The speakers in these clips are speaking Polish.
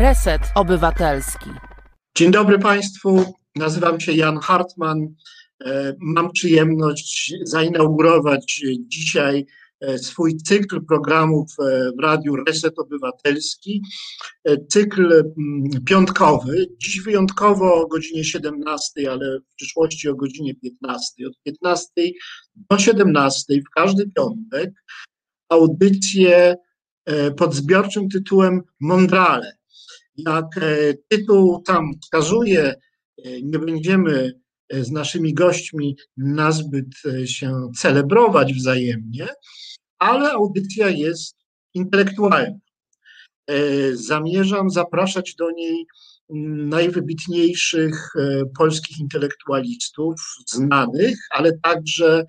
Reset Obywatelski. Dzień dobry Państwu. Nazywam się Jan Hartman. E, mam przyjemność zainaugurować dzisiaj e, swój cykl programów e, w Radiu Reset Obywatelski. Cykl mm, piątkowy. Dziś wyjątkowo o godzinie 17, ale w przyszłości o godzinie 15. Od 15 do 17 w każdy piątek audycję pod zbiorczym tytułem Mondrale. Jak tytuł tam wskazuje, nie będziemy e, z naszymi gośćmi nazbyt e, się celebrować wzajemnie, ale audycja jest intelektualna. E, zamierzam zapraszać do niej najwybitniejszych polskich intelektualistów, znanych, ale także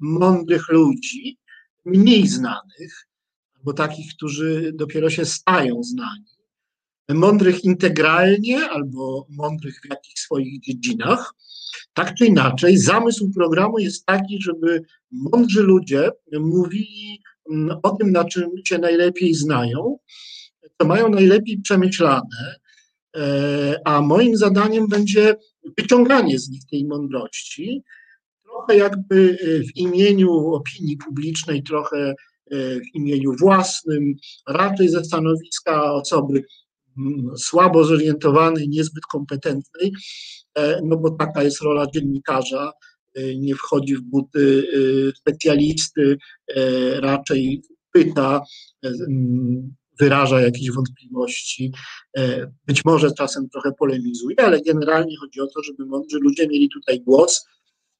mądrych ludzi, mniej znanych, albo takich, którzy dopiero się stają znani mądrych integralnie albo mądrych w jakichś swoich dziedzinach. Tak czy inaczej, zamysł programu jest taki, żeby mądrzy ludzie mówili mm, o tym, na czym się najlepiej znają, co mają najlepiej przemyślane, e, a moim zadaniem będzie wyciąganie z nich tej mądrości, trochę jakby w imieniu opinii publicznej, trochę e, w imieniu własnym, raczej ze stanowiska osoby słabo zorientowanej, niezbyt kompetentnej, e, no bo taka jest rola dziennikarza, e, nie wchodzi w buty e, specjalisty, raczej pyta, wyraża jakieś wątpliwości, być może czasem trochę polemizuje, ale generalnie chodzi o to, żeby mądrzy ludzie mieli tutaj głos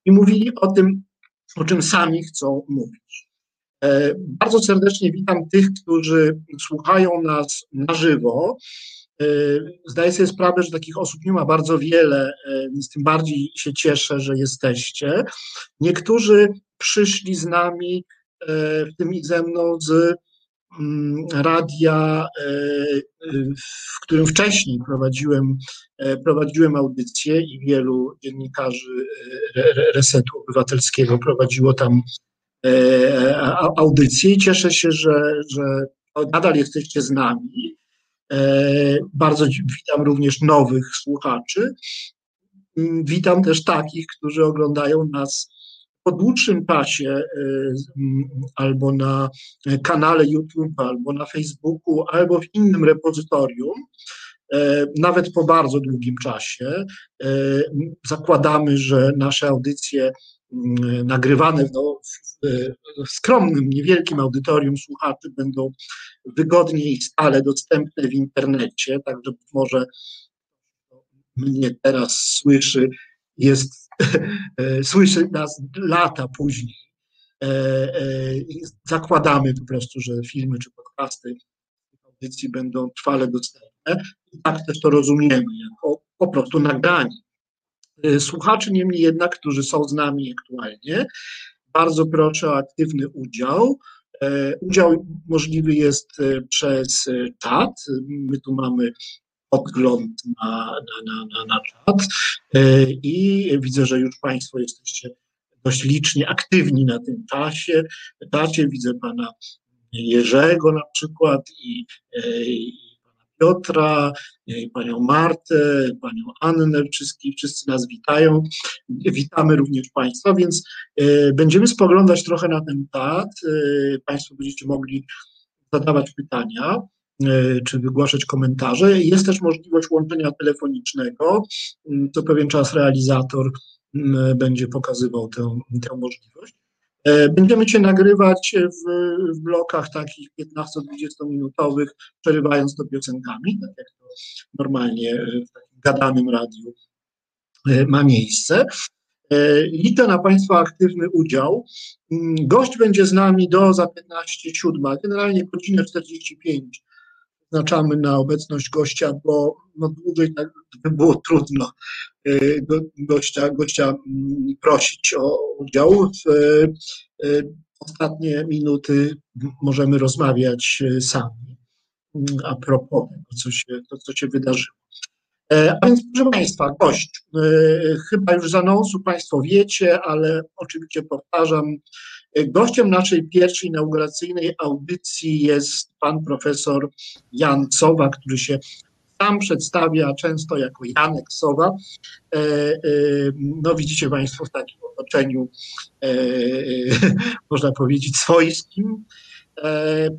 i mówili o tym, o czym sami chcą mówić. E, bardzo serdecznie witam tych, którzy słuchają nas na żywo. E, zdaję sobie sprawę, że takich osób nie ma bardzo wiele, e, więc tym bardziej się cieszę, że jesteście. Niektórzy przyszli z nami, w tym i ze mną, z mm, radia, w którym wcześniej prowadziłem, prowadziłem audycję i wielu dziennikarzy Resetu Obywatelskiego prowadziło tam audycji. Cieszę się, że, że nadal jesteście z nami. E, bardzo witam również nowych słuchaczy. Witam też takich, którzy oglądają nas po dłuższym czasie e, albo na kanale YouTube, albo na Facebooku, albo w innym repozytorium, nawet po bardzo długim czasie. Zakładamy, że nasze audycje Mm, nagrywane no, w, skromnym, niewielkim audytorium słuchaczy będą wygodnie i stale dostępne w internecie, także być może mnie teraz słyszy, jest, słyszy nas lata później. E, e, zakładamy po prostu, że filmy czy podcasty audycji będą trwale dostępne i tak też to rozumiemy, jako po prostu nagranie. Y, słuchaczy, niemniej jednak, którzy są z nami aktualnie, bardzo proszę o aktywny udział. E, udział możliwy jest e, przez e, czat. My tu mamy podgląd na, na, na, na czat i widzę, że już Państwo jesteście dość licznie aktywni na tym czasie. Czacie widzę Pana Jerzego na przykład i, i Piotra, panią Martę, panią Annę, wszyscy, wszyscy nas witają. Witamy również Państwa, więc e, będziemy spoglądać trochę na ten czat. E, państwo będziecie mogli zadawać pytania e, czy wygłaszać komentarze. Jest też możliwość łączenia telefonicznego. Co pewien czas realizator będzie pokazywał tę, tę możliwość. E, będziemy Cię nagrywać w, w blokach takich 15-20 minutowych, przerywając to piosenkami, tak jak to normalnie w takim gadanym radiu e, ma miejsce. E, liczę na Państwa aktywny udział. Mm, gość będzie z nami do za 15.07, generalnie godzinę 45 zaznaczamy na obecność gościa, bo no dłużej tak by było trudno y, gościa, gościa mm, prosić o udział. W y, ostatnie minuty możemy rozmawiać y, sami mm, a propos tego, co się, to, co się wydarzyło. E, a więc, proszę Państwa, gość, chyba już z anonsu Państwo wiecie, ale oczywiście powtarzam, Gościem naszej pierwszej inauguracyjnej audycji jest pan profesor Jan Sowa, który się sam przedstawia często jako Janek Sowa. E, e, no widzicie Państwo w takim otoczeniu, e, można powiedzieć, swojskim,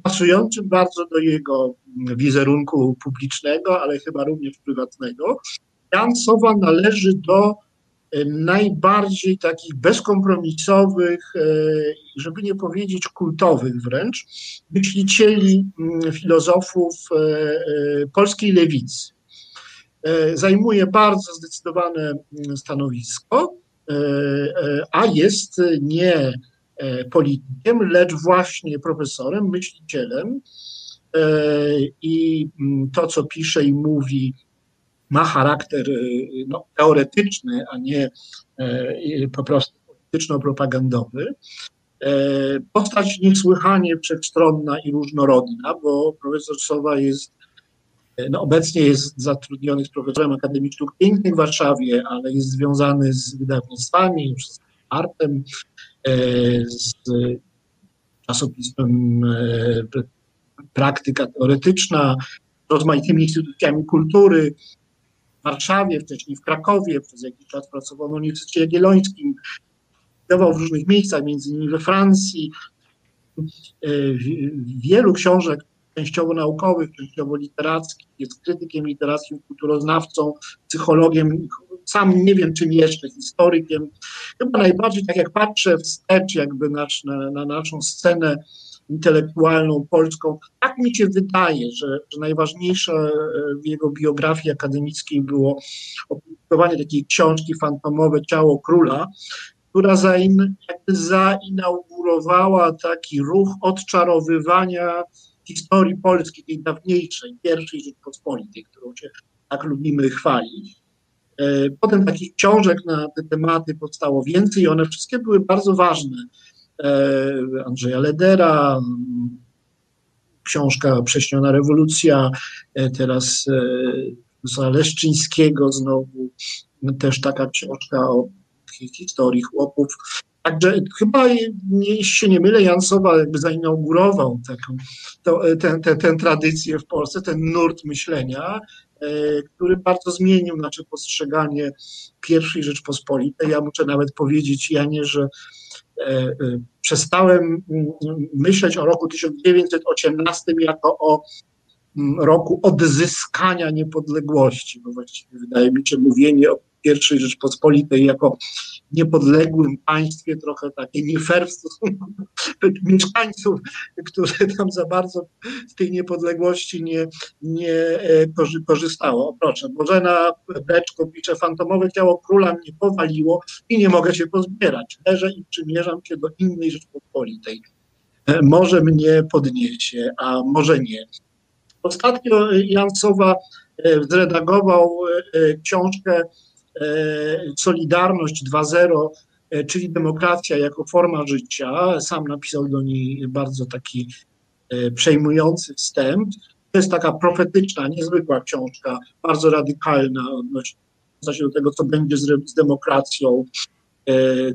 pasującym bardzo do jego wizerunku publicznego, ale chyba również prywatnego. Jan Sowa należy do najbardziej takich bezkompromisowych, żeby nie powiedzieć kultowych wręcz, myślicieli, mm, filozofów polskiej lewicy. Zajmuje bardzo zdecydowane mm, stanowisko, a jest nie politykiem, lecz właśnie profesorem, myślicielem. I mm, to, co pisze i mówi, ma charakter y, no, teoretyczny, a nie y, po prostu polityczno-propagandowy. E, postać niesłychanie wszechstronna i różnorodna, bo profesor Sowa jest, e, no obecnie jest zatrudniony z profesorem Akademii Sztuk Pięknych w Warszawie, ale jest związany z wydawnictwami, z artem, e, z czasopismem Praktyka Teoretyczna, rozmaitymi instytucjami kultury, w Warszawie, wcześniej w Krakowie, przez jakiś czas pracował na Uniwersytecie Jagiellońskim, dawał w różnych miejscach, między innymi we Francji. E, wielu książek, częściowo naukowych, częściowo literackich, jest krytykiem literackim, kulturoznawcą, psychologiem, sam nie wiem czym jeszcze, historykiem. Chyba najbardziej, tak jak patrzę wstecz jakby nasz, na, na naszą scenę intelektualną polską. Tak mi się wydaje, że, że najważniejsze e, w jego biografii akademickiej było opublikowanie takiej książki fantomowe Ciało Króla, która zain, zainaugurowała taki ruch odczarowywania historii polskiej, tej dawniejszej, pierwszej Rzeczpospolitej, którą się tak lubimy chwalić. E, potem takich książek na te tematy powstało więcej i one wszystkie były bardzo ważne Andrzeja Ledera, książka Prześniona rewolucja, e, teraz profesora Leszczyńskiego znowu, też taka książka o historii chłopów. Także chyba, jeśli się nie mylę, Jansowa jakby zainaugurował taką, to, tę tradycję w Polsce, ten nurt myślenia, e, który bardzo zmienił nasze postrzeganie pierwszej Rzeczpospolitej. Ja muszę nawet powiedzieć, Janie, że E, e, przestałem mm, myśleć o roku 1918 jako o mm, roku odzyskania niepodległości, bo właściwie wydaje mi się mówienie o pierwszej Rzeczpospolitej jako niepodległym państwie, trochę takie nie fair w stosunku do mieszkańców, którzy tam za bardzo z tej niepodległości nie, nie e, korzystało. Proszę, Bożena Beczko pisze, fantomowe ciało króla mnie powaliło i nie mogę się pozbierać. Leżę i przymierzam się do innej Rzeczpospolitej. E, może mnie podniesie, a może nie. Ostatnio Jan Sowa e, zredagował książkę E, Solidarność 2.0, e, czyli demokracja jako forma życia. Sam napisał do niej bardzo taki e, przejmujący wstęp. To jest taka profetyczna, niezwykła książka, bardzo radykalna odnośnie do tego, co będzie z, z demokracją,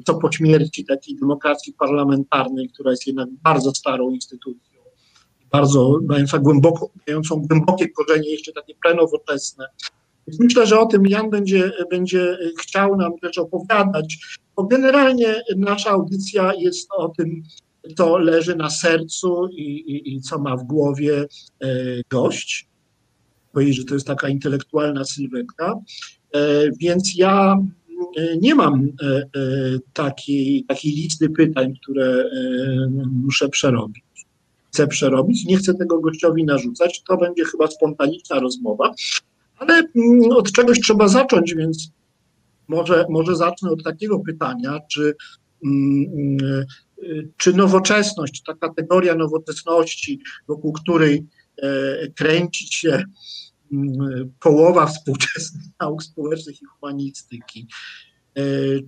co po śmierci takiej demokracji parlamentarnej, która jest jednak bardzo starą instytucją, bardzo mająca głęboko, mającą głębokie korzenie, jeszcze takie prenowoczesne, Myślę, że o tym Jan będzie, będzie chciał nam też opowiadać, bo generalnie nasza audycja jest o tym, co leży na sercu i, i, i co ma w głowie e, gość. Powiedzieć, że to jest taka intelektualna sylwetka. E, więc ja e, nie mam takiej, takiej listy pytań, które muszę przerobić. Chcę przerobić, nie chcę tego gościowi narzucać. To będzie chyba spontaniczna rozmowa. Ale mm, od czegoś trzeba zacząć, więc może, może zacznę od takiego pytania, czy, mm, y, czy nowoczesność, ta kategoria nowoczesności, wokół której e, kręci się mm, połowa współczesnych nauk społecznych i humanistyki, e,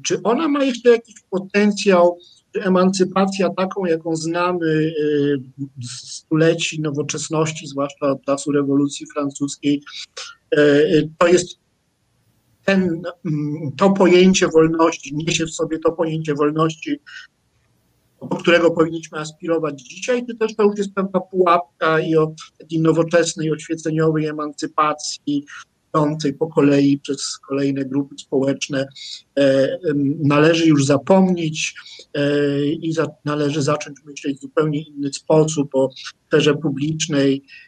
czy ona ma jeszcze jakiś potencjał, czy emancypacja taką, jaką znamy e, z stuleci nowoczesności, zwłaszcza od czasu rewolucji francuskiej, to jest ten, mm, to pojęcie wolności, niesie w sobie to pojęcie wolności do którego powinniśmy aspirować dzisiaj, czy też to już jest pewna pułapka i o takiej nowoczesnej, oświeceniowej emancypacji, idącej po kolei przez kolejne grupy społeczne, e, należy już zapomnieć e, i za, należy zacząć myśleć w zupełnie inny sposób o sferze publicznej, e,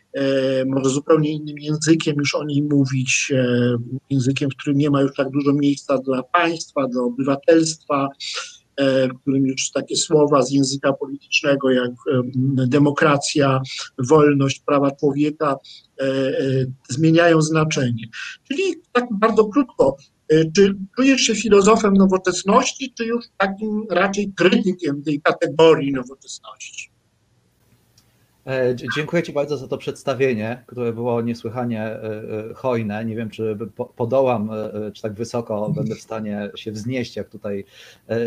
może zupełnie innym językiem już o niej mówić, językiem, w którym nie ma już tak dużo miejsca dla państwa, dla obywatelstwa, E, w którym już takie słowa z języka politycznego jak demokracja, wolność, prawa człowieka e, e, zmieniają znaczenie. Czyli tak bardzo krótko, czy czujesz się filozofem nowoczesności, czy już takim raczej krytykiem tej kategorii nowoczesności? E, dziękuję Ci bardzo za to przedstawienie, które było niesłychanie e, e, hojne. Nie wiem, czy podołam, czy tak wysoko będę w stanie się wznieść, jak tutaj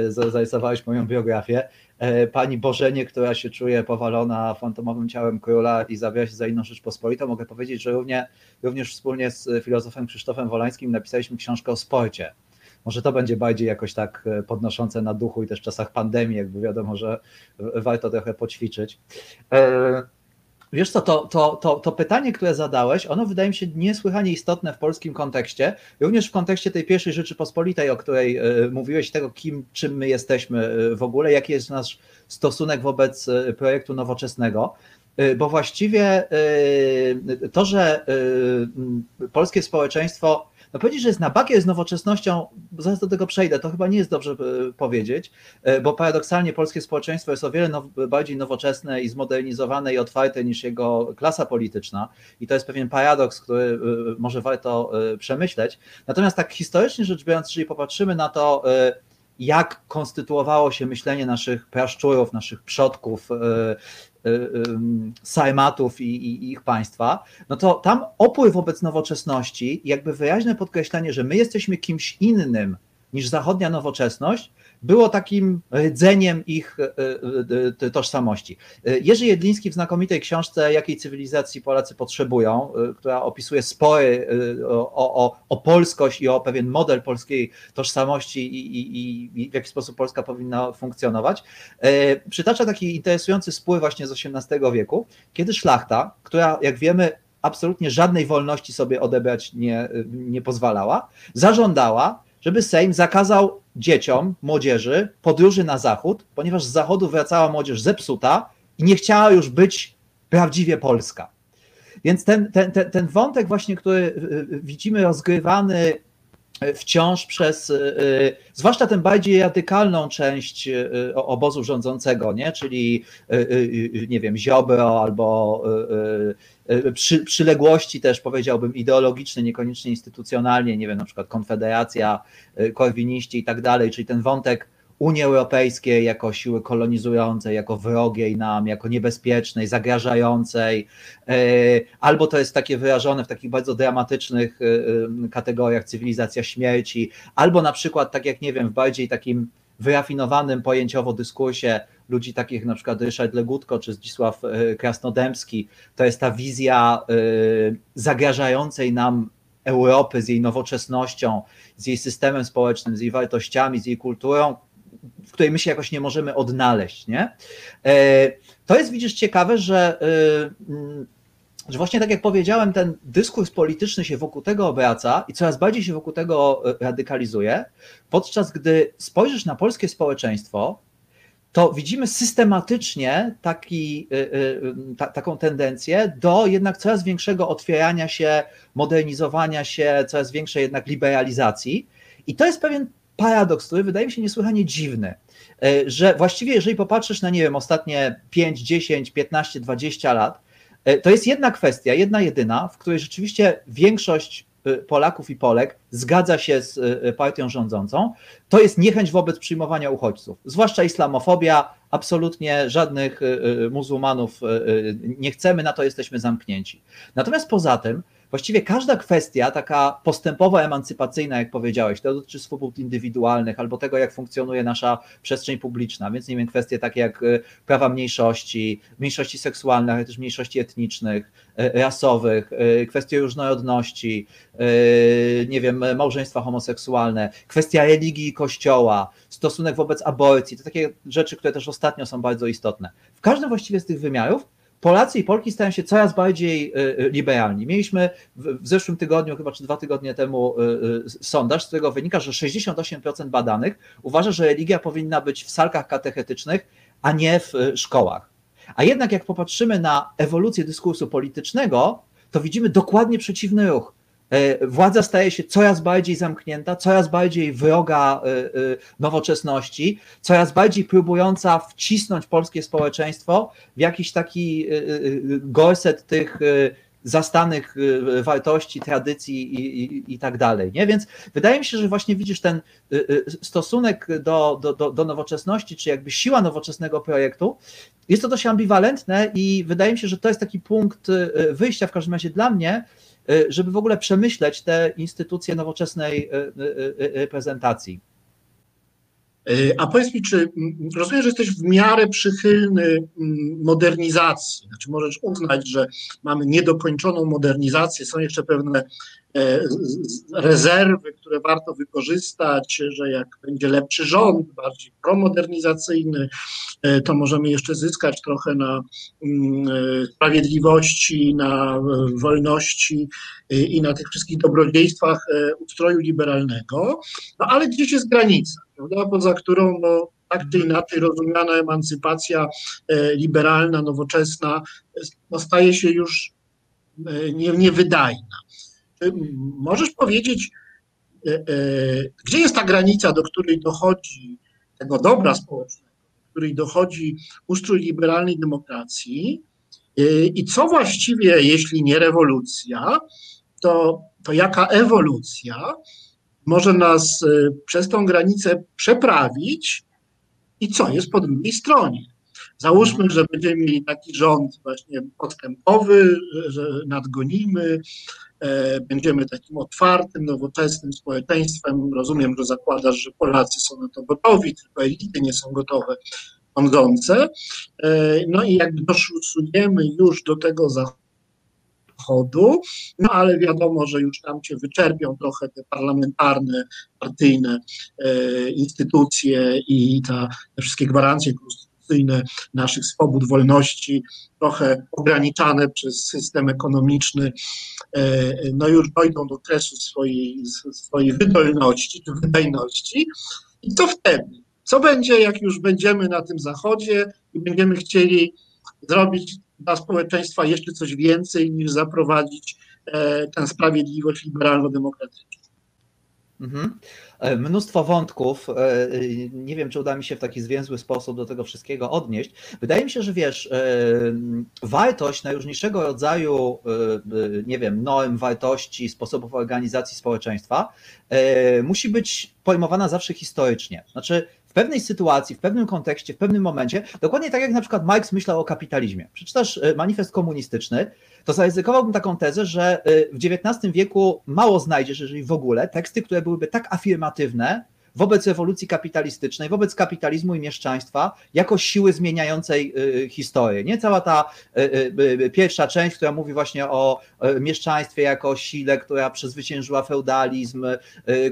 zarysowałeś moją biografię. Pani Bożenie, która się czuje powalona fantomowym ciałem króla i zabiera się za inną Rzeczpospolitą, mogę powiedzieć, że równie, również wspólnie z filozofem Krzysztofem Wolańskim napisaliśmy książkę o sporcie. Może to będzie bardziej jakoś tak podnoszące na duchu i też w czasach pandemii, jakby wiadomo, że warto trochę poćwiczyć. Wiesz co, to, to, to, to pytanie, które zadałeś, ono wydaje mi się niesłychanie istotne w polskim kontekście, również w kontekście tej pierwszej Rzeczypospolitej, o której y, mówiłeś, tego kim, czym my jesteśmy w ogóle, jaki jest nasz stosunek wobec projektu nowoczesnego, bo właściwie to, że polskie społeczeństwo no powiedzieć, że jest na bakie z nowoczesnością, zaraz do tego przejdę, to chyba nie jest dobrze e, powiedzieć, e, bo paradoksalnie polskie społeczeństwo jest o wiele now, bardziej nowoczesne i zmodernizowane i otwarte niż jego klasa polityczna i to jest pewien paradoks, który e, może warto przemyśleć. Natomiast tak historycznie rzecz biorąc, jeżeli popatrzymy na to, jak konstytuowało się myślenie naszych praszczurów, naszych przodków, Sajmatów i, i, ich państwa, no to tam opór wobec nowoczesności, jakby wyraźne podkreślenie, że my jesteśmy kimś innym niż zachodnia nowoczesność, było takim rdzeniem ich e, e, tożsamości. E, Jerzy Jedliński w znakomitej książce Jakiej cywilizacji Polacy potrzebują, która opisuje spory o, o, o polskość i o pewien model polskiej tożsamości i, i, i w jaki sposób Polska powinna funkcjonować, przytacza taki interesujący spór właśnie z XVIII wieku, kiedy szlachta, która jak wiemy absolutnie żadnej wolności sobie odebrać nie, nie pozwalała, zażądała, żeby Sejm zakazał dzieciom, młodzieży podróży na zachód, ponieważ z zachodu wracała młodzież zepsuta i nie chciała już być prawdziwie polska. Więc ten, ten, ten, ten wątek właśnie, który y, y, widzimy rozgrywany wciąż przez, y, zwłaszcza tę bardziej radykalną część obozu rządzącego, nie? czyli nie wiem, Ziobro albo przy, przyległości też powiedziałbym ideologiczne, niekoniecznie instytucjonalnie, nie wiem, na przykład Konfederacja, e, Korwiniści i tak dalej, czyli ten wątek Unii Europejskiej jako siły kolonizującej, jako wrogiej nam, jako niebezpiecznej, zagrażającej, e, albo to jest takie wyrażone w takich bardzo dramatycznych kategoriach cywilizacja śmierci, albo na przykład, tak jak nie wiem, w bardziej takim wyrafinowanym pojęciowo dyskursie ludzi takich jak na przykład Ryszard Legutko czy Zdzisław e, Krasnodębski, to jest ta wizja e, zagrażającej nam Europy z jej nowoczesnością, z jej systemem społecznym, z jej wartościami, z jej kulturą, w której my się jakoś nie możemy odnaleźć. Nie? E, to jest, widzisz, ciekawe, że, że właśnie tak jak powiedziałem, ten dyskurs polityczny się wokół tego obraca i coraz bardziej się wokół tego radykalizuje, podczas gdy spojrzysz na polskie społeczeństwo, to widzimy systematycznie taki, y, y, ta, taką tendencję do jednak coraz większego otwierania się, modernizowania się, coraz większej jednak liberalizacji. I to jest pewien paradoks, który wydaje mi się niesłychanie dziwny, y, że właściwie jeżeli popatrzysz na, nie wiem, ostatnie 5, 10, 15, 20 lat, to jest jedna kwestia, jedna jedyna, w której rzeczywiście większość Y, Polaków i Polek zgadza się z y, partią rządzącą, to jest niechęć wobec przyjmowania uchodźców, zwłaszcza islamofobia, absolutnie żadnych y, muzułmanów nie chcemy, na to jesteśmy zamknięci. Natomiast poza tym, właściwie każda kwestia taka postępowa, emancypacyjna, jak powiedziałeś, to dotyczy swobód indywidualnych albo tego, jak funkcjonuje nasza przestrzeń publiczna, więc nie wiem, kwestie takie jak y, prawa mniejszości, mniejszości seksualnych, ale też mniejszości etnicznych, y, rasowych, y, kwestie różnorodności, nie wiem, małżeństwa homoseksualne, kwestia religii i kościoła, stosunek wobec aborcji, to takie rzeczy, które też ostatnio są bardzo istotne. W każdym właściwie z tych wymiarów Polacy i Polki stają się coraz bardziej liberalni. Mieliśmy w zeszłym tygodniu, chyba czy dwa tygodnie temu, sondaż, z którego wynika, że 68% badanych uważa, że religia powinna być w salkach katechetycznych, a nie w szkołach. A jednak jak popatrzymy na ewolucję dyskursu politycznego, to widzimy dokładnie przeciwny ruch. E, władza staje się coraz bardziej zamknięta, coraz bardziej wroga e, e, nowoczesności, coraz bardziej próbująca wcisnąć polskie społeczeństwo w jakiś taki gorset tych zastanych wartości, tradycji i, i, i, tak dalej. Nie? Więc wydaje mi się, że właśnie widzisz ten stosunek do, do, do nowoczesności, czy jakby siła nowoczesnego projektu, jest to dość ambiwalentne i wydaje mi się, że to jest taki punkt wyjścia w każdym razie dla mnie, żeby w ogóle przemyśleć te instytucje nowoczesnej y, y, prezentacji. A powiedz mi, czy rozumiem, że jesteś w miarę przychylny modernizacji? Znaczy, możesz uznać, że mamy niedokończoną modernizację, są jeszcze pewne E, rezerwy, które warto wykorzystać, że jak będzie lepszy rząd, bardziej promodernizacyjny, e, to możemy jeszcze zyskać trochę na mm, e, sprawiedliwości, na wolności i na tych wszystkich dobrodziejstwach ustroju liberalnego, no ale gdzieś jest granica, prawda, poza którą no, tak czy inaczej rozumiana emancypacja liberalna, nowoczesna no, staje się już niewydajna. Możesz powiedzieć, e, e, gdzie jest ta granica, do której dochodzi tego dobra społecznego, do której dochodzi ustrój liberalnej demokracji i co właściwie, jeśli nie rewolucja, to, to jaka ewolucja może nas przez tą granicę przeprawić i co jest po drugiej stronie. Załóżmy, że będziemy mieli taki rząd właśnie podstępowy, że nadgonimy, będziemy takim otwartym, nowoczesnym społeczeństwem. Rozumiem, że zakładasz, że Polacy są na to gotowi, tylko elity nie są gotowe, rządzące. E, no i jak doszusujemy już do tego zachodu, no ale wiadomo, że już tam cię wyczerpią trochę te parlamentarne, partyjne e, instytucje i ta, te wszystkie gwarancje konstytucyjne naszych swobód, wolności, trochę ograniczane przez system ekonomiczny, e, no już dojdą do kresu swojej, swojej wydolności czy wydajności. I co wtedy? Co będzie, jak już będziemy na tym zachodzie i będziemy chcieli zrobić dla społeczeństwa jeszcze coś więcej niż zaprowadzić e, tę sprawiedliwość liberalno-demokratyczną? Mhm. E, mnóstwo wątków. E, nie wiem, czy uda mi się w taki zwięzły sposób do tego wszystkiego odnieść. Wydaje mi się, że wiesz, e, wartość najróżniejszego rodzaju, nie wiem, norm, wartości, sposobów organizacji społeczeństwa musi być pojmowana zawsze historycznie. Znaczy, w pewnej sytuacji, w pewnym kontekście, w pewnym momencie, dokładnie tak jak na przykład Marx myślał o kapitalizmie. Przeczytasz manifest komunistyczny, to zaryzykowałbym taką tezę, że w XIX wieku mało znajdziesz, jeżeli w ogóle, teksty, które byłyby tak afirmatywne, wobec rewolucji kapitalistycznej, wobec kapitalizmu i mieszczaństwa jako siły zmieniającej y, historię. Nie cała ta y, y, pierwsza część, która mówi właśnie o mieszczaństwie jako sile, która przezwyciężyła feudalizm,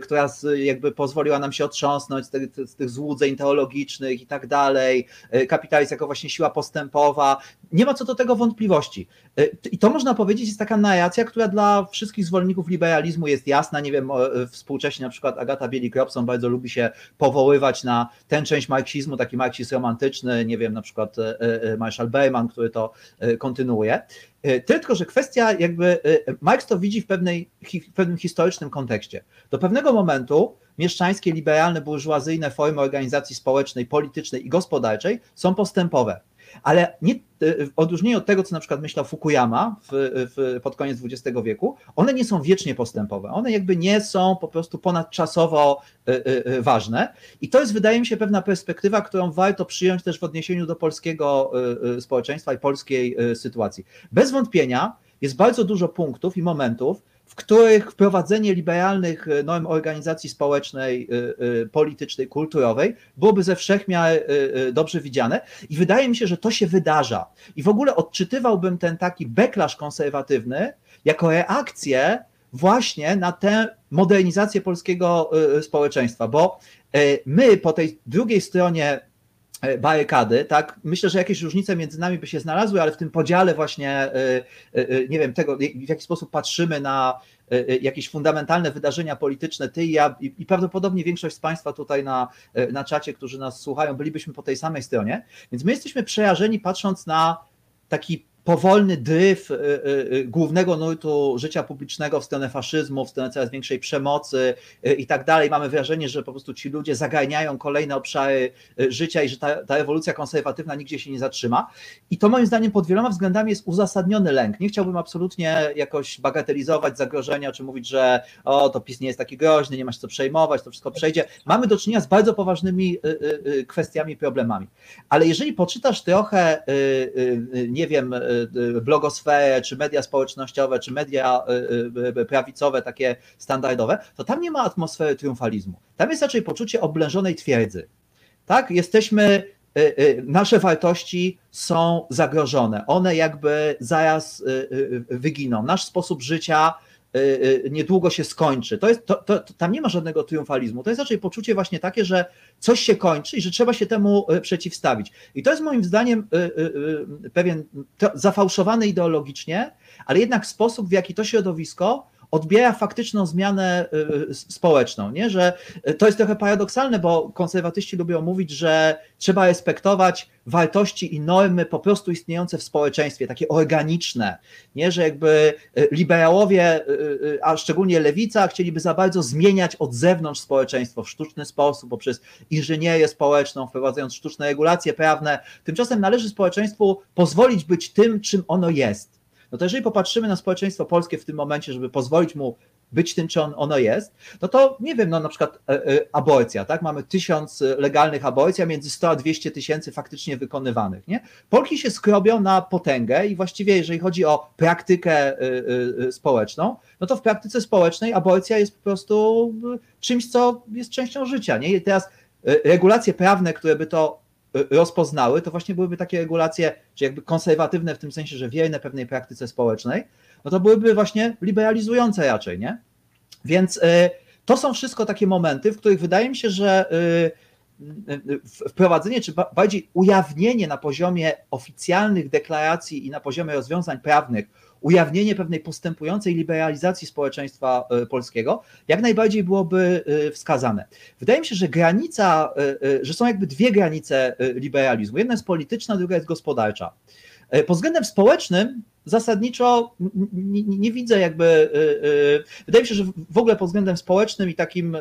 która jakby pozwoliła nam się otrząsnąć z tych, z tych złudzeń teologicznych i tak dalej, kapitalizm jako właśnie siła postępowa. Nie ma co do tego wątpliwości. I to można powiedzieć jest taka narracja, która dla wszystkich zwolenników liberalizmu jest jasna. Nie wiem, współcześnie na przykład Agata Bielik-Robson bardzo lubi się powoływać na tę część marksizmu, taki marksizm romantyczny, nie wiem, na przykład e, e, Marshall Berman, który to e, kontynuuje. Tylko, że kwestia jakby, Marx to widzi w, pewnej, w pewnym historycznym kontekście. Do pewnego momentu mieszczańskie, liberalne, burżuazyjne formy organizacji społecznej, politycznej i gospodarczej są postępowe ale nie, w odróżnieniu od tego, co na przykład myślał Fukuyama w, w, pod koniec XX wieku, one nie są wiecznie postępowe. One jakby nie są po prostu ponadczasowo y, y, ważne. I to jest, wydaje mi się, pewna perspektywa, którą warto przyjąć też w odniesieniu do polskiego społeczeństwa i polskiej sytuacji. Bez wątpienia jest bardzo dużo punktów i momentów, w których wprowadzenie liberalnych e, norm organizacji społecznej, e, e, politycznej, kulturowej byłoby ze wszechmiar dobrze widziane i wydaje mi się, że to się wydarza. I w ogóle odczytywałbym ten taki backlash konserwatywny jako reakcję właśnie na tę modernizację polskiego społeczeństwa, bo my po tej drugiej stronie barykady, tak? Myślę, że jakieś różnice między nami by się znalazły, ale w tym podziale właśnie, e, e, nie wiem, tego, w jaki sposób patrzymy na jakieś fundamentalne wydarzenia polityczne, ty i ja, i prawdopodobnie większość z Państwa tutaj na, na czacie, którzy nas słuchają, bylibyśmy po tej samej stronie, więc my jesteśmy przejażeni patrząc na taki powolny dryf y, y, y, głównego nurtu życia publicznego w stronę faszyzmu, w stronę coraz większej przemocy i tak dalej. Mamy wrażenie, że po prostu ci ludzie zagarniają kolejne obszary życia i że ta, ta rewolucja konserwatywna nigdzie się nie zatrzyma. I to moim zdaniem pod wieloma względami jest uzasadniony lęk. Nie chciałbym absolutnie jakoś bagatelizować zagrożenia, czy mówić, że o, to PiS nie jest taki groźny, nie ma się co przejmować, to wszystko przejdzie. Mamy do czynienia z bardzo poważnymi kwestiami, problemami. Ale jeżeli poczytasz trochę, nie wiem, blogosferę, czy media społecznościowe, czy media y, y, prawicowe, takie standardowe, to tam nie ma atmosfery triumfalizmu. Tam jest raczej poczucie oblężonej twierdzy. Tak? Jesteśmy, nasze wartości są zagrożone. One jakby zaraz wyginą. Nasz sposób życia Y, y, niedługo się skończy. To jest, to, to, tam nie ma żadnego triumfalizmu. To jest raczej poczucie właśnie takie, że coś się kończy i że trzeba się temu y, przeciwstawić. I to jest moim zdaniem pewien zafałszowany ideologicznie, ale jednak sposób, w jaki to środowisko odbiera faktyczną zmianę y, społeczną, nie? że y, to jest trochę paradoksalne, bo konserwatyści lubią mówić, że trzeba respektować wartości i normy po prostu istniejące w społeczeństwie, takie organiczne, nie? że jakby y, liberałowie, a szczególnie lewica, chcieliby za bardzo zmieniać od zewnątrz społeczeństwo w sztuczny sposób, poprzez inżynierię społeczną, wprowadzając sztuczne regulacje prawne. Tymczasem należy społeczeństwu pozwolić być tym, czym ono jest no to jeżeli popatrzymy na społeczeństwo polskie w tym momencie, żeby pozwolić mu być tym, czy on, ono jest, no to nie wiem, no na przykład e, e, aborcja, tak? Mamy tysiąc legalnych aborcji, a między 100 a 200 tysięcy faktycznie wykonywanych, nie? Polki się skrobią na potęgę i właściwie jeżeli chodzi o praktykę e, e, społeczną, no to w praktyce społecznej aborcja jest po prostu e, czymś, co jest częścią życia, nie? I teraz e, regulacje prawne, które by to rozpoznały, to właśnie byłyby takie regulacje, czy jakby konserwatywne w tym sensie, że wierne pewnej praktyce społecznej, no to byłyby właśnie liberalizujące raczej, nie? Więc y, to są wszystko takie momenty, w których wydaje mi się, że y, y, wprowadzenie, czy bardziej ujawnienie na poziomie oficjalnych deklaracji i na poziomie rozwiązań prawnych ujawnienie pewnej postępującej liberalizacji społeczeństwa e, polskiego jak najbardziej byłoby e, wskazane. Wydaje mi się, że granica, e, że są jakby dwie granice liberalizmu. Jedna jest polityczna, druga jest gospodarcza. Pod względem społecznym zasadniczo nie, nie, widzę jakby, wydaje mi się, że w ogóle pod względem społecznym i takim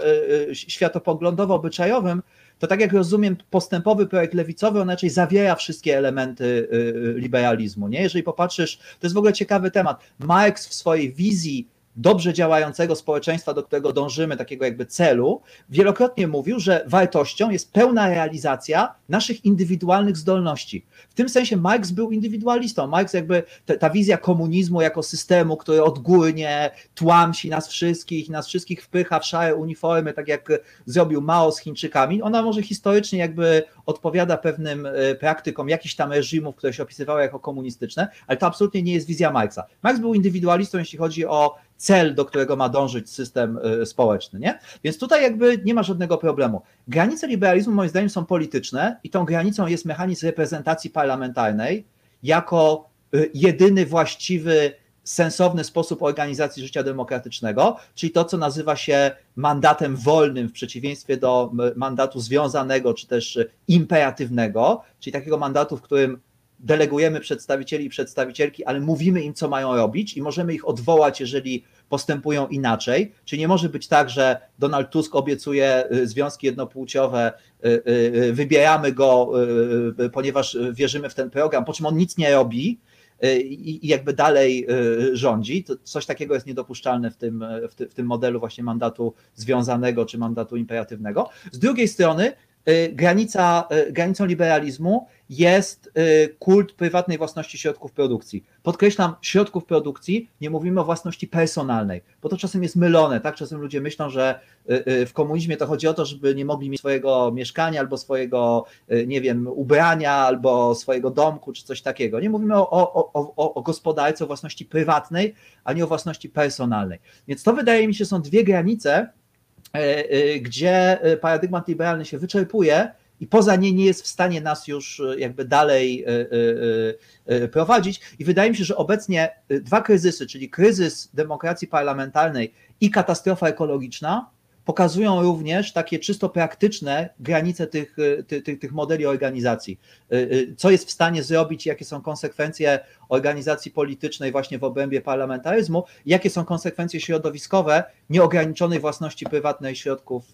światopoglądowo-obyczajowym to tak jak rozumiem, postępowy projekt lewicowy, on raczej zawiera wszystkie elementy y, y, liberalizmu. Nie? Jeżeli popatrzysz, to jest w ogóle ciekawy temat. Marx w swojej wizji dobrze działającego społeczeństwa, do którego dążymy, takiego jakby celu, wielokrotnie mówił, że wartością jest pełna realizacja naszych indywidualnych zdolności. W tym sensie Marx był indywidualistą. Marx jakby ta wizja komunizmu jako systemu, który odgórnie tłamsi nas wszystkich, nas wszystkich wpycha w szare uniformy, tak jak zrobił Mao z Chińczykami, ona może historycznie jakby odpowiada pewnym e, praktykom jakichś tam reżimów, które się opisywały jako komunistyczne, ale to absolutnie nie jest wizja Marxa. Marx był indywidualistą, jeśli chodzi o cel, do którego ma dążyć system e, społeczny, nie? Więc tutaj jakby nie ma żadnego problemu. Granice liberalizmu moim zdaniem są polityczne i tą granicą jest mechanizm reprezentacji parlamentarnej jako e, jedyny właściwy sensowny sposób organizacji życia demokratycznego, czyli to, co nazywa się mandatem wolnym w przeciwieństwie do mandatu związanego czy też imperatywnego, czyli takiego mandatu, w którym delegujemy przedstawicieli i przedstawicielki, ale mówimy im, co mają robić i możemy ich odwołać, jeżeli postępują inaczej. Czyli nie może być tak, że Donald Tusk obiecuje y, związki jednopłciowe, y, y, wybieramy go, ponieważ wierzymy w ten program, po czym on nic nie robi, i, jakby dalej rządzi. To coś takiego jest niedopuszczalne w tym, w, ty, w tym modelu właśnie mandatu związanego czy mandatu imperatywnego. Z drugiej strony granica, granicą liberalizmu jest y, kult prywatnej własności środków produkcji. Podkreślam, środków produkcji, nie mówimy o własności personalnej, bo to czasem jest mylone, tak? Czasem ludzie myślą, że y, y, w komunizmie to chodzi o to, żeby nie mogli mieć swojego mieszkania albo swojego, nie wiem, ubrania albo swojego domku czy coś takiego. Nie mówimy o, o, o, o gospodarce, o własności prywatnej, a nie o własności personalnej. Więc to wydaje mi się są dwie granice, gdzie paradygmat liberalny się wyczerpuje i poza nie nie jest w stanie nas już jakby dalej prowadzić. I wydaje mi się, że obecnie dwa kryzysy, czyli kryzys demokracji parlamentarnej i katastrofa ekologiczna, pokazują również takie czysto praktyczne granice tych, tych, tych modeli organizacji. Y, y, co jest w stanie zrobić, jakie są konsekwencje organizacji politycznej właśnie w obrębie parlamentaryzmu, jakie są konsekwencje środowiskowe nieograniczonej własności prywatnej środków,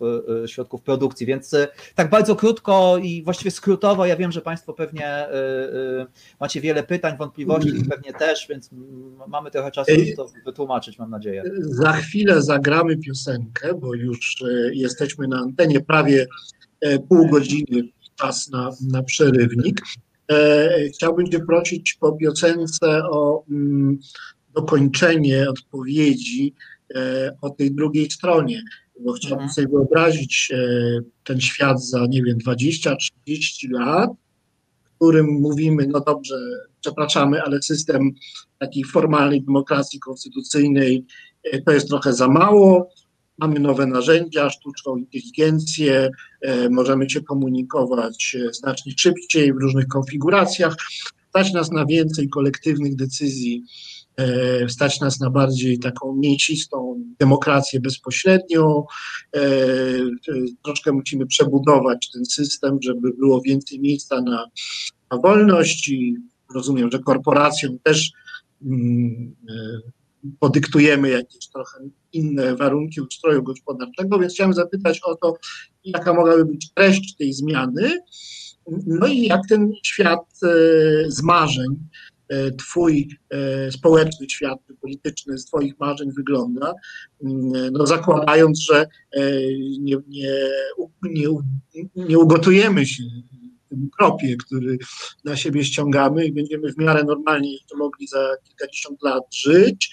y, środków produkcji. Więc tak bardzo krótko i właściwie skrótowo, ja wiem, że Państwo pewnie macie wiele pytań, wątpliwości, pewnie też, więc mamy trochę czasu, żeby to wytłumaczyć, mam nadzieję. Za chwilę zagramy piosenkę, bo już jesteśmy na antenie prawie e, pół godziny czas na, na przerywnik. E, chciałbym Cię prosić po piosence o mm, dokończenie odpowiedzi e, o tej drugiej stronie, bo chciałbym mhm. sobie wyobrazić e, ten świat za, nie wiem, 20-30 lat, w którym mówimy, no dobrze, przepraszamy, ale system takiej formalnej demokracji konstytucyjnej to jest trochę za mało, Mamy nowe narzędzia, sztuczną inteligencję, e, możemy się komunikować e, znacznie szybciej w różnych konfiguracjach. Stać nas na więcej kolektywnych decyzji, e, stać nas na bardziej taką mięsistą demokrację bezpośrednią. Troszkę musimy przebudować ten system, żeby było więcej miejsca na, na wolność i rozumiem, że korporacjom też mm, podyktujemy jakieś trochę inne warunki ustroju gospodarczego, więc chciałem zapytać o to, jaka mogłaby być treść tej zmiany, no i jak ten świat e, z marzeń, e, Twój e, społeczny świat polityczny z Twoich marzeń wygląda, mm, no zakładając, że nie, nie, nie, nie ugotujemy się tym kropie, który na siebie ściągamy i będziemy w miarę normalnie mogli za kilkadziesiąt lat żyć.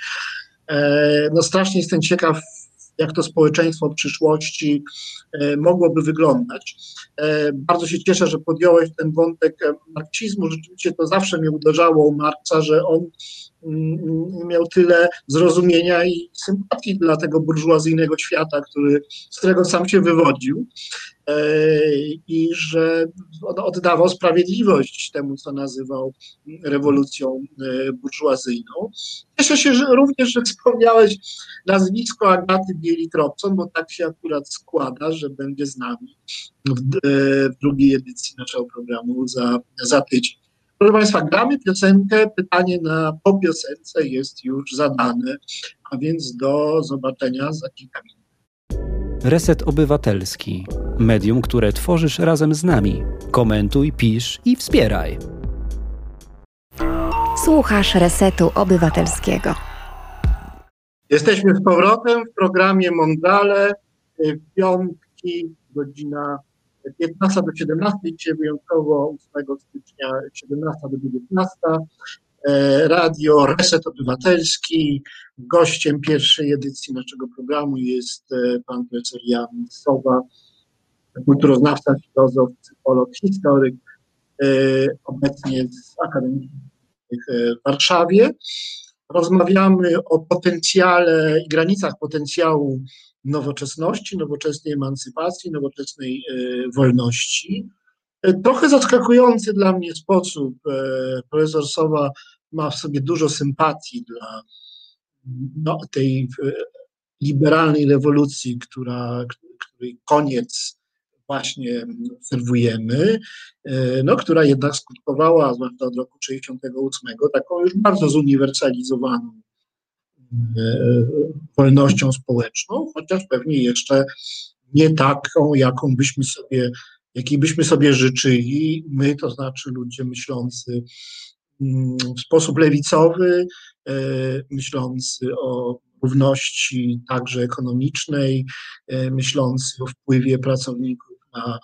E, no strasznie jestem ciekaw, jak to społeczeństwo w przyszłości e, mogłoby wyglądać. E, bardzo się cieszę, że podjąłeś ten wątek marksizmu. Rzeczywiście to zawsze mnie uderzało u Marksa, że on miał tyle zrozumienia i sympatii dla tego burżuazyjnego świata, który, z którego sam się wywodził. E, i że oddawał sprawiedliwość temu, co nazywał rewolucją e, burżuazyjną. Cieszę się że również, że wspomniałeś nazwisko Agaty Bieli-Tropcon, bo tak się akurat składa, że będzie z nami w, e, w drugiej edycji naszego programu za, za tydzień. Proszę Państwa, gramy piosenkę, pytanie na po piosence jest już zadane, a więc do zobaczenia za kilka minut. Reset Obywatelski. Medium, które tworzysz razem z nami. Komentuj, pisz i wspieraj. Słuchasz Resetu Obywatelskiego. Jesteśmy z powrotem w programie Mongale. Piątki, godzina 15 do 17, dzisiaj wyjątkowo 8 stycznia 17 do 19. E, radio Reset Obywatelski. Gościem pierwszej edycji naszego programu jest e, pan profesor Jan Sowa, kulturoznawca, filozof, psycholog, historyk, e, obecnie z Akademii w Warszawie. Rozmawiamy o potencjale i granicach potencjału nowoczesności, nowoczesnej emancypacji, nowoczesnej wolności. Trochę zaskakujący dla mnie sposób profesor Sowa ma w sobie dużo sympatii dla no, tej e, liberalnej rewolucji, która, której koniec właśnie obserwujemy, e, no, która jednak skutkowała, zwłaszcza od roku 1968, taką już bardzo zuniwersalizowaną e, wolnością społeczną, chociaż pewnie jeszcze nie taką, jaką byśmy sobie, jakiej byśmy sobie życzyli, my, to znaczy ludzie myślący w sposób lewicowy, e, myślący o równości także ekonomicznej, e, myślący o wpływie pracowników na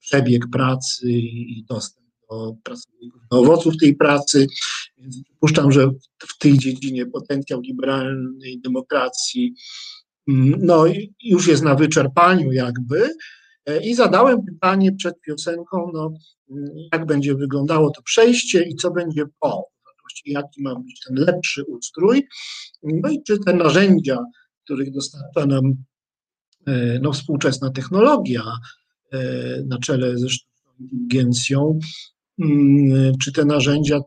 przebieg pracy i dostęp do do owoców tej pracy. Więc przypuszczam, że w tej dziedzinie potencjał liberalnej demokracji mm, no, już jest na wyczerpaniu jakby. E, I zadałem pytanie przed piosenką, no, jak będzie wyglądało to przejście i co będzie po, jaki ma być ten lepszy ustrój, no i czy te narzędzia, których dostarcza nam e, no, współczesna technologia, e, na czele zresztą inteligencją, mm, czy te narzędzia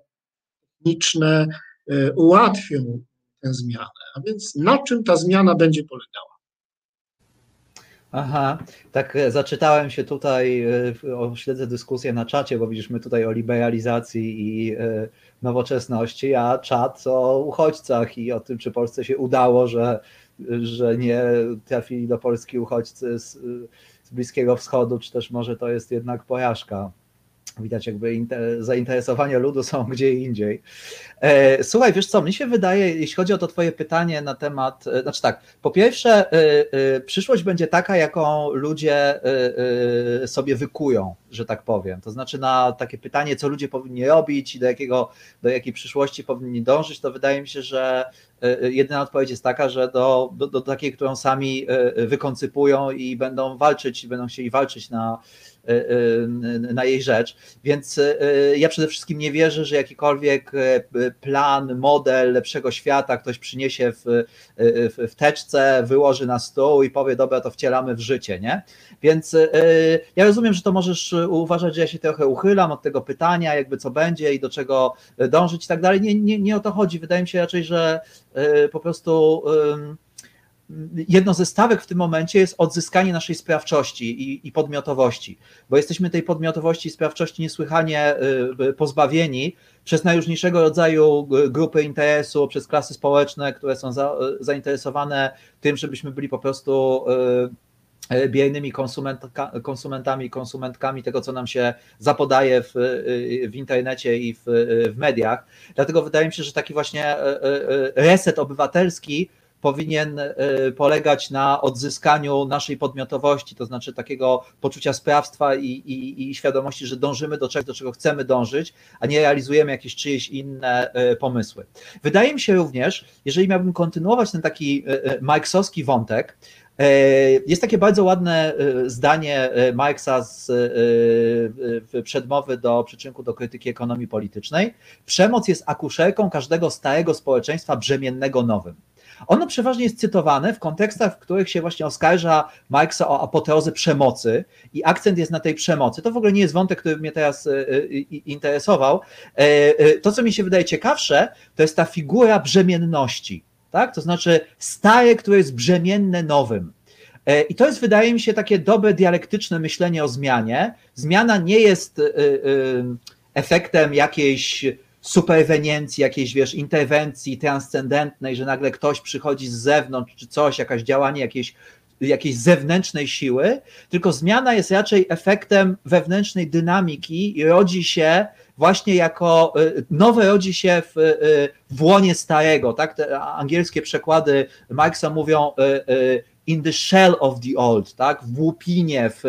techniczne e, ułatwią tę zmianę. A więc na czym ta zmiana będzie polegała? Aha, tak e, zaczytałem się tutaj, e, śledzę dyskusję na czacie, bo widzisz, my tutaj o liberalizacji i nowoczesności, a czat o uchodźcach i o tym, czy Polsce się udało, że, że nie trafili do Polski uchodźcy z, z Bliskiego Wschodu, czy też może to jest jednak porażka. Widać, jakby zainteresowania ludu są gdzie indziej. E, słuchaj, wiesz co, mi się wydaje, jeśli chodzi o to Twoje pytanie na temat, e, znaczy tak, po pierwsze, e, przyszłość będzie taka, jaką ludzie sobie wykują, że tak powiem. To znaczy, na takie pytanie, co ludzie powinni robić i do, jakiego, do jakiej przyszłości powinni dążyć, to wydaje mi się, że jedyna odpowiedź jest taka, że do, do, do takiej, którą sami wykoncypują i będą walczyć, będą chcieli walczyć na na jej rzecz. Więc y, ja przede wszystkim nie wierzę, że jakikolwiek plan, model lepszego świata ktoś przyniesie w, w, w teczce, wyłoży na stół i powie, dobra, to wcielamy w życie, nie? Więc ja rozumiem, że to możesz uważać, że ja się trochę uchylam od tego pytania, jakby co będzie i do czego dążyć i tak dalej. Nie, nie, nie o to chodzi. Wydaje mi się raczej, że po prostu jedno ze stawek w tym momencie jest odzyskanie naszej sprawczości i, i, podmiotowości, bo jesteśmy tej podmiotowości i sprawczości niesłychanie y, pozbawieni przez najróżniejszego rodzaju grupy interesu, przez klasy społeczne, które są za, y, zainteresowane tym, żebyśmy byli po prostu y, biernymi konsumentami, konsumentkami tego, co nam się zapodaje w, w internecie i w, w mediach. Dlatego wydaje mi się, że taki właśnie reset obywatelski powinien e, polegać na odzyskaniu naszej podmiotowości, to znaczy takiego poczucia sprawstwa i, i, i świadomości, że dążymy do czegoś, do czego chcemy dążyć, a nie realizujemy jakieś czyjeś inne e, pomysły. Wydaje mi się również, jeżeli miałbym kontynuować ten taki e, marksowski wątek, jest takie bardzo ładne zdanie Marksa z przedmowy do przyczynku do krytyki ekonomii politycznej. Przemoc jest akuszerką każdego starego społeczeństwa brzemiennego nowym. Ono przeważnie jest cytowane w kontekstach, w których się właśnie oskarża Marksa o apoteozę przemocy i akcent jest na tej przemocy. To w ogóle nie jest wątek, który mnie teraz e, e, interesował. E, to, co mi się wydaje ciekawsze, to jest ta figura brzemienności, tak? to znaczy stare, które jest brzemienne nowym. I to jest, wydaje mi się, takie dobre dialektyczne myślenie o zmianie. Zmiana nie jest efektem jakiejś superweniencji, jakiejś, wiesz, interwencji transcendentnej, że nagle ktoś przychodzi z zewnątrz, czy coś, jakaś działanie jakiejś, jakiejś zewnętrznej siły, tylko zmiana jest raczej efektem wewnętrznej dynamiki i rodzi się właśnie jako, y, nowe rodzi się w, y, w łonie starego, tak? Te angielskie przekłady Marksa mówią y, in the shell of the old, tak? w łupinie, w,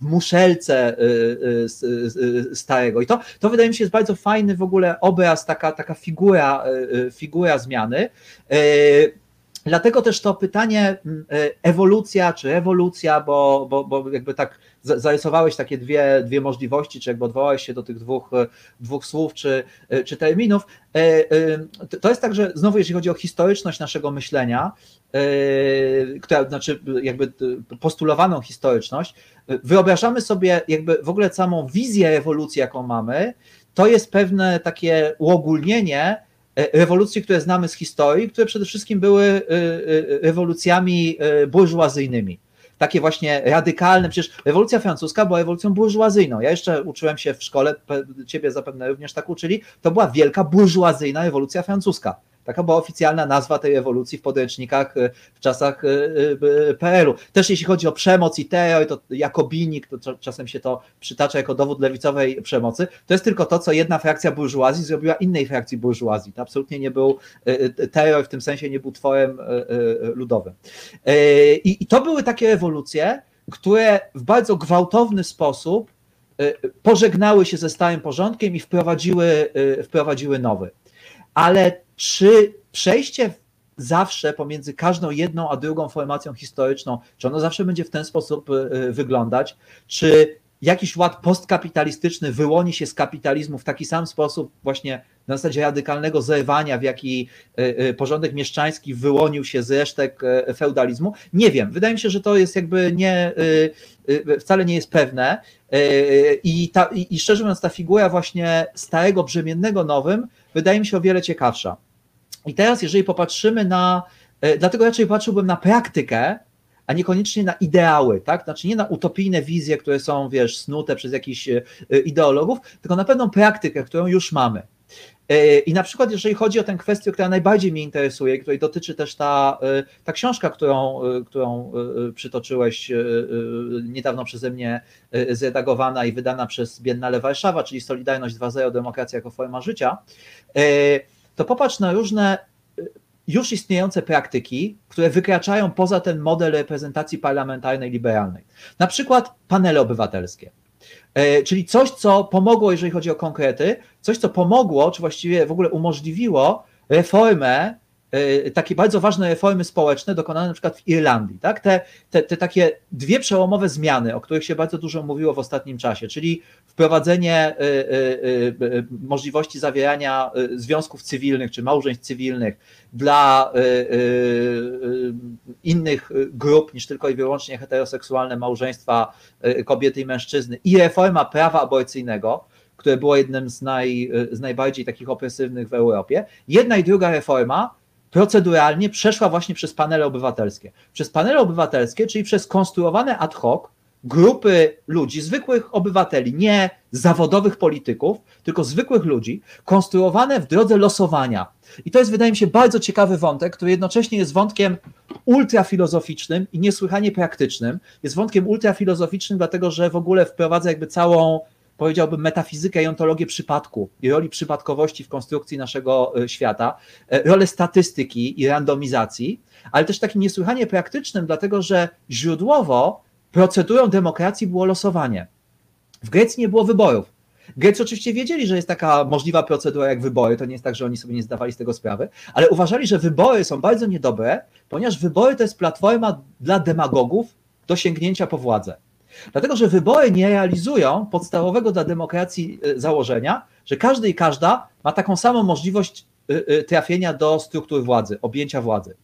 w muszelce y, y, y, starego. I to, to wydaje mi się jest bardzo fajny w ogóle obraz, taka, taka figura, figura zmiany. Dlatego też to pytanie ewolucja czy rewolucja, bo, bo, bo jakby tak zarysowałeś takie dwie, dwie możliwości, czy jakby odwołałeś się do tych dwóch, dwóch słów czy, czy terminów. To jest tak, że znowu jeśli chodzi o historyczność naszego myślenia, która znaczy jakby postulowaną historyczność, wyobrażamy sobie jakby w ogóle samą wizję rewolucji, jaką mamy, to jest pewne takie uogólnienie e, rewolucji, które znamy z historii, które przede wszystkim były e, e, rewolucjami burżuazyjnymi takie właśnie radykalne, przecież rewolucja francuska była rewolucją burżuazyjną. Ja jeszcze uczyłem się w szkole, ciebie zapewne również tak uczyli, to była wielka burżuazyjna rewolucja francuska. Taka była oficjalna nazwa tej ewolucji w podręcznikach e, w czasach e, e, PRL-u. Też jeśli chodzi o przemoc i terror, to Jakobinik, to czasem się to przytacza jako dowód lewicowej przemocy, to jest tylko to, co jedna frakcja burżuazji zrobiła innej frakcji burżuazji. To absolutnie nie był terror, w tym sensie nie był tworem ludowym. I to były takie ewolucje, które w bardzo gwałtowny sposób pożegnały się ze stałym porządkiem i wprowadziły, wprowadziły nowy. Ale czy przejście zawsze pomiędzy każdą jedną a drugą formacją historyczną, czy ono zawsze będzie w ten sposób y, y, wyglądać, czy jakiś ład postkapitalistyczny wyłoni się z kapitalizmu w taki sam sposób, właśnie na zasadzie radykalnego zerwania, w jaki porządek mieszczański wyłonił się z resztek feudalizmu. Nie wiem, wydaje mi się, że to jest jakby nie, wcale nie jest pewne. I, ta, I szczerze mówiąc, ta figura właśnie starego brzemiennego nowym wydaje mi się o wiele ciekawsza. I teraz, jeżeli popatrzymy na, dlatego raczej patrzyłbym na praktykę, a niekoniecznie na ideały, tak? Znaczy nie na utopijne wizje, które są, wiesz, snute przez jakichś ideologów, tylko na pewną praktykę, którą już mamy. I na przykład, jeżeli chodzi o tę kwestię, która najbardziej mnie interesuje, której dotyczy też ta, ta książka, którą, którą przytoczyłeś niedawno przeze mnie zredagowana i wydana przez Biennale Warszawa, czyli Solidarność 2.0 Demokracja jako forma życia, to popatrz na różne już istniejące praktyki, które wykraczają poza ten model reprezentacji parlamentarnej liberalnej. Na przykład panele obywatelskie. Czyli coś, co pomogło, jeżeli chodzi o konkrety, coś, co pomogło, czy właściwie w ogóle umożliwiło reformę, takie bardzo ważne reformy społeczne dokonane na przykład w Irlandii. Tak? Te, te, te takie dwie przełomowe zmiany, o których się bardzo dużo mówiło w ostatnim czasie, czyli wprowadzenie możliwości zawierania związków cywilnych czy małżeństw cywilnych dla innych grup niż tylko i wyłącznie heteroseksualne małżeństwa kobiety i mężczyzny i reforma prawa aborcyjnego, które było jednym z, naj, z najbardziej takich opresywnych w Europie. Jedna i druga reforma proceduralnie przeszła właśnie przez panele obywatelskie. Przez panele obywatelskie, czyli przez konstruowane ad hoc grupy ludzi, zwykłych obywateli, nie zawodowych polityków, tylko zwykłych ludzi, konstruowane w drodze losowania. I to jest, wydaje mi się, bardzo ciekawy wątek, który jednocześnie jest wątkiem ultrafilozoficznym i niesłychanie praktycznym. Jest wątkiem ultrafilozoficznym, dlatego że w ogóle wprowadza jakby całą powiedziałbym, metafizykę i ontologię przypadku i roli przypadkowości w konstrukcji naszego świata, rolę statystyki i randomizacji, ale też takim niesłychanie praktycznym, dlatego że źródłowo procedurą demokracji było losowanie. W Grecji nie było wyborów. Grecy oczywiście wiedzieli, że jest taka możliwa procedura jak wybory, to nie jest tak, że oni sobie nie zdawali z tego sprawy, ale uważali, że wybory są bardzo niedobre, ponieważ wybory to jest platforma dla demagogów do sięgnięcia po władzę. Dlatego, że wybory nie realizują podstawowego dla demokracji założenia, że każdy i każda ma taką samą możliwość trafienia do struktur władzy, objęcia władzy.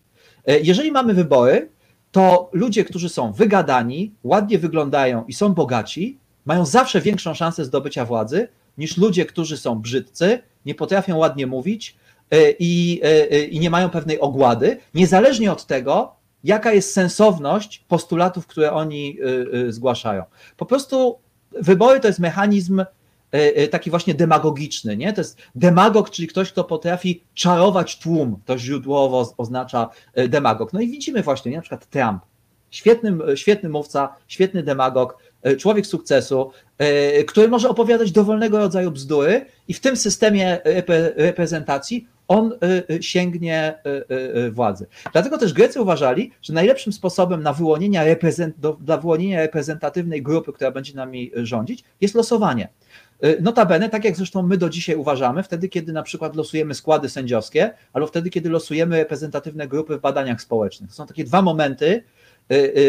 Jeżeli mamy wybory, to ludzie, którzy są wygadani, ładnie wyglądają i są bogaci, mają zawsze większą szansę zdobycia władzy niż ludzie, którzy są brzydcy, nie potrafią ładnie mówić i, i nie mają pewnej ogłady, niezależnie od tego, jaka jest sensowność postulatów, które oni zgłaszają. Po prostu wybory to jest mechanizm taki właśnie demagogiczny, nie? To jest demagog, czyli ktoś, kto potrafi czarować tłum, to źródłowo oznacza demagog. No i widzimy właśnie, nie? na przykład Trump, świetny, świetny mówca, świetny demagog, człowiek sukcesu, który może opowiadać dowolnego rodzaju bzdury i w tym systemie reprezentacji on sięgnie władzy. Dlatego też Grecy uważali, że najlepszym sposobem na wyłonienia do, dla wyłonienia reprezentatywnej grupy, która będzie nami rządzić, jest losowanie. Notabene, tak jak zresztą my do dzisiaj uważamy, wtedy, kiedy na przykład losujemy składy sędziowskie, albo wtedy, kiedy losujemy reprezentatywne grupy w badaniach społecznych. Są takie dwa momenty,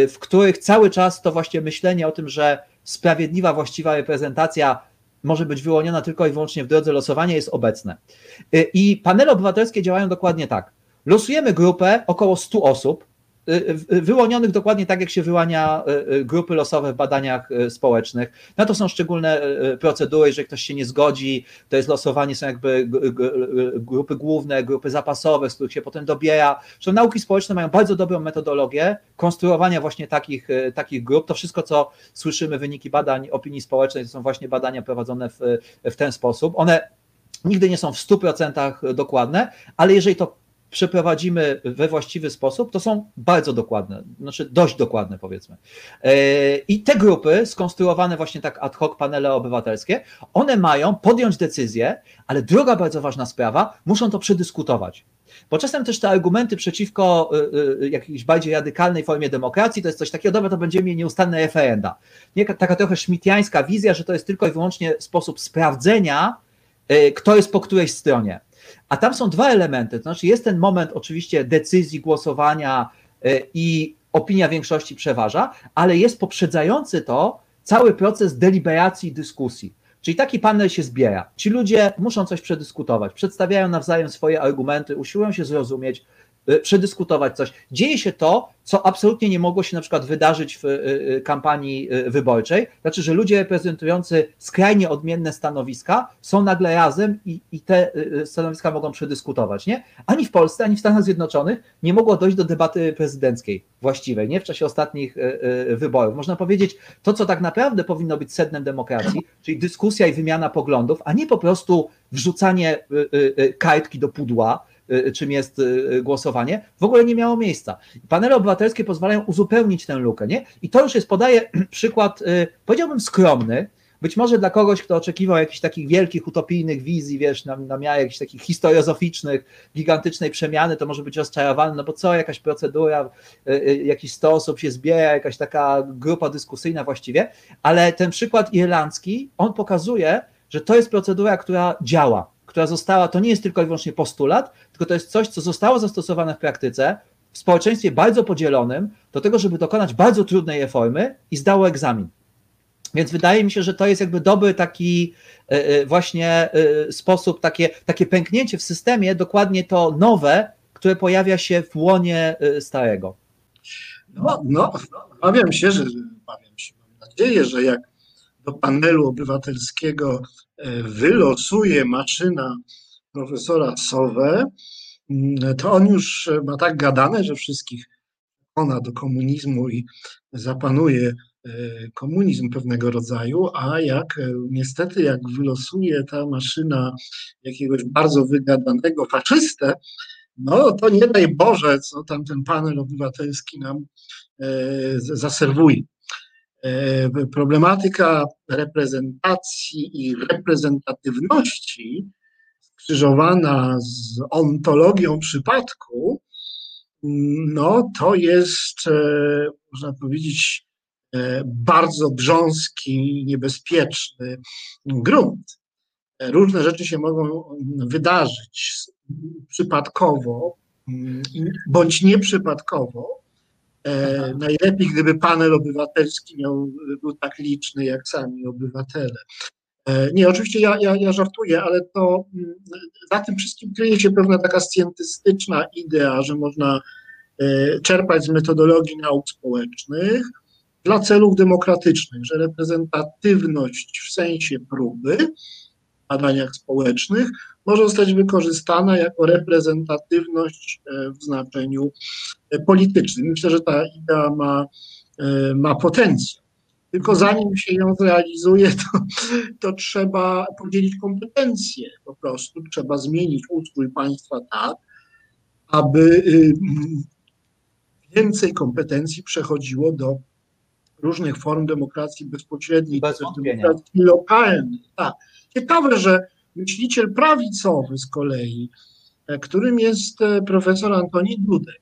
w których cały czas to właśnie myślenie o tym, że sprawiedliwa, właściwa reprezentacja może być wyłoniona tylko i wyłącznie w drodze losowania, jest obecne. I panele obywatelskie działają dokładnie tak. Losujemy grupę około 100 osób, wyłonionych dokładnie tak, jak się wyłania grupy losowe w badaniach społecznych. Na to są szczególne procedury, jeżeli ktoś się nie zgodzi, to jest losowanie, są jakby grupy główne, grupy zapasowe, z których się potem dobiera. Zresztą nauki społeczne mają bardzo dobrą metodologię konstruowania właśnie takich, takich grup. To wszystko, co słyszymy, wyniki badań opinii społecznej, to są właśnie badania prowadzone w, w ten sposób. One nigdy nie są w 100% dokładne, ale jeżeli to przeprowadzimy we właściwy sposób, to są bardzo dokładne, znaczy dość dokładne powiedzmy. I te grupy, skonstruowane właśnie tak ad hoc panele obywatelskie, one mają podjąć decyzję, ale druga bardzo ważna sprawa, muszą to przedyskutować. Bo czasem też te argumenty przeciwko jakiejś bardziej radykalnej formie demokracji to jest coś takiego, dobra, to będziemy mieli nieustanne referenda. Nie, taka trochę szmitiańska wizja, że to jest tylko i wyłącznie sposób sprawdzenia, kto jest po której stronie. A tam są dwa elementy, to znaczy jest ten moment oczywiście decyzji, głosowania i opinia większości przeważa, ale jest poprzedzający to cały proces deliberacji i dyskusji. Czyli taki panel się zbiera. Ci ludzie muszą coś przedyskutować, przedstawiają nawzajem swoje argumenty, usiłują się zrozumieć, przedyskutować coś. Dzieje się to, co absolutnie nie mogło się na przykład wydarzyć w y, y, kampanii wyborczej, znaczy, że ludzie reprezentujący skrajnie odmienne stanowiska są nagle razem i, i te stanowiska mogą przedyskutować. Nie? Ani w Polsce, ani w Stanach Zjednoczonych nie mogło dojść do debaty prezydenckiej właściwej, nie w czasie ostatnich wyborów. Można powiedzieć, to, co tak naprawdę powinno być sednem demokracji, czyli dyskusja i wymiana poglądów, a nie po prostu wrzucanie kartki do pudła, Y, czym jest y, głosowanie, w ogóle nie miało miejsca. Panele obywatelskie pozwalają uzupełnić tę lukę, nie? I to już jest, podaję przykład, y, powiedziałbym skromny, być może dla kogoś, kto oczekiwał jakichś takich wielkich, utopijnych wizji, wiesz, na, na miarę jakichś takich historiozoficznych, gigantycznej przemiany, to może być rozczarowany, no bo co, jakaś procedura, jakiś 100 osób się zbiera, jakaś taka grupa dyskusyjna właściwie, ale ten przykład irlandzki, on pokazuje, że to jest procedura, która działa, która została, to nie jest tylko i wyłącznie postulat, tylko to jest coś, co zostało zastosowane w praktyce w społeczeństwie bardzo podzielonym do tego, żeby dokonać bardzo trudnej reformy i zdało egzamin. Więc wydaje mi się, że to jest jakby dobry taki e, e, właśnie e, sposób, takie, takie pęknięcie w systemie, dokładnie to nowe, które pojawia się w łonie starego. No, no obawiam się, że obawiam się, mam nadzieję, że jak do panelu obywatelskiego wylosuje maszyna profesora Sowę, to on już ma tak gadane, że wszystkich ona do komunizmu i zapanuje e, komunizm pewnego rodzaju, a jak e, niestety jak wylosuje ta maszyna jakiegoś bardzo wygadanego faszystę, no to nie daj Boże, co tam ten panel obywatelski nam e, zaserwuje. Problematyka reprezentacji i reprezentatywności skrzyżowana z ontologią przypadku, no to jest, e, można powiedzieć, e, bardzo brząski, niebezpieczny grunt. Różne rzeczy się mogą wydarzyć przypadkowo bądź nieprzypadkowo. E, najlepiej, gdyby panel obywatelski miał, był tak liczny jak sami obywatele. E, nie, oczywiście ja, ja, ja żartuję, ale to mm, za tym wszystkim kryje się pewna taka scjentystyczna idea, że można e, czerpać z metodologii nauk społecznych dla celów demokratycznych, że reprezentatywność w sensie próby badaniach społecznych może zostać wykorzystana jako reprezentatywność e, w znaczeniu politycznym. Myślę, że ta idea ma, ma potencjał. Tylko zanim się ją zrealizuje, to, to trzeba podzielić kompetencje po prostu. Trzeba zmienić ustrój państwa tak, aby y, więcej kompetencji przechodziło do różnych form demokracji bezpośredniej, Bez demokracji lokalnej. Tak. Ciekawe, że myśliciel prawicowy z kolei, e, którym jest e, profesor Antoni Dudek,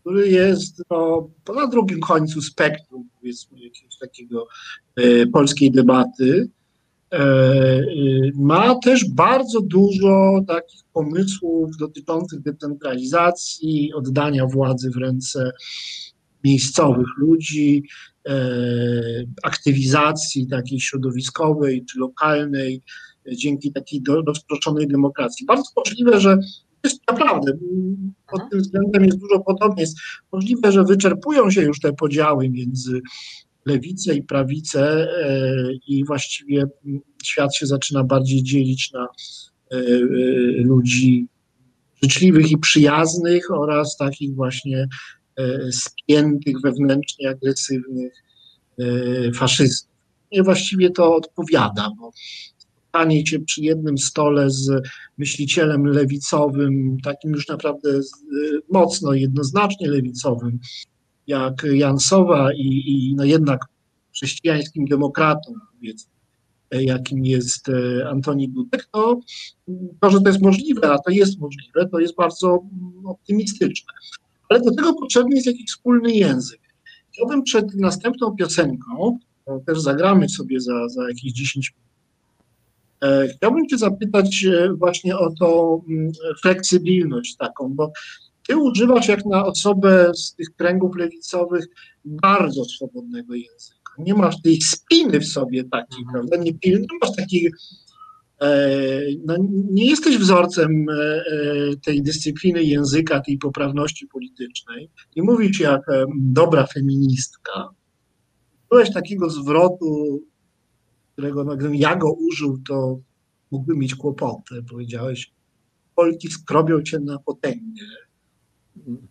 który jest no, na drugim końcu spektrum, powiedzmy, jakiegoś takiego e, polskiej debaty, e, e, ma też bardzo dużo takich pomysłów dotyczących decentralizacji, oddania władzy w ręce miejscowych ludzi, e, aktywizacji takiej środowiskowej czy lokalnej e, dzięki takiej rozproszonej demokracji. Bardzo możliwe, że jest naprawdę, pod tym względem jest dużo podobnie. Jest możliwe, że wyczerpują się już te podziały między lewicę i prawicę e, i właściwie świat się zaczyna bardziej dzielić na ludzi życzliwych i przyjaznych oraz takich właśnie spiętych, wewnętrznie agresywnych faszystów. I właściwie to odpowiada, bo spotkanie się przy jednym stole z myślicielem lewicowym, takim już naprawdę mocno, jednoznacznie lewicowym, jak Jansowa i, i no jednak chrześcijańskim demokratą, powiedzmy, jakim jest e, Antoni Dudek, to, to, że to jest możliwe, a to jest możliwe, to jest bardzo optymistyczne. Ale do tego potrzebny jest jakiś wspólny język. Chciałbym przed następną piosenką, też zagramy sobie za, za jakieś 10 minut, E, chciałbym Cię zapytać e, właśnie o tą mm, fleksybylność taką, bo Ty używasz jak na osobę z tych kręgów lewicowych bardzo swobodnego języka. Nie masz tej spiny w sobie takiej, Mhm. prawda? Nie, nie masz takiej. E, no, nie jesteś wzorcem e, e, tej dyscypliny języka, tej poprawności politycznej. Nie mówisz jak dobra feministka. Byłeś takiego zwrotu, którego no, gdybym ja go użył, to mógłbym mieć kłopoty. Powiedziałeś, Polki skrobią cię na potęgę.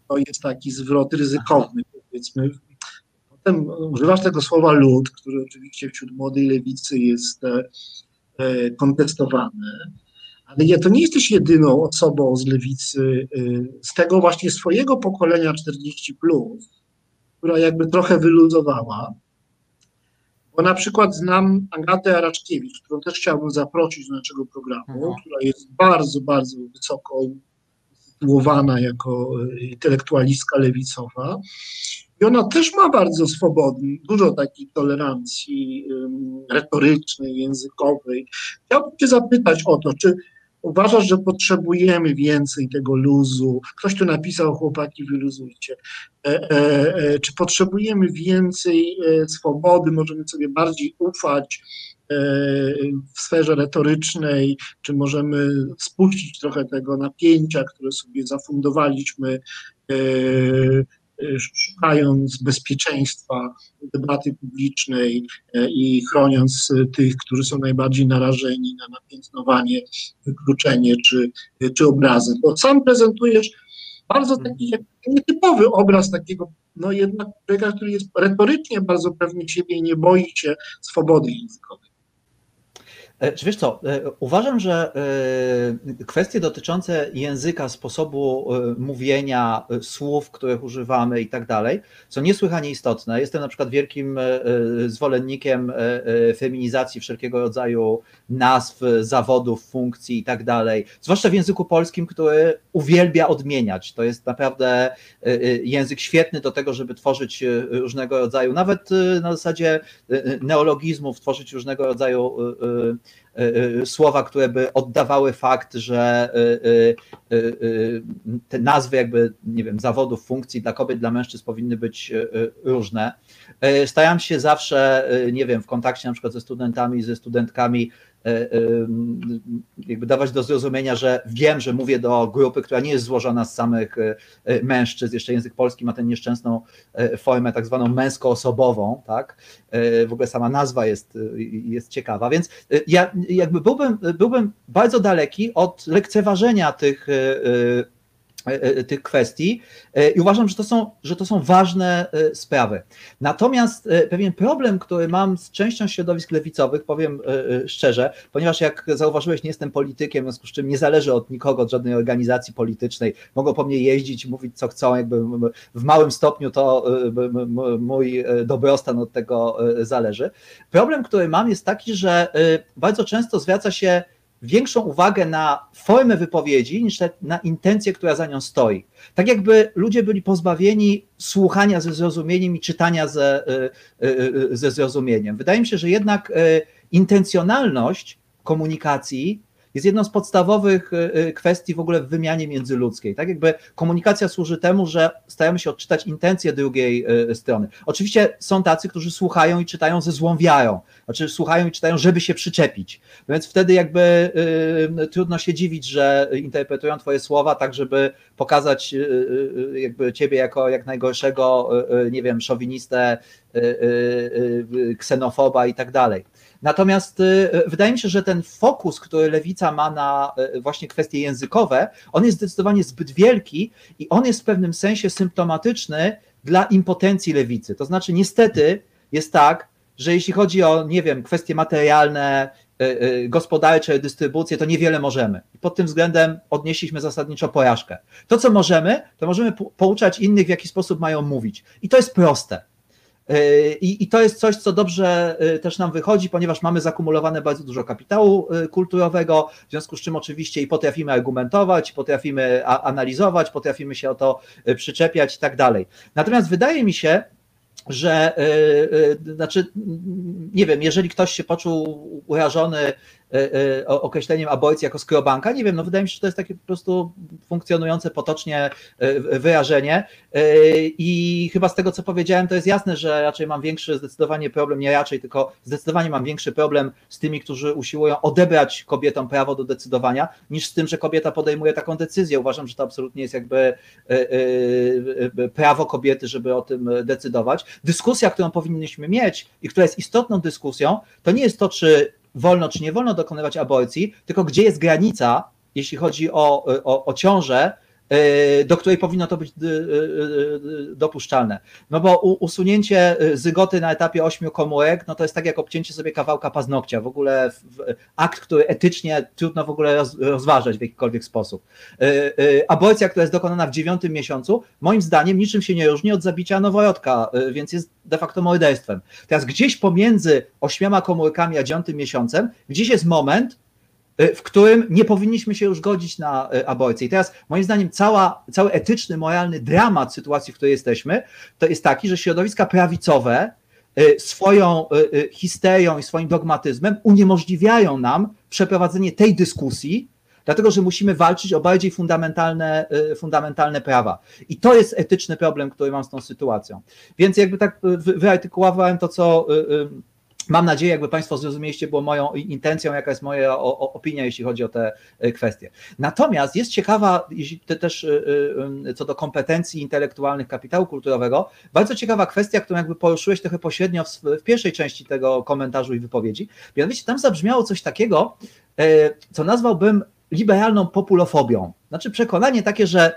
To jest taki zwrot ryzykowny, powiedzmy. Potem używasz tego słowa lud, który oczywiście wśród młodej lewicy jest e, e, kontestowany. Ale nie, to nie jesteś jedyną osobą z lewicy, e, z tego właśnie swojego pokolenia 40, plus, która jakby trochę wyluzowała. Bo na przykład znam Agatę Araczkiewicz, którą też chciałbym zaprosić do naszego programu, Mhm. która jest bardzo, bardzo wysoko usytuowana jako e, intelektualistka lewicowa. I ona też ma bardzo swobodny, dużo takiej tolerancji retorycznej, językowej. Chciałbym Cię zapytać o to, czy uważasz, że potrzebujemy więcej tego luzu? Ktoś tu napisał, chłopaki, wyluzujcie. E, e, e, czy potrzebujemy więcej swobody? Możemy sobie bardziej ufać w sferze retorycznej? Czy możemy spuścić trochę tego napięcia, które sobie zafundowaliśmy? E, szukając bezpieczeństwa debaty publicznej e, i chroniąc e, tych, którzy są najbardziej narażeni na napiętnowanie, wykluczenie czy, czy obrazy. Bo sam prezentujesz bardzo taki jak nietypowy obraz takiego, no jednak człowieka, który jest retorycznie bardzo pewny siebie i nie boi się swobody językowej. E, Czy wiesz co, e, uważam, że e, kwestie dotyczące języka, sposobu mówienia, słów, których używamy i tak dalej, są niesłychanie istotne. Jestem na przykład wielkim zwolennikiem feminizacji wszelkiego rodzaju nazw, zawodów, funkcji i tak dalej, zwłaszcza w języku polskim, który uwielbia odmieniać. To jest naprawdę język świetny do tego, żeby tworzyć różnego rodzaju, nawet na zasadzie neologizmów, tworzyć różnego rodzaju słowa, które by oddawały fakt, że e, te nazwy jakby, nie wiem, zawodów, funkcji dla kobiet, dla mężczyzn powinny być różne. Staram się zawsze, nie wiem, w kontakcie na przykład ze studentami, ze studentkami jakby dawać do zrozumienia, że wiem, że mówię do grupy, która nie jest złożona z samych e, e, mężczyzn. Jeszcze język polski ma tę nieszczęsną e, formę tak zwaną męskoosobową, tak? E, W ogóle sama nazwa jest, e, jest ciekawa, więc e, ja jakby byłbym, byłbym bardzo daleki od lekceważenia tych, e, e, e, tych kwestii e, i uważam, że to są, że to są ważne e, sprawy. Natomiast e, pewien problem, który mam z częścią środowisk lewicowych, powiem e, e, szczerze, ponieważ jak zauważyłeś, nie jestem politykiem, w związku z czym nie zależy od nikogo, od żadnej organizacji politycznej, mogą po mnie jeździć, mówić co chcą, jakby w małym stopniu to e, mój e, dobrostan od tego e, zależy. Problem, który mam jest taki, że e, bardzo często zwraca się większą uwagę na formę wypowiedzi niż na intencję, która za nią stoi. Tak jakby ludzie byli pozbawieni słuchania ze zrozumieniem i czytania ze, e, e, ze zrozumieniem. Wydaje mi się, że jednak e, intencjonalność komunikacji jest jedną z podstawowych e, e, kwestii w ogóle w wymianie międzyludzkiej. Tak jakby komunikacja służy temu, że staramy się odczytać intencje drugiej e, strony. Oczywiście są tacy, którzy słuchają i czytają ze złą wiarą, znaczy słuchają i czytają, żeby się przyczepić. Więc wtedy jakby y, trudno się dziwić, że interpretują twoje słowa tak, żeby pokazać y, y, jakby ciebie jako jak najgorszego, y, y, nie wiem, szowinistę, y, y, y, ksenofoba i tak dalej. Natomiast y, wydaje mi się, że ten fokus, który lewica ma na y, właśnie kwestie językowe, on jest zdecydowanie zbyt wielki i on jest w pewnym sensie symptomatyczny dla impotencji lewicy. To znaczy, niestety jest tak, że jeśli chodzi o, nie wiem, kwestie materialne, y, y, gospodarcze, dystrybucję, to niewiele możemy. Pod tym względem odnieśliśmy zasadniczo porażkę. To, co możemy, to możemy po- pouczać innych, w jaki sposób mają mówić. I to jest proste. Y, I, I to jest coś, co dobrze y, też nam wychodzi, ponieważ mamy zakumulowane bardzo dużo kapitału y, kulturowego, w związku z czym oczywiście i potrafimy argumentować, potrafimy analizować, potrafimy się o to przyczepiać i tak dalej. Natomiast wydaje mi się, że znaczy, nie wiem, jeżeli ktoś się poczuł urażony określeniem aborcji jako skrobanka. Nie wiem, no wydaje mi się, że to jest takie po prostu funkcjonujące potocznie wyrażenie i chyba z tego, co powiedziałem, to jest jasne, że raczej mam większy zdecydowanie problem, nie raczej, tylko zdecydowanie mam większy problem z tymi, którzy usiłują odebrać kobietom prawo do decydowania, niż z tym, że kobieta podejmuje taką decyzję. Uważam, że to absolutnie jest jakby prawo kobiety, żeby o tym decydować. Dyskusja, którą powinniśmy mieć i która jest istotną dyskusją, to nie jest to, czy wolno, czy nie wolno dokonywać aborcji, tylko gdzie jest granica, jeśli chodzi o, o, o ciążę, do której powinno to być e, e, dopuszczalne. No bo usunięcie zygoty na etapie ośmiu komórek, no to jest tak jak obcięcie sobie kawałka paznokcia, w ogóle akt, który etycznie trudno w ogóle rozważać w jakikolwiek sposób. Aborcja, która jest dokonana w dziewiątym miesiącu, moim zdaniem niczym się nie różni od zabicia noworodka, więc jest de facto morderstwem. Teraz gdzieś pomiędzy ośmioma komórkami a dziewiątym miesiącem, gdzieś jest moment, w którym nie powinniśmy się już godzić na y, aborcję. I teraz moim zdaniem cała, cały etyczny, moralny dramat sytuacji, w której jesteśmy, to jest taki, że środowiska prawicowe y, swoją histerią i swoim dogmatyzmem uniemożliwiają nam przeprowadzenie tej dyskusji, dlatego że musimy walczyć o bardziej fundamentalne, fundamentalne prawa. I to jest etyczny problem, który mam z tą sytuacją. Więc jakby tak wyartykułowałem to, co Mam nadzieję, jakby Państwo zrozumieliście, było moją intencją, jaka jest moja opinia, jeśli chodzi o te e, kwestie. Natomiast jest ciekawa, też e, e, co do kompetencji intelektualnych kapitału kulturowego, bardzo ciekawa kwestia, którą jakby poruszyłeś trochę pośrednio w, pierwszej części tego komentarzu i wypowiedzi. Mianowicie tam zabrzmiało coś takiego, co nazwałbym liberalną populofobią. Znaczy przekonanie takie, że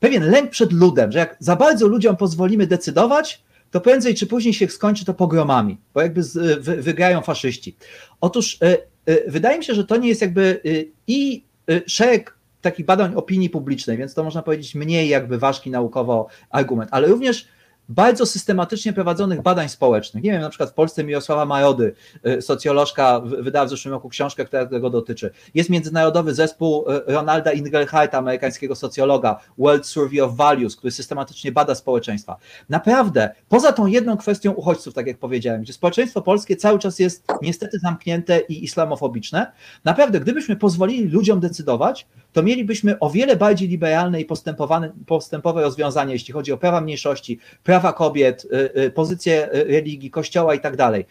pewien lęk przed ludem, że jak za bardzo ludziom pozwolimy decydować, to prędzej czy później się skończy to pogromami, bo jakby z, wy, wygrają faszyści. Otóż y, y, wydaje mi się, że to nie jest jakby y, i szereg takich badań opinii publicznej, więc to można powiedzieć mniej jakby ważki naukowo argument, ale również bardzo systematycznie prowadzonych badań społecznych. Nie wiem, na przykład w Polsce Mirosława Majody, y, socjolożka, wydała w zeszłym roku książkę, która tego dotyczy. Jest międzynarodowy zespół y, Ronalda Ingleharta, amerykańskiego socjologa, World Survey of Values, który systematycznie bada społeczeństwa. Naprawdę, poza tą jedną kwestią uchodźców, tak jak powiedziałem, gdzie społeczeństwo polskie cały czas jest niestety zamknięte i islamofobiczne, naprawdę, gdybyśmy pozwolili ludziom decydować, to mielibyśmy o wiele bardziej liberalne i postępowe rozwiązania, jeśli chodzi o prawa mniejszości, prawa kobiet, y, y, pozycję y, religii, kościoła i tak dalej.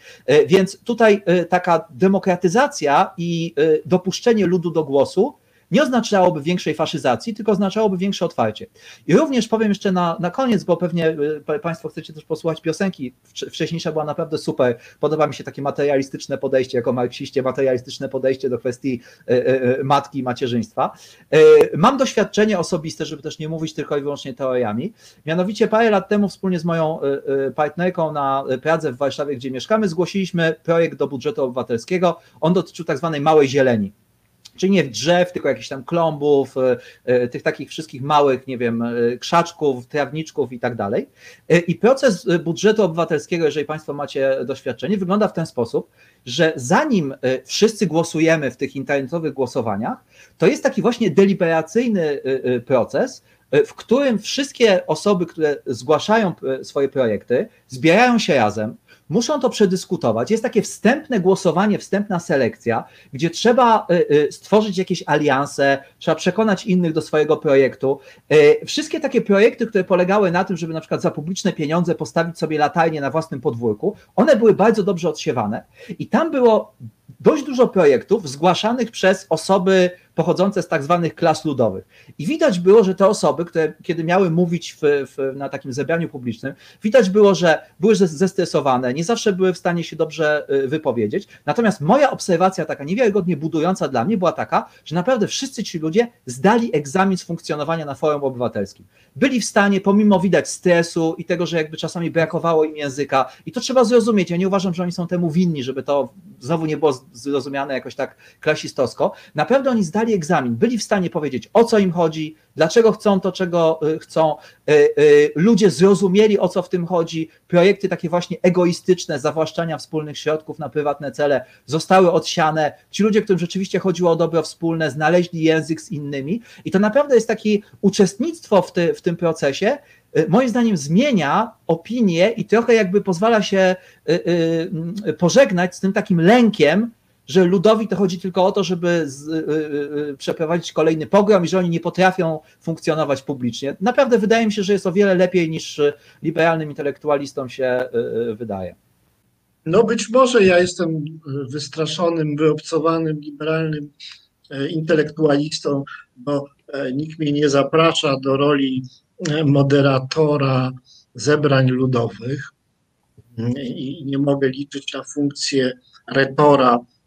Więc tutaj taka demokratyzacja i dopuszczenie ludu do głosu nie oznaczałoby większej faszyzacji, tylko oznaczałoby większe otwarcie. I również powiem jeszcze na, na koniec, bo pewnie y, Państwo chcecie też posłuchać piosenki, wcześniejsza była naprawdę super, podoba mi się takie materialistyczne podejście, jako marksiście, materialistyczne podejście do kwestii y, y, matki i macierzyństwa. Mam doświadczenie osobiste, żeby też nie mówić tylko i wyłącznie teoriami, mianowicie parę lat temu wspólnie z moją partnerką na Pradze w Warszawie, gdzie mieszkamy, zgłosiliśmy projekt do budżetu obywatelskiego, on dotyczył tak zwanej małej zieleni czyli nie drzew, tylko jakichś tam klombów, e, e, tych takich wszystkich małych, nie wiem, e, krzaczków, trawniczków i tak dalej. I proces budżetu obywatelskiego, jeżeli Państwo macie doświadczenie, wygląda w ten sposób, że zanim wszyscy głosujemy w tych internetowych głosowaniach, to jest taki właśnie deliberacyjny proces, w którym wszystkie osoby, które zgłaszają swoje projekty, zbierają się razem, muszą to przedyskutować. Jest takie wstępne głosowanie, wstępna selekcja, gdzie trzeba y, y, stworzyć jakieś alianse, trzeba przekonać innych do swojego projektu. Y, wszystkie takie projekty, które polegały na tym, żeby na przykład za publiczne pieniądze postawić sobie latajnie na własnym podwórku, one były bardzo dobrze odsiewane i tam było dość dużo projektów zgłaszanych przez osoby pochodzące z tak zwanych klas ludowych. I widać było, że te osoby, które kiedy miały mówić w, w, na takim zebraniu publicznym, widać było, że były zestresowane, nie zawsze były w stanie się dobrze y, wypowiedzieć. Natomiast moja obserwacja, taka niewiarygodnie budująca dla mnie, była taka, że naprawdę wszyscy ci ludzie zdali egzamin z funkcjonowania na forum obywatelskim. Byli w stanie, pomimo widać stresu i tego, że jakby czasami brakowało im języka, i to trzeba zrozumieć. Ja nie uważam, że oni są temu winni, żeby to znowu nie było zrozumiane jakoś tak klasistowsko. Naprawdę oni zdali egzamin, byli w stanie powiedzieć, o co im chodzi, dlaczego chcą to, czego y, chcą. Y, y, ludzie zrozumieli, o co w tym chodzi. Projekty takie właśnie egoistyczne, zawłaszczania wspólnych środków na prywatne cele zostały odsiane. Ci ludzie, którym rzeczywiście chodziło o dobro wspólne, znaleźli język z innymi. I to naprawdę jest takie uczestnictwo w, ty, w tym procesie, moim zdaniem zmienia opinię i trochę jakby pozwala się pożegnać z tym takim lękiem, że ludowi to chodzi tylko o to, żeby z, y, y, przeprowadzić kolejny pogrom i że oni nie potrafią funkcjonować publicznie. Naprawdę wydaje mi się, że jest o wiele lepiej niż liberalnym intelektualistom się wydaje. No być może ja jestem wystraszonym, wyobcowanym, liberalnym intelektualistą, bo nikt mnie nie zaprasza do roli moderatora zebrań ludowych i nie mogę liczyć na funkcję retora mm,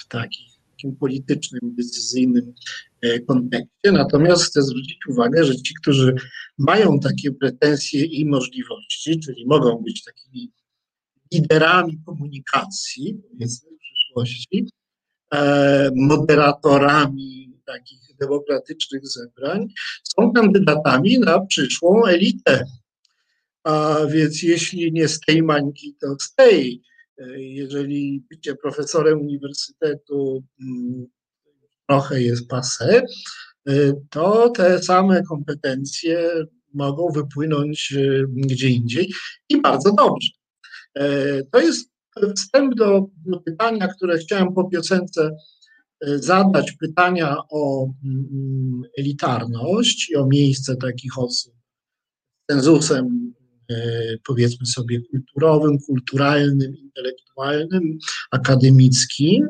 w takim politycznym, decyzyjnym e, kontekście. Natomiast chcę zwrócić uwagę, że ci, którzy mają takie pretensje i możliwości, czyli mogą być takimi liderami komunikacji, w przyszłości, e, moderatorami takich demokratycznych zebrań, są kandydatami na przyszłą elitę a więc jeśli nie z tej mańki, to z tej. Jeżeli bycie profesorem uniwersytetu mm, trochę jest pase, to te same kompetencje mogą wypłynąć e, gdzie indziej i bardzo dobrze. E, to jest wstęp do, pytania, które chciałem po piosence e, zadać, pytania o mm, elitarność i o miejsce takich osób cenzusem E, powiedzmy sobie kulturowym, kulturalnym, intelektualnym, akademickim,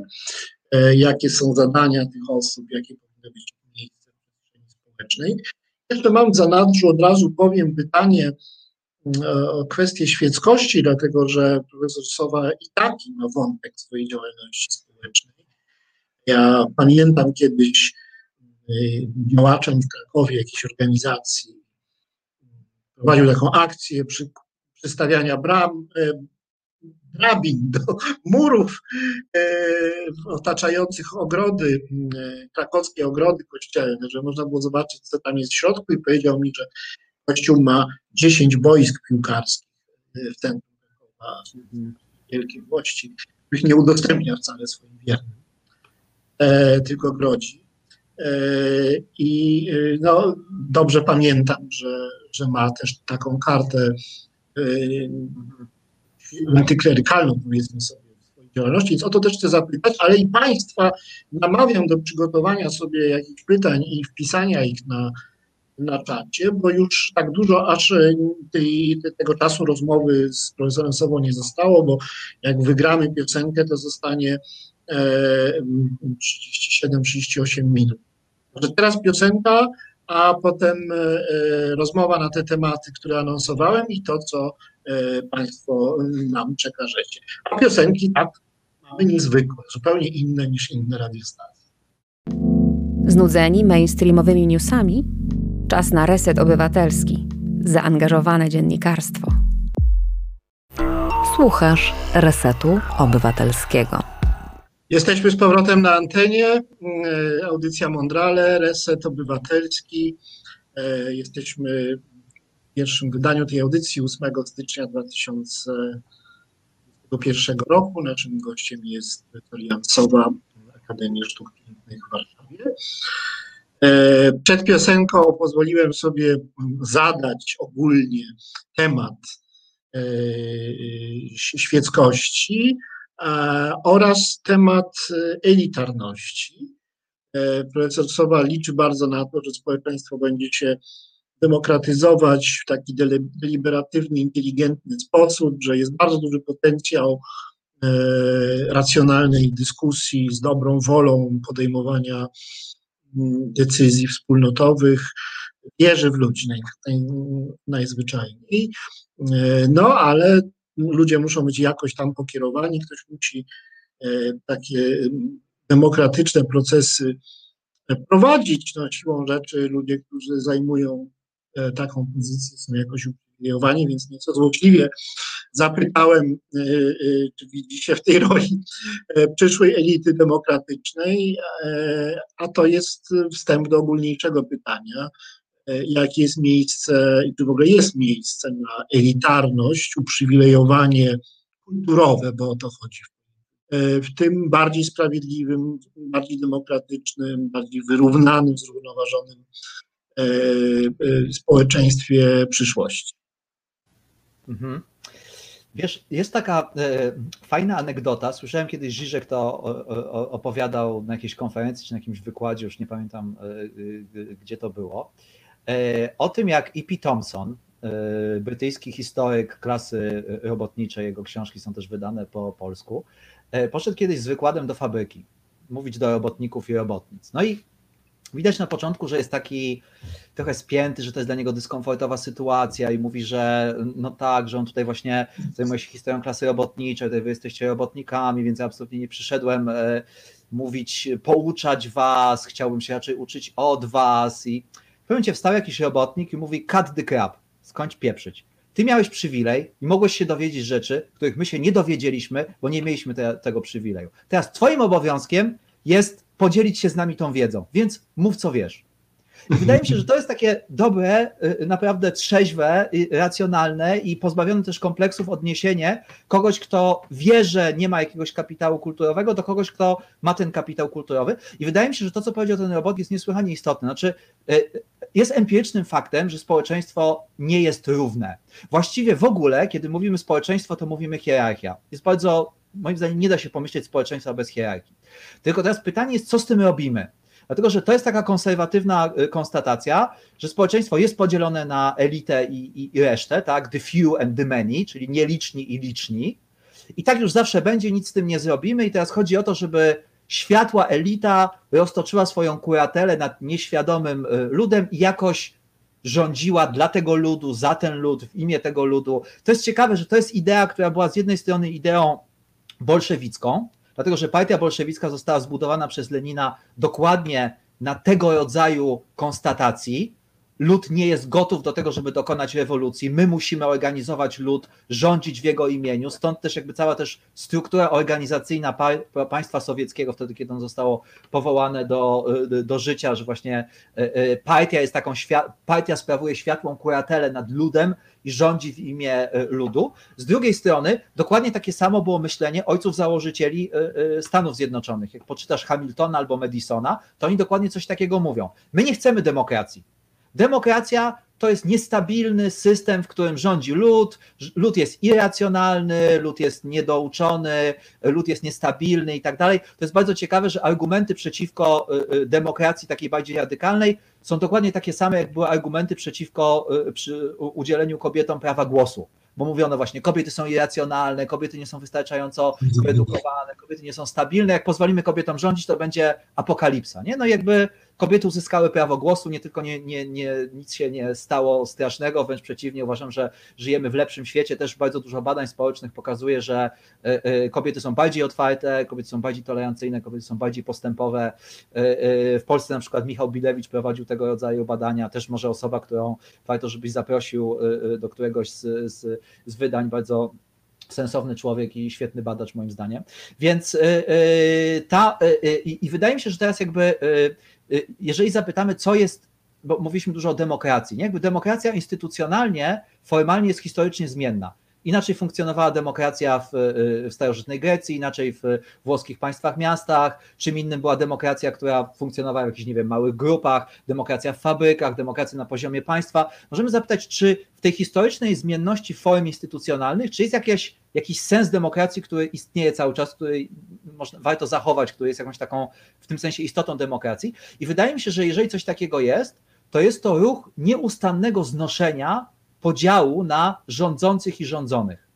e, jakie są zadania tych osób, jakie powinny być miejsce w przestrzeni społecznej. Jeszcze mam w zanadrzu, od razu powiem pytanie mm, o kwestię świeckości, dlatego że profesor Sowa i taki ma wątek swojej działalności społecznej. Ja pamiętam kiedyś y, działaczem w Krakowie jakiejś organizacji prowadził taką akcję przy, przystawiania bram, e, drabin do murów e, otaczających ogrody, e, krakowskie ogrody kościelne, że można było zobaczyć, co tam jest w środku i powiedział mi, że kościół ma 10 boisk piłkarskich w centrum Krakowa, wielkiej włości, których nie udostępnia wcale swoim wiernym, tylko grodzi. I no, dobrze pamiętam, że że ma też taką kartę y, antyklerykalną, powiedzmy sobie, w swojej działalności. Więc o to też chcę zapytać, ale i Państwa namawiam do przygotowania sobie jakichś pytań i wpisania ich na, na czacie, bo już tak dużo aż tej, tego czasu rozmowy z profesorem Sobą nie zostało, bo jak wygramy piosenkę, to zostanie e, 37-38 minut. Może teraz piosenka, a potem e, e, rozmowa na te tematy, które anonsowałem i to, co e, Państwo nam przekażecie. A piosenki tak mamy niezwykłe, zupełnie inne niż inne radiostacje. Znudzeni mainstreamowymi newsami? Czas na reset obywatelski. Zaangażowane dziennikarstwo. Słuchasz Resetu Obywatelskiego. Jesteśmy z powrotem na antenie. E, audycja Mondrale, Reset Obywatelski. E, jesteśmy w pierwszym wydaniu tej audycji 8 stycznia 2021 roku. Naszym gościem jest Wiktoria Sowa, Akademii Sztuk Pięknych w Warszawie. E, przed piosenką pozwoliłem sobie zadać ogólnie temat świeckości, oraz temat e, elitarności. E, profesor Sowa liczy bardzo na to, że społeczeństwo będzie się demokratyzować w taki deliberatywny, inteligentny sposób, że jest bardzo duży potencjał racjonalnej dyskusji z dobrą wolą podejmowania decyzji wspólnotowych. Wierzy w ludzi naj, naj, najzwyczajniej. No ale ludzie muszą być jakoś tam pokierowani, ktoś musi e, takie demokratyczne procesy e, prowadzić. No, siłą rzeczy ludzie, którzy zajmują e, taką pozycję, są jakoś uprzywilejowani, więc nieco złośliwie zapytałem, czy widzi się w tej roli przyszłej elity demokratycznej, a to jest wstęp do ogólniejszego pytania, jakie jest miejsce, i tu w ogóle jest miejsce na elitarność, uprzywilejowanie kulturowe, bo o to chodzi. E, w tym bardziej sprawiedliwym, bardziej demokratycznym, bardziej wyrównanym, zrównoważonym e, społeczeństwie przyszłości. Mhm. Wiesz, jest taka e, fajna anegdota. Słyszałem kiedyś Żyżek to opowiadał na jakiejś konferencji czy na jakimś wykładzie, już nie pamiętam e, gdzie to było. E, o tym, jak E.P. Thompson, e, brytyjski historyk klasy robotniczej, jego książki są też wydane po polsku, e, poszedł kiedyś z wykładem do fabryki, mówić do robotników i robotnic. No i Widać na początku, że jest taki trochę spięty, że to jest dla niego dyskomfortowa sytuacja i mówi, że no tak, że on tutaj właśnie zajmuje się historią klasy robotniczej, tutaj wy jesteście robotnikami, więc ja absolutnie nie przyszedłem mówić, pouczać was, chciałbym się raczej uczyć od was i momencie wstał jakiś robotnik i mówi cut the crap, skończ pieprzyć. Ty miałeś przywilej i mogłeś się dowiedzieć rzeczy, których my się nie dowiedzieliśmy, bo nie mieliśmy te, tego przywileju. Teraz twoim obowiązkiem jest podzielić się z nami tą wiedzą, więc mów co wiesz. I wydaje mi się, że to jest takie dobre, y, naprawdę trzeźwe, racjonalne i pozbawione też kompleksów odniesienie kogoś, kto wie, że nie ma jakiegoś kapitału kulturowego, do kogoś, kto ma ten kapitał kulturowy. I wydaje mi się, że to, co powiedział ten robot, jest niesłychanie istotne. Znaczy, y, jest empirycznym faktem, że społeczeństwo nie jest równe. Właściwie w ogóle, kiedy mówimy społeczeństwo, to mówimy hierarchia. Jest bardzo, moim zdaniem, nie da się pomyśleć społeczeństwa bez hierarchii. Tylko teraz pytanie jest, co z tym robimy? Dlatego, że to jest taka konserwatywna y, konstatacja, że społeczeństwo jest podzielone na elitę i, i, i resztę, tak? The few and the many, czyli nieliczni i liczni. I tak już zawsze będzie, nic z tym nie zrobimy. I teraz chodzi o to, żeby światła elita roztoczyła swoją kuratelę nad nieświadomym y, ludem i jakoś rządziła dla tego ludu, za ten lud, w imię tego ludu. To jest ciekawe, że to jest idea, która była z jednej strony ideą bolszewicką, dlatego że partia bolszewicka została zbudowana przez Lenina dokładnie na tego rodzaju konstatacji. Lud nie jest gotów do tego, żeby dokonać rewolucji. My musimy organizować lud, rządzić w jego imieniu. Stąd też jakby cała też struktura organizacyjna państwa sowieckiego, wtedy kiedy on zostało powołane do, do życia, że właśnie e, e, partia jest taką, partia sprawuje światłą kuratelę nad ludem, i rządzi w imię ludu. Z drugiej strony, dokładnie takie samo było myślenie ojców założycieli Stanów Zjednoczonych. Jak poczytasz Hamiltona albo Madisona, to oni dokładnie coś takiego mówią. My nie chcemy demokracji. Demokracja to jest niestabilny system, w którym rządzi lud, lud jest irracjonalny, lud jest niedouczony, lud jest niestabilny i tak dalej. To jest bardzo ciekawe, że argumenty przeciwko y, y, demokracji takiej bardziej radykalnej są dokładnie takie same, jak były argumenty przeciwko y, przy udzieleniu kobietom prawa głosu bo mówiono właśnie, kobiety są irracjonalne, kobiety nie są wystarczająco wyedukowane, kobiety nie są stabilne, jak pozwolimy kobietom rządzić, to będzie apokalipsa, nie? No jakby kobiety uzyskały prawo głosu, nie tylko nie, nie, nie, nic się nie stało strasznego, wręcz przeciwnie, uważam, że żyjemy w lepszym świecie, też bardzo dużo badań społecznych pokazuje, że e, e, kobiety są bardziej otwarte, kobiety są bardziej tolerancyjne, kobiety są bardziej postępowe. E, w Polsce na przykład Michał Bilewicz prowadził tego rodzaju badania, też może osoba, którą warto, żebyś zaprosił do któregoś z, z, z wydań bardzo sensowny człowiek i świetny badacz moim zdaniem. Więc ta i wydaje mi się, że teraz jakby jeżeli zapytamy, co jest, bo mówiliśmy dużo o demokracji, nie? Jakby demokracja instytucjonalnie, formalnie jest historycznie zmienna. Inaczej funkcjonowała demokracja w, y, w starożytnej Grecji, inaczej w włoskich państwach, miastach, czym innym była demokracja, która funkcjonowała w jakichś, nie wiem, małych grupach, demokracja w fabrykach, demokracja na poziomie państwa. Możemy zapytać, czy w tej historycznej zmienności form instytucjonalnych, czy jest jakieś, jakiś sens demokracji, który istnieje cały czas, który można, warto zachować, który jest jakąś taką, w tym sensie istotą demokracji. I wydaje mi się, że jeżeli coś takiego jest, to jest to ruch nieustannego znoszenia podziału na rządzących i rządzonych.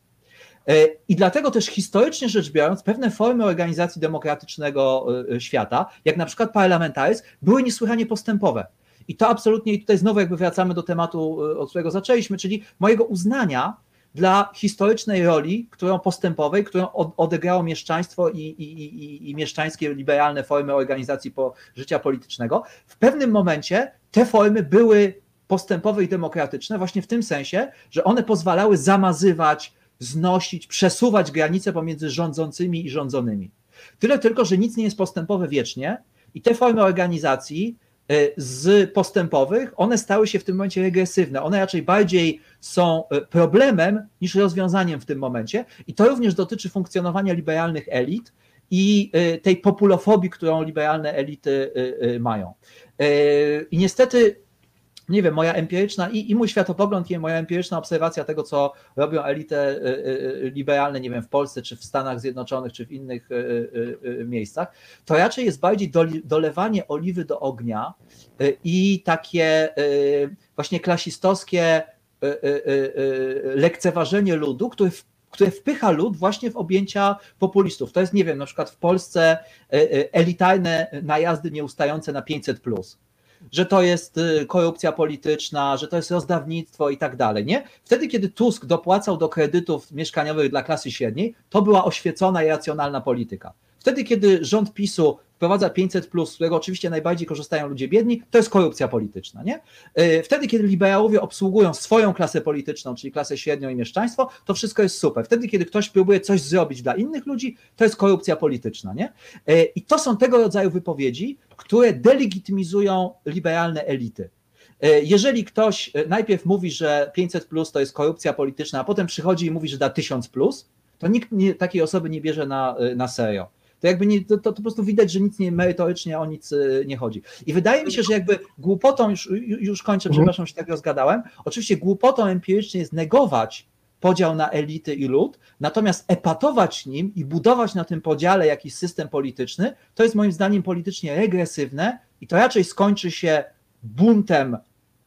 E, I dlatego też historycznie rzecz biorąc, pewne formy organizacji demokratycznego e, świata, jak na przykład parlamentaryzm, były niesłychanie postępowe. I to absolutnie, i tutaj znowu jakby wracamy do tematu, e, od którego zaczęliśmy, czyli mojego uznania dla historycznej roli, którą postępowej, którą odegrało mieszczaństwo i, i, i, i mieszczańskie liberalne formy organizacji po, życia politycznego. W pewnym momencie te formy były postępowe i demokratyczne właśnie w tym sensie, że one pozwalały zamazywać, znosić, przesuwać granice pomiędzy rządzącymi i rządzonymi. Tyle tylko, że nic nie jest postępowe wiecznie i te formy organizacji e, z postępowych, one stały się w tym momencie regresywne. One raczej bardziej są e, problemem niż rozwiązaniem w tym momencie i to również dotyczy funkcjonowania liberalnych elit i e, tej populofobii, którą liberalne elity mają. I niestety nie wiem, moja empiryczna i, i mój światopogląd, i moja empiryczna obserwacja tego, co robią elity y, y, liberalne, nie wiem, w Polsce, czy w Stanach Zjednoczonych, czy w innych miejscach, to raczej jest bardziej dolewanie oliwy do ognia i takie właśnie klasistowskie lekceważenie ludu, który które wpycha lud właśnie w objęcia populistów. To jest, nie wiem, na przykład w Polsce elitarne najazdy nieustające na 500 plus że to jest y, korupcja polityczna, że to jest rozdawnictwo i tak dalej. Nie? Wtedy, kiedy Tusk dopłacał do kredytów mieszkaniowych dla klasy średniej, to była oświecona i racjonalna polityka. Wtedy, kiedy rząd PiSu wprowadza 500, z którego oczywiście najbardziej korzystają ludzie biedni, to jest korupcja polityczna. Nie? E, wtedy, kiedy liberałowie obsługują swoją klasę polityczną, czyli klasę średnią i mieszczaństwo, to wszystko jest super. Wtedy, kiedy ktoś próbuje coś zrobić dla innych ludzi, to jest korupcja polityczna. Nie? E, I to są tego rodzaju wypowiedzi, które delegitymizują liberalne elity. E, jeżeli ktoś najpierw mówi, że 500 plus to jest korupcja polityczna, a potem przychodzi i mówi, że da 1000 plus, to nikt nie, takiej osoby nie bierze na, na serio to jakby nie, to, to, po prostu widać, że nic nie merytorycznie o nic y, nie chodzi. I wydaje mi się, że jakby głupotą, już, już kończę, mhm. przepraszam, że tak rozgadałem, oczywiście głupotą empirycznie jest negować podział na elity i lud, natomiast epatować nim i budować na tym podziale jakiś system polityczny, to jest moim zdaniem politycznie regresywne i to raczej skończy się buntem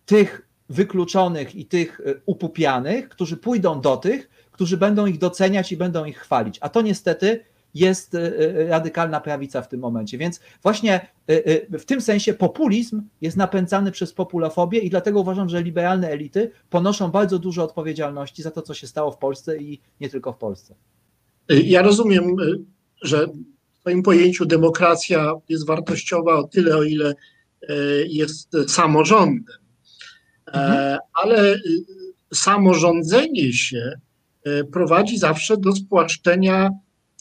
tych wykluczonych i tych y, upupianych, którzy pójdą do tych, którzy będą ich doceniać i będą ich chwalić. A to niestety jest e, e, radykalna prawica w tym momencie. Więc właśnie e, w tym sensie populizm jest napędzany przez populofobię i dlatego uważam, że liberalne elity ponoszą bardzo dużo odpowiedzialności za to, co się stało w Polsce i nie tylko w Polsce. Ja rozumiem, że w swoim pojęciu demokracja jest wartościowa o tyle, o ile jest samorządem. Mhm. Ale samorządzenie się prowadzi zawsze do spłaszczenia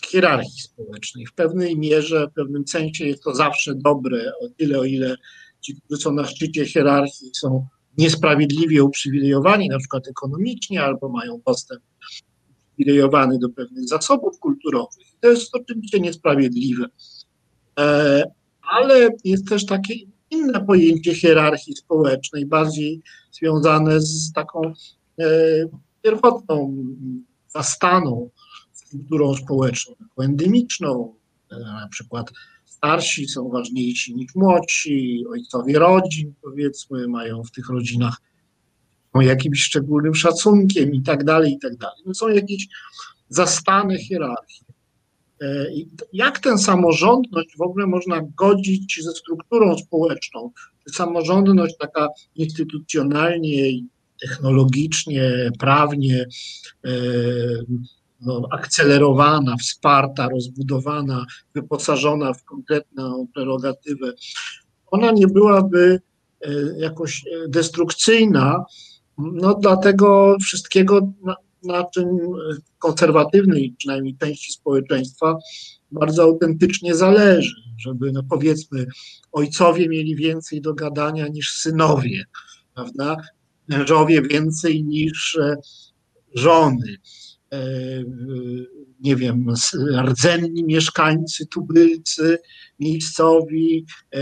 hierarchii społecznej. W pewnej mierze, w pewnym sensie jest to zawsze dobre, o tyle, o ile ci, którzy są na szczycie hierarchii, są niesprawiedliwie uprzywilejowani, na przykład ekonomicznie, albo mają dostęp uprzywilejowany do pewnych zasobów kulturowych. To jest oczywiście niesprawiedliwe. E, ale jest też takie inne pojęcie hierarchii społecznej, bardziej związane z taką e, pierwotną zastaną strukturą społeczną, taką endemiczną, na przykład starsi są ważniejsi niż młodsi, ojcowie rodzin, powiedzmy, mają w tych rodzinach jakimś szczególnym szacunkiem i tak dalej, i tak dalej. No są jakieś zastane hierarchie. E, jak tę samorządność w ogóle można godzić ze strukturą społeczną? Czy samorządność taka instytucjonalnie, technologicznie, prawnie, e, no, akcelerowana, wsparta, rozbudowana, wyposażona w konkretną prerogatywę, ona nie byłaby e, jakoś e, destrukcyjna no, dla tego wszystkiego, na, na czym konserwatywnej przynajmniej części społeczeństwa bardzo autentycznie zależy, żeby no powiedzmy ojcowie mieli więcej do gadania niż synowie, prawda? Mężowie więcej niż e, żony E, nie wiem, rdzenni mieszkańcy, tubylcy miejscowi e,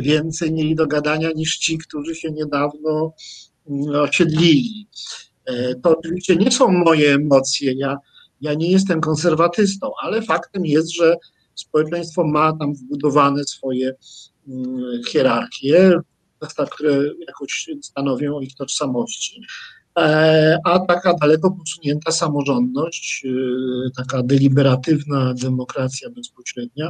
więcej mieli do gadania niż ci, którzy się niedawno mm, osiedlili. E, to oczywiście nie są moje emocje, ja, ja nie jestem konserwatystą, ale faktem jest, że społeczeństwo ma tam wbudowane swoje mm, hierarchie, które jakoś stanowią ich tożsamości. E, a taka daleko posunięta samorządność, e, taka deliberatywna demokracja bezpośrednia,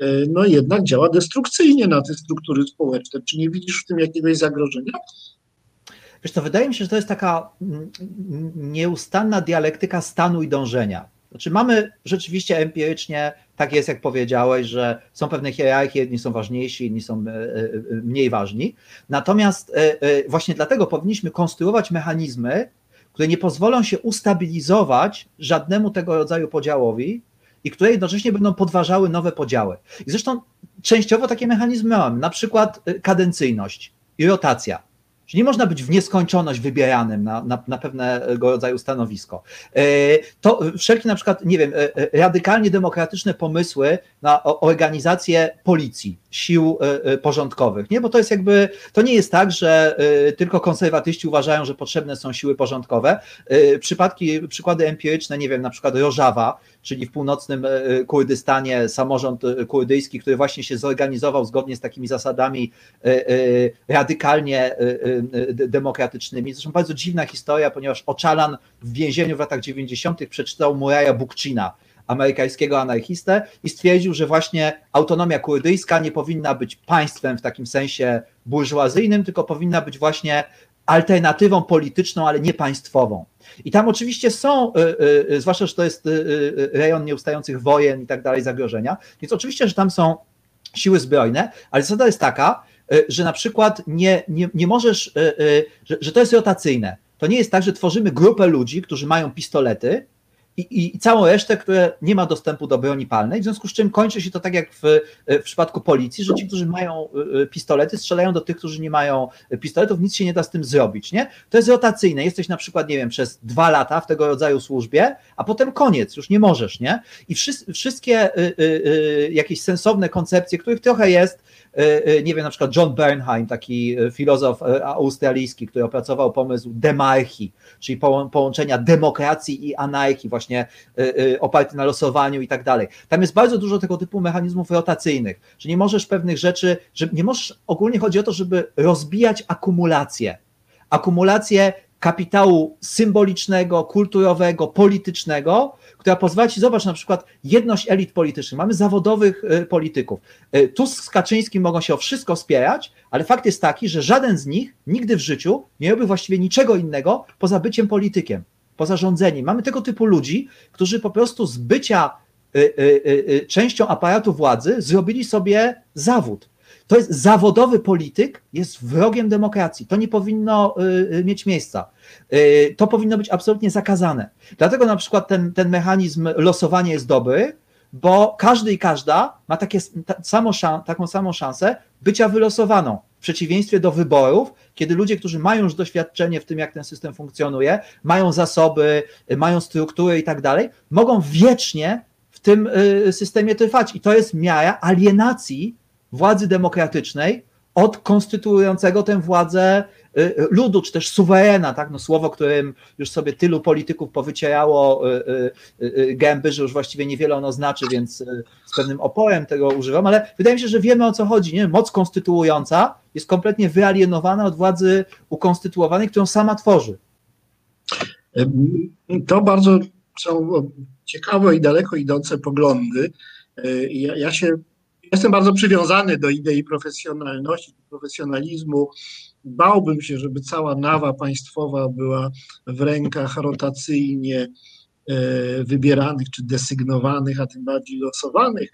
e, no jednak działa destrukcyjnie na te struktury społeczne. Czy nie widzisz w tym jakiegoś zagrożenia? Wiesz to wydaje mi się, że to jest taka mm, nieustanna dialektyka stanu i dążenia. Znaczy mamy rzeczywiście empirycznie, tak jest jak powiedziałeś, że są pewne hierarchie, jedni są ważniejsi, inni są e, e, mniej ważni. Natomiast e, właśnie dlatego powinniśmy konstruować mechanizmy, które nie pozwolą się ustabilizować żadnemu tego rodzaju podziałowi i które jednocześnie będą podważały nowe podziały. I zresztą częściowo takie mechanizmy mamy, na przykład kadencyjność i rotacja że nie można być w nieskończoność wybieranym na, na, na pewnego rodzaju stanowisko. To wszelkie na przykład, nie wiem, radykalnie demokratyczne pomysły na organizację policji, sił porządkowych, nie? Bo to jest jakby, to nie jest tak, że tylko konserwatyści uważają, że potrzebne są siły porządkowe. Przypadki, przykłady empiryczne, nie wiem, na przykład Rożawa, czyli w północnym Kurdystanie samorząd kurdyjski, który właśnie się zorganizował zgodnie z takimi zasadami radykalnie demokratycznymi. Zresztą bardzo dziwna historia, ponieważ Oczalan w więzieniu w latach 90. przeczytał Muraja Bukcina, amerykańskiego anarchistę i stwierdził, że właśnie autonomia kurdyjska nie powinna być państwem w takim sensie burżuazyjnym, tylko powinna być właśnie alternatywą polityczną, ale nie państwową. I tam oczywiście są, zwłaszcza, że to jest rejon nieustających wojen i tak dalej, zagrożenia, więc oczywiście, że tam są siły zbrojne, ale zasada jest taka, że na przykład nie, nie, nie możesz, że, że to jest rotacyjne. To nie jest tak, że tworzymy grupę ludzi, którzy mają pistolety i, i, całą resztę, które nie ma dostępu do broni palnej, w związku z czym kończy się to tak jak w, w przypadku policji, że ci, którzy mają pistolety, strzelają do tych, którzy nie mają pistoletów, nic się nie da z tym zrobić, nie? To jest rotacyjne, jesteś na przykład, nie wiem, przez dwa lata w tego rodzaju służbie, a potem koniec, już nie możesz, nie? I wszyscy, wszystkie y, y, y, jakieś sensowne koncepcje, których trochę jest, nie wiem, na przykład John Bernheim, taki filozof australijski, który opracował pomysł demarchii, czyli połączenia demokracji i anarchii, właśnie oparty na losowaniu i tak dalej. Tam jest bardzo dużo tego typu mechanizmów rotacyjnych, że nie możesz pewnych rzeczy, że nie możesz, ogólnie chodzi o to, żeby rozbijać akumulację. Akumulację kapitału symbolicznego, kulturowego, politycznego, która pozwala ci, zobacz na przykład jedność elit politycznych. Mamy zawodowych polityków. Tusk z Kaczyńskim mogą się o wszystko spierać, ale fakt jest taki, że żaden z nich nigdy w życiu nie robił właściwie niczego innego poza byciem politykiem, poza rządzeniem. Mamy tego typu ludzi, którzy po prostu z bycia częścią aparatu władzy zrobili sobie zawód. To jest zawodowy polityk, jest wrogiem demokracji. To nie powinno mieć miejsca. To powinno być absolutnie zakazane. Dlatego na przykład ten, ten mechanizm losowania jest dobry, bo każdy i każda ma takie, ta, samo, taką samą szansę bycia wylosowaną. W przeciwieństwie do wyborów, kiedy ludzie, którzy mają już doświadczenie w tym, jak ten system funkcjonuje, mają zasoby, mają struktury i tak dalej, mogą wiecznie w tym systemie trwać. I to jest miara alienacji władzy demokratycznej od konstytuującego tę władzę ludu, czy też suwerena, tak? no słowo, którym już sobie tylu polityków powycierało gęby, że już właściwie niewiele ono znaczy, więc z pewnym oporem tego używam, ale wydaje mi się, że wiemy o co chodzi. Nie? Moc konstytuująca jest kompletnie wyalienowana od władzy ukonstytuowanej, którą sama tworzy. To bardzo są ciekawe i daleko idące poglądy. Ja, ja się Jestem bardzo przywiązany do idei profesjonalności, profesjonalizmu. Bałbym się, żeby cała nawa państwowa była w rękach rotacyjnie wybieranych czy desygnowanych, a tym bardziej losowanych.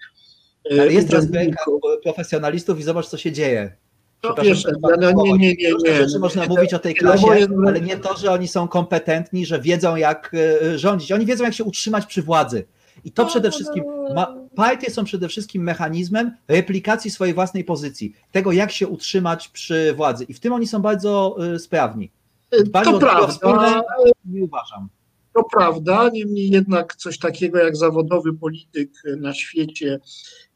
Ale jest teraz w rękach profesjonalistów i zobacz, co się dzieje. No, wiesz, no, nie, nie, nie, nie. Rzeczy można mówić o tej klasie, ale nie to, że oni są kompetentni, że wiedzą, jak rządzić. Oni wiedzą, jak się utrzymać przy władzy. I to przede wszystkim, ma, partie są przede wszystkim mechanizmem replikacji swojej własnej pozycji, tego jak się utrzymać przy władzy. I w tym oni są bardzo y, sprawni. Dbali to prawda. Nie uważam. To prawda, niemniej jednak coś takiego jak zawodowy polityk na świecie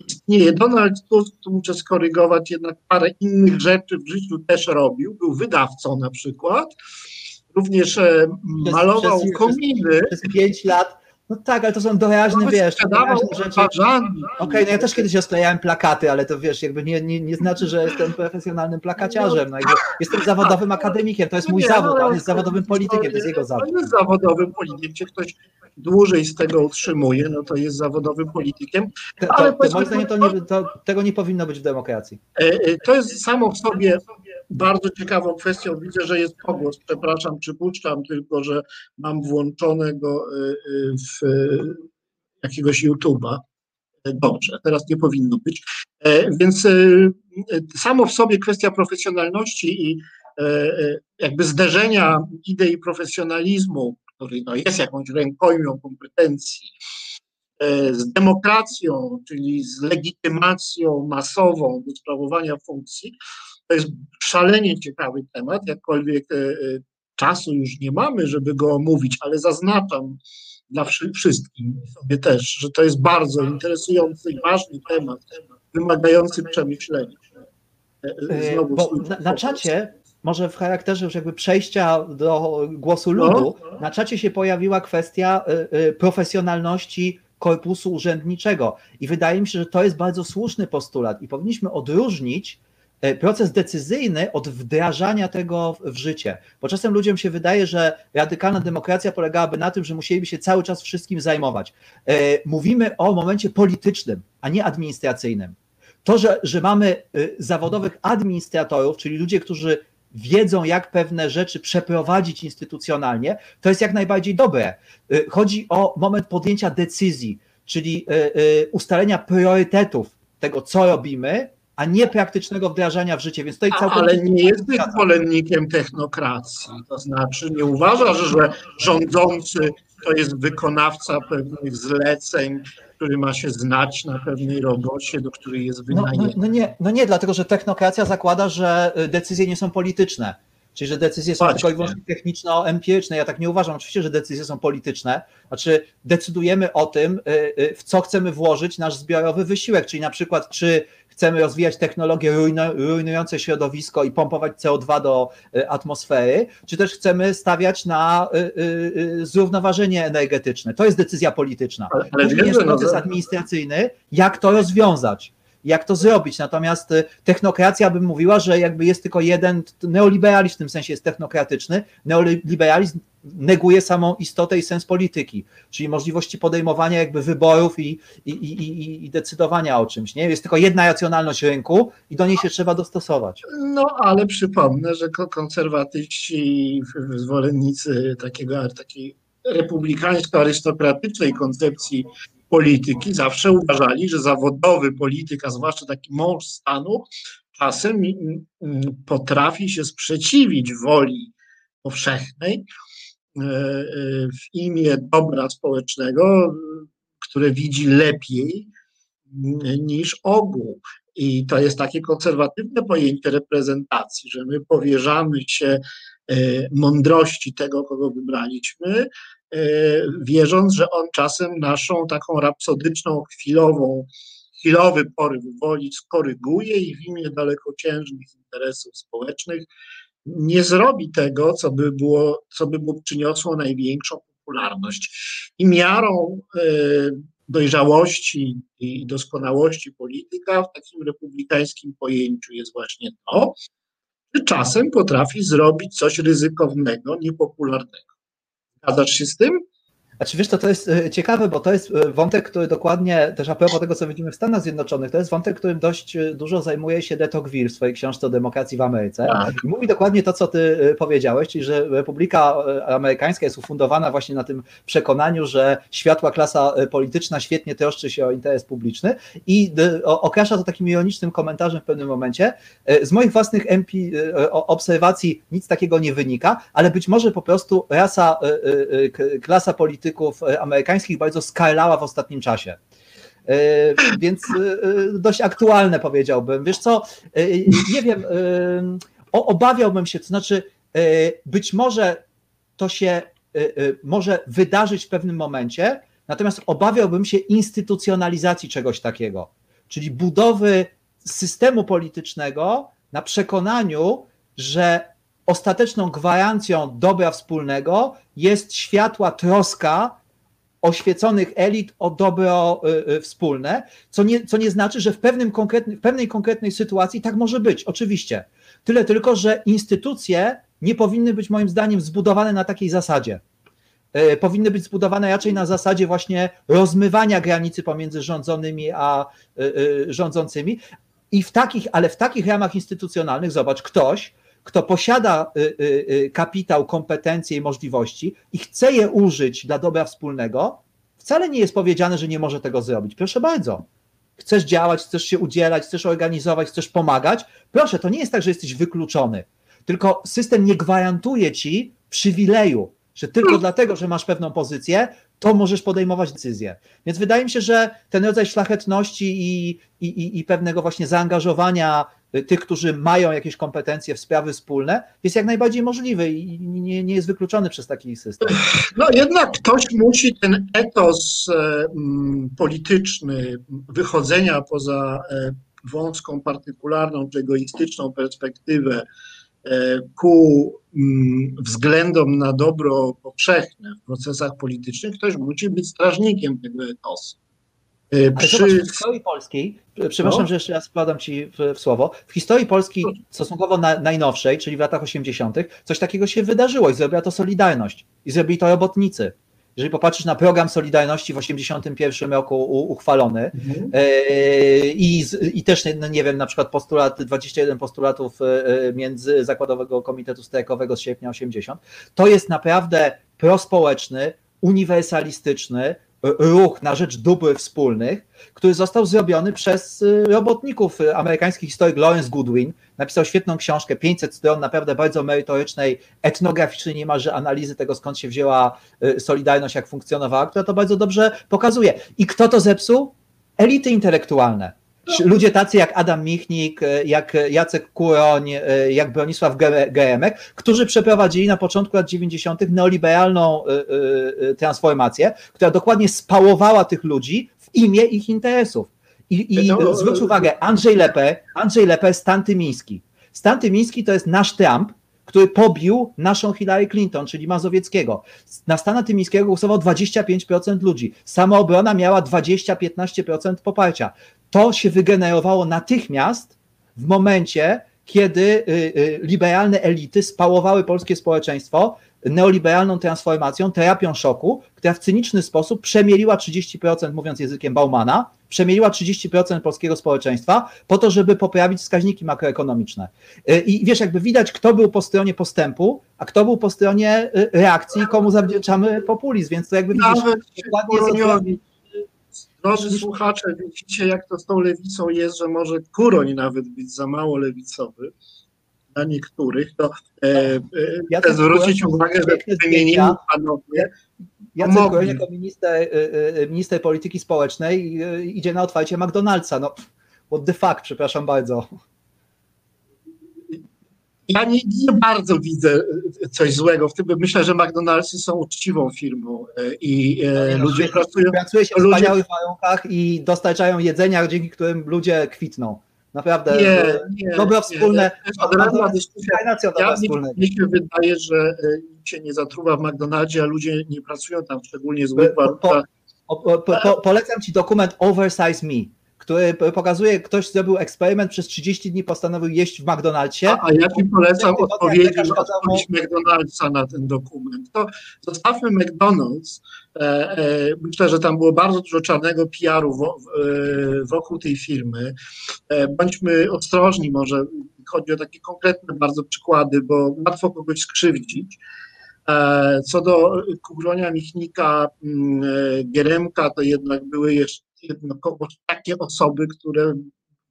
istnieje. Donald Tusk, tu muszę skorygować, jednak parę innych rzeczy w życiu też robił. Był wydawcą na przykład. Również malował przez, kominy. Przez pięć lat no tak, ale to są doraźne, wiesz, doraźne rzeczy. Okej, okay, no ja też kiedyś rozklejałem plakaty, ale to wiesz, jakby nie, nie, nie znaczy, że jestem profesjonalnym plakaciarzem. No jestem zawodowym akademikiem, to jest mój zawód, a on jest zawodowym politykiem, to jest jego zawód. On jest zawodowym politykiem, ktoś dłużej z tego utrzymuje, no to jest zawodowym politykiem. Ale to, to, moim zdaniem to nie, to, tego nie powinno być w demokracji. To jest samo w sobie bardzo ciekawą kwestią. Widzę, że jest pogłos, przepraszam, przypuszczam tylko, że mam włączonego w jakiegoś YouTube'a. Dobrze, teraz nie powinno być. Więc samo w sobie kwestia profesjonalności i jakby zderzenia idei profesjonalizmu, który no jest jakąś rękojmią kompetencji, z demokracją, czyli z legitymacją masową do sprawowania funkcji, To jest szalenie ciekawy temat, jakkolwiek czasu już nie mamy, żeby go omówić, ale zaznaczam dla wszystkim sobie też, że to jest bardzo interesujący i ważny temat, wymagający przemyślenia. Znowu Bo na, na czacie może w charakterze już jakby przejścia do głosu no. ludu, no. na czacie się pojawiła kwestia profesjonalności korpusu urzędniczego. I wydaje mi się, że to jest bardzo słuszny postulat i powinniśmy odróżnić proces decyzyjny od wdrażania tego w życie. Bo czasem ludziom się wydaje, że radykalna demokracja polegałaby na tym, że musieliby się cały czas wszystkim zajmować. Mówimy o momencie politycznym, a nie administracyjnym. To, że, że mamy zawodowych administratorów, czyli ludzie, którzy wiedzą, jak pewne rzeczy przeprowadzić instytucjonalnie, to jest jak najbardziej dobre. Chodzi o moment podjęcia decyzji, czyli ustalenia priorytetów tego, co robimy, a nie praktycznego wdrażania w życie. Więc tutaj Ale nie jesteś zwolennikiem technokracji. To znaczy, nie uważasz, że rządzący to jest wykonawca pewnych zleceń, który ma się znać na pewnej robocie, do której jest wynajęty. No, no, no, nie, no nie, dlatego że technokracja zakłada, że y, decyzje nie są polityczne. Czyli, że decyzje są Właśnie. tylko i wyłącznie techniczno-empiryczne. Ja tak nie uważam. Oczywiście, że decyzje są polityczne. Znaczy, decydujemy o tym, y, y, w co chcemy włożyć nasz zbiorowy wysiłek. Czyli na przykład, czy chcemy rozwijać technologie rujnujące środowisko i pompować CO2 do y, atmosfery, czy też chcemy stawiać na y, y, zrównoważenie energetyczne. To jest decyzja polityczna. Ale, Później jest proces no, administracyjny, jak to rozwiązać jak to zrobić. Natomiast technokracja bym mówiła, że jakby jest tylko jeden, neoliberalizm w tym sensie jest technokratyczny, neoliberalizm neguje samą istotę i sens polityki, czyli możliwości podejmowania jakby wyborów i, i, i, i decydowania o czymś. Nie? Jest tylko jedna racjonalność rynku i do niej się trzeba dostosować. No ale przypomnę, że konserwatyści, zwolennicy takiego, takiej republikańsko-arystokratycznej koncepcji polityki zawsze uważali, że zawodowy polityk, a zwłaszcza taki mąż stanu, czasem potrafi się sprzeciwić woli powszechnej, E, e, w imię dobra społecznego, które widzi lepiej niż ogół. I to jest takie konserwatywne pojęcie reprezentacji, że my powierzamy się e, mądrości tego, kogo wybraliśmy, wierząc, że on czasem naszą taką rapsodyczną, chwilową, chwilowy poryw woli skoryguje i w imię dalekociężnych interesów społecznych nie zrobi tego, co by było, co by mu przyniosło największą popularność. I miarą e, dojrzałości i doskonałości polityka w takim republikańskim pojęciu jest właśnie to, że czasem potrafi zrobić coś ryzykownego, niepopularnego. Zgadzasz się z tym? Znaczy wiesz, to, to jest e, ciekawe, bo to jest e, wątek, który dokładnie, też a propos tego, co widzimy w Stanach Zjednoczonych, to jest wątek, którym dość e, dużo zajmuje się de Tocqueville w swojej książce o demokracji w Ameryce. Tak. I mówi dokładnie to, co ty powiedziałeś, czyli że Republika Amerykańska jest ufundowana właśnie na tym przekonaniu, że światła klasa polityczna świetnie troszczy się o interes publiczny i określa to takim ironicznym komentarzem w pewnym momencie. Z moich własnych MP obserwacji nic takiego nie wynika, ale być może po prostu rasa, klasa polityczna polityków e, amerykańskich bardzo skalała w ostatnim czasie. E, więc e, dość aktualne powiedziałbym. Wiesz co, nie wiem, obawiałbym się, to znaczy być może to się może wydarzyć w pewnym momencie, natomiast obawiałbym się instytucjonalizacji czegoś takiego, czyli budowy systemu politycznego na przekonaniu, że ostateczną gwarancją dobra wspólnego jest światła troska oświeconych elit o dobro y, y, wspólne, co nie, co nie znaczy, że w, pewnym konkretny, w pewnej konkretnej sytuacji tak może być, oczywiście. Tyle tylko, że instytucje nie powinny być moim zdaniem zbudowane na takiej zasadzie. Y, powinny być zbudowane raczej na zasadzie właśnie rozmywania granicy pomiędzy rządzonymi a rządzącymi. I w takich, ale w takich ramach instytucjonalnych, zobacz, ktoś, kto posiada y, y, y, kapitał, kompetencje i możliwości i chce je użyć dla dobra wspólnego, wcale nie jest powiedziane, że nie może tego zrobić. Proszę bardzo. Chcesz działać, chcesz się udzielać, chcesz organizować, chcesz pomagać. Proszę, to nie jest tak, że jesteś wykluczony. Tylko system nie gwarantuje ci przywileju, że tylko dlatego, że masz pewną pozycję, to możesz podejmować decyzje. Więc wydaje mi się, że ten rodzaj szlachetności i, i, i pewnego właśnie zaangażowania tych, którzy mają jakieś kompetencje w sprawy wspólne, jest jak najbardziej możliwy i nie, nie jest wykluczony przez taki system. No jednak ktoś musi ten etos e, polityczny wychodzenia poza e, wąską, partykularną czy egoistyczną perspektywę e, ku względom na dobro powszechne w procesach politycznych, ktoś musi być strażnikiem tego etosu. Ale Przy... zobacz, w historii polskiej, przepraszam, no. że jeszcze raz wkładam Ci w, w, słowo, w historii Polski stosunkowo na, najnowszej, czyli w latach 80., coś takiego się wydarzyło i zrobiła to Solidarność i zrobili to robotnicy. Jeżeli popatrzysz na program Solidarności w 1981 roku uchwalony mhm. E, i, i też, no nie wiem, na przykład postulat, 21 postulatów e, Międzyzakładowego Komitetu Strajkowego z sierpnia 80, to jest naprawdę prospołeczny, uniwersalistyczny, ruch na rzecz dóbr wspólnych, który został zrobiony przez y, robotników. Amerykański historyk Lawrence Goodwin napisał świetną książkę, 500 stron, naprawdę bardzo merytorycznej, etnograficznej niemalże analizy tego, skąd się wzięła Solidarność, jak funkcjonowała, która to bardzo dobrze pokazuje. I kto to zepsuł? Elity intelektualne Ludzie tacy jak Adam Michnik, e, jak Jacek Kuroń, e, jak Bronisław Geremek, którzy przeprowadzili na początku lat 90. neoliberalną e, transformację, która dokładnie spałowała tych ludzi w imię ich interesów. I, i no, zwróć uwagę, Andrzej Lepe, Andrzej Lepe, Stan Tymiński. Stan Tymiński to jest nasz Trump, który pobił naszą Hillary Clinton, czyli Mazowieckiego. Na Stana Tymińskiego głosowało 25% ludzi. Samoobrona miała 20-15% poparcia to się wygenerowało natychmiast w momencie, kiedy y, y, liberalne elity spałowały polskie społeczeństwo neoliberalną transformacją, terapią szoku, która w cyniczny sposób przemieliła 30%, mówiąc językiem Baumana, przemieliła 30% polskiego społeczeństwa po to, żeby poprawić wskaźniki makroekonomiczne. Y, I wiesz, jakby widać, kto był po stronie postępu, a kto był po stronie reakcji, komu zawdzięczamy populizm, więc to jakby widzisz, dokładnie Drodzy słuchacze, widzicie jak to z tą lewicą jest, że może Kuroń nawet być za mało lewicowy dla niektórych, to e, e, ja chcę zwrócić uwagę, że wymienili panowie Jacek Kuroń jako minister, e, e, minister polityki społecznej idzie na otwarcie McDonald'sa. No, what the fuck, przepraszam bardzo ja nie, nie, bardzo widzę e, coś złego w tym. Myślę, że McDonald'sy są uczciwą firmą e, i e, no, ludzie pracują. Pracuje się w ludzie... wspaniałych warunkach i dostarczają jedzenia, dzięki którym ludzie kwitną. Naprawdę. Nie, nie, dobro wspólne. Nie, dyskusja. Ja, mi się wydaje, że nikt się nie zatruwa w McDonaldzie, a ludzie nie pracują tam szczególnie warunkach. Po, po, po, polecam Ci dokument Oversize Me który pokazuje, ktoś zrobił eksperyment, przez 30 dni postanowił jeść w McDonald'sie. A, a ja Ci polecam odpowiedzi odpowiedź McDonald'sa na ten dokument. To zostawmy McDonald's. E, e, myślę, że tam było bardzo dużo czarnego PR-u e, wokół tej firmy. Bądźmy ostrożni może, chodzi o takie konkretne bardzo przykłady, bo łatwo kogoś skrzywdzić. Co do Kugronia, Michnika, mm, Gieremka, to jednak były jeszcze takie osoby, które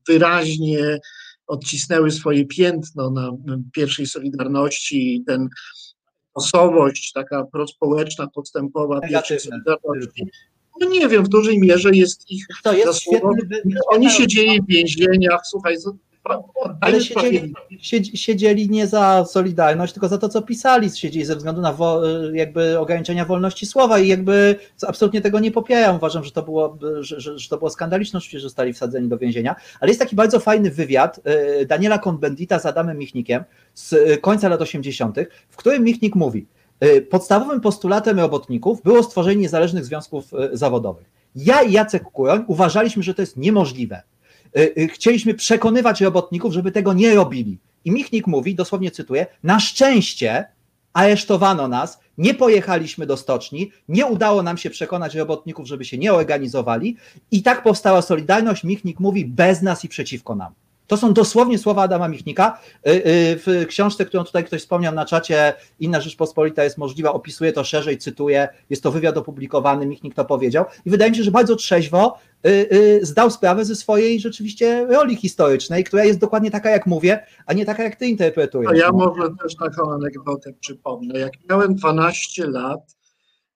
wyraźnie odcisnęły swoje piętno na pierwszej Solidarności i ten osobowość taka prospołeczna, postępowa pierwszej Solidarności, no nie wiem, w dużej mierze jest ich to jest zasługą. Oni siedzieli w więzieniach, słuchaj, ale siedzieli, siedzieli nie za Solidarność, tylko za to, co pisali, siedzieli ze względu na wo, jakby ograniczenia wolności słowa i jakby absolutnie tego nie popieram. Uważam, że to było, że, że, że to było skandaliczne, że zostali wsadzeni do więzienia. Ale jest taki bardzo fajny wywiad e, Daniela Konbendita z Adamem Michnikiem z końca lat 80., w którym Michnik mówi, podstawowym postulatem robotników było stworzenie niezależnych związków zawodowych. Ja i Jacek Kuroń uważaliśmy, że to jest niemożliwe Y, y, chcieliśmy przekonywać robotników, żeby tego nie robili. I Michnik mówi, dosłownie cytuję, na szczęście aresztowano nas, nie pojechaliśmy do stoczni, nie udało nam się przekonać robotników, żeby się nie organizowali i tak powstała Solidarność. Michnik mówi bez nas i przeciwko nam. To są dosłownie słowa Adama Michnika. Y, y, w książce, którą tutaj ktoś wspomniał na czacie, Inna Rzeczpospolita jest możliwa, opisuje to szerzej, cytuję, jest to wywiad opublikowany, Michnik to powiedział i wydaje mi się, że bardzo trzeźwo y, zdał sprawę ze swojej rzeczywiście roli historycznej, która jest dokładnie taka, jak mówię, a nie taka, jak ty interpretujesz. A ja może też taką anegdotę przypomnę. Jak miałem 12 lat,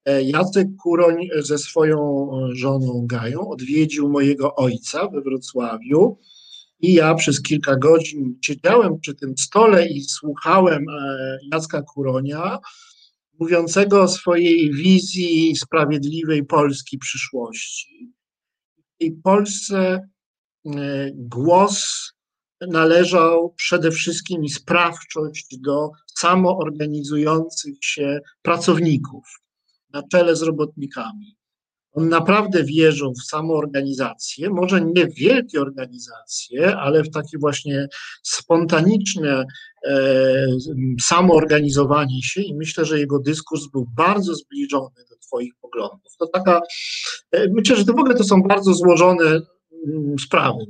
e, Jacek Kuroń ze swoją żoną Gają odwiedził mojego ojca we Wrocławiu I ja przez kilka godzin siedziałem przy tym stole i słuchałem e, Jacka Kuronia, mówiącego o swojej wizji sprawiedliwej Polski przyszłości. I Polsce e, głos należał przede wszystkim i sprawczość do samoorganizujących się pracowników na czele z robotnikami. On naprawdę wierzył w samoorganizację, może nie w wielkie organizacje, ale w takie właśnie spontaniczne e, samoorganizowanie się i myślę, że jego dyskurs był bardzo zbliżony do Twoich poglądów. To taka, e, myślę, że to w ogóle to są bardzo złożone mm, sprawy.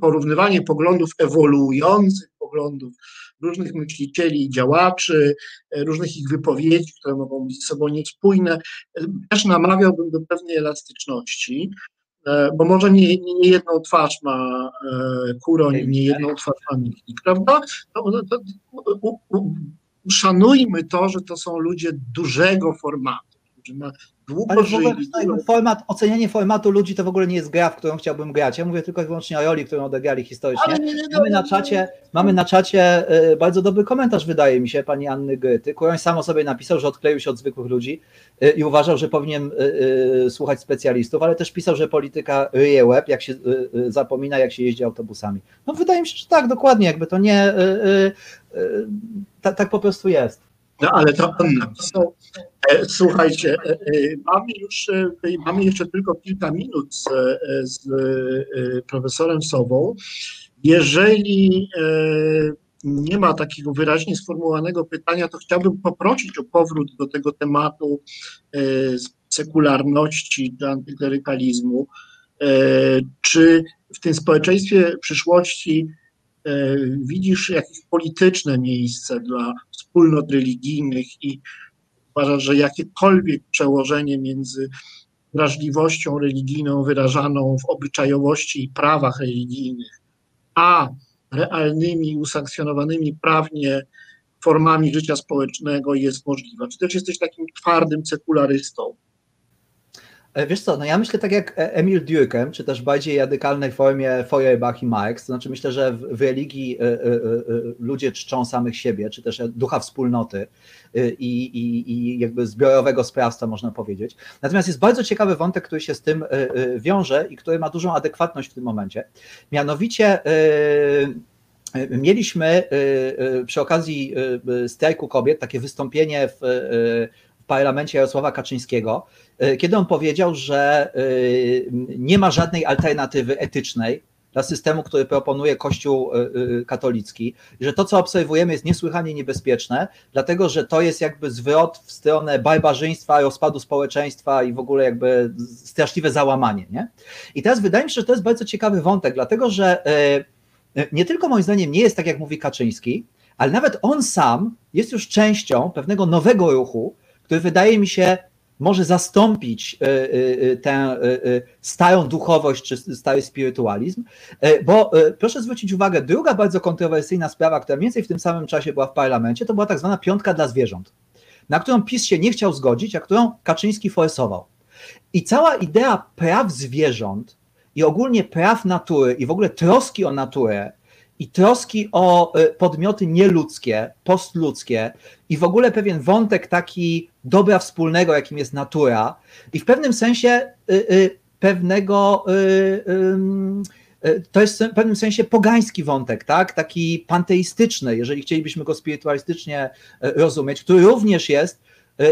Porównywanie poglądów ewoluujących, poglądów różnych myślicieli, działaczy, e, różnych ich wypowiedzi, które mogą być ze sobą niespójne. E, też namawiałbym do pewnej elastyczności, e, bo może nie, nie jedną twarz ma Kuroń, nie jedną twarz ma Michnik, prawda? To, to, to, szanujmy to, że to są ludzie dużego formatu, którzy na długo Ale w ogóle format, ocenianie formatu ludzi to w ogóle nie jest gra, w którą chciałbym grać. Ja mówię tylko i wyłącznie o roli, którą odegrali historycznie. Nie, nie, mamy, na czacie, mamy na czacie y, bardzo dobry komentarz, wydaje mi się, pani Anny Gryty. Kuroń samo sobie napisał, że odkleił się od zwykłych ludzi y, i uważał, że powinien y, słuchać specjalistów, ale też pisał, że polityka ryje łeb, jak się zapomina, jak się jeździ autobusami. No wydaje mi się, że tak, dokładnie, jakby to nie... tak po prostu jest. No ale to on napisał. E, słuchajcie, e, e, mamy już, mamy jeszcze tylko kilka minut z, z profesorem Sową. Jeżeli nie ma takiego wyraźnie sformułowanego pytania, to chciałbym poprosić o powrót do tego tematu sekularności czy antyklerykalizmu. Czy w tym społeczeństwie przyszłości widzisz jakieś polityczne miejsce dla wspólnot religijnych i uważasz, że jakiekolwiek przełożenie między wrażliwością religijną wyrażaną w obyczajowości i prawach religijnych, a realnymi, usankcjonowanymi prawnie formami życia społecznego jest możliwa? Czy też jesteś takim twardym sekularystą? E, wiesz co, no ja myślę tak jak e, Emil Durkheim, czy też bardziej radykalnej formie Feuerbach i Marx, to znaczy myślę, że w, religii y, ludzie czczą samych siebie, czy też ducha wspólnoty i, i, i jakby zbiorowego sprawstwa, można powiedzieć. Natomiast jest bardzo ciekawy wątek, który się z tym wiąże i który ma dużą adekwatność w tym momencie. Mianowicie mieliśmy przy okazji strajku kobiet takie wystąpienie w parlamencie Jarosława Kaczyńskiego, e, kiedy on powiedział, że e, nie ma żadnej alternatywy etycznej dla systemu, który proponuje Kościół e, katolicki, że to, co obserwujemy, jest niesłychanie niebezpieczne, dlatego że to jest jakby zwrot w stronę barbarzyństwa, rozpadu społeczeństwa i w ogóle jakby straszliwe załamanie. Nie? I teraz wydaje mi się, że to jest bardzo ciekawy wątek, dlatego że nie tylko moim zdaniem nie jest tak, jak mówi Kaczyński, ale nawet on sam jest już częścią pewnego nowego ruchu, który wydaje mi się może zastąpić e, e, e, tę starą duchowość czy stary spirytualizm, bo proszę zwrócić uwagę, druga bardzo kontrowersyjna sprawa, która mniej więcej w tym samym czasie była w parlamencie, to była tak zwana piątka dla zwierząt, na którą PiS się nie chciał zgodzić, a którą Kaczyński forsował. I cała idea praw zwierząt i ogólnie praw natury i w ogóle troski o naturę i troski o y, podmioty nieludzkie, postludzkie i w ogóle pewien wątek taki dobra wspólnego, jakim jest natura i w pewnym sensie y, y, pewnego to jest w pewnym sensie pogański wątek, tak? taki panteistyczny, jeżeli chcielibyśmy go spirytualistycznie rozumieć, który również jest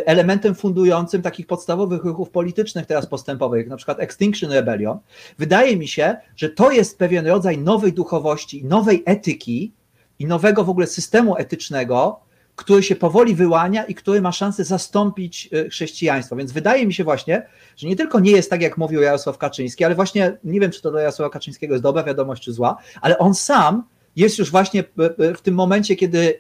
elementem fundującym takich podstawowych ruchów politycznych teraz postępowych, na przykład Extinction Rebellion, wydaje mi się, że to jest pewien rodzaj nowej duchowości, nowej etyki i nowego w ogóle systemu etycznego, który się powoli wyłania i który ma szansę zastąpić y, chrześcijaństwo. Więc wydaje mi się właśnie, że nie tylko nie jest tak, jak mówił Jarosław Kaczyński, ale właśnie nie wiem, czy to dla Jarosława Kaczyńskiego jest dobra wiadomość, czy zła, ale on sam jest już właśnie y, w tym momencie, kiedy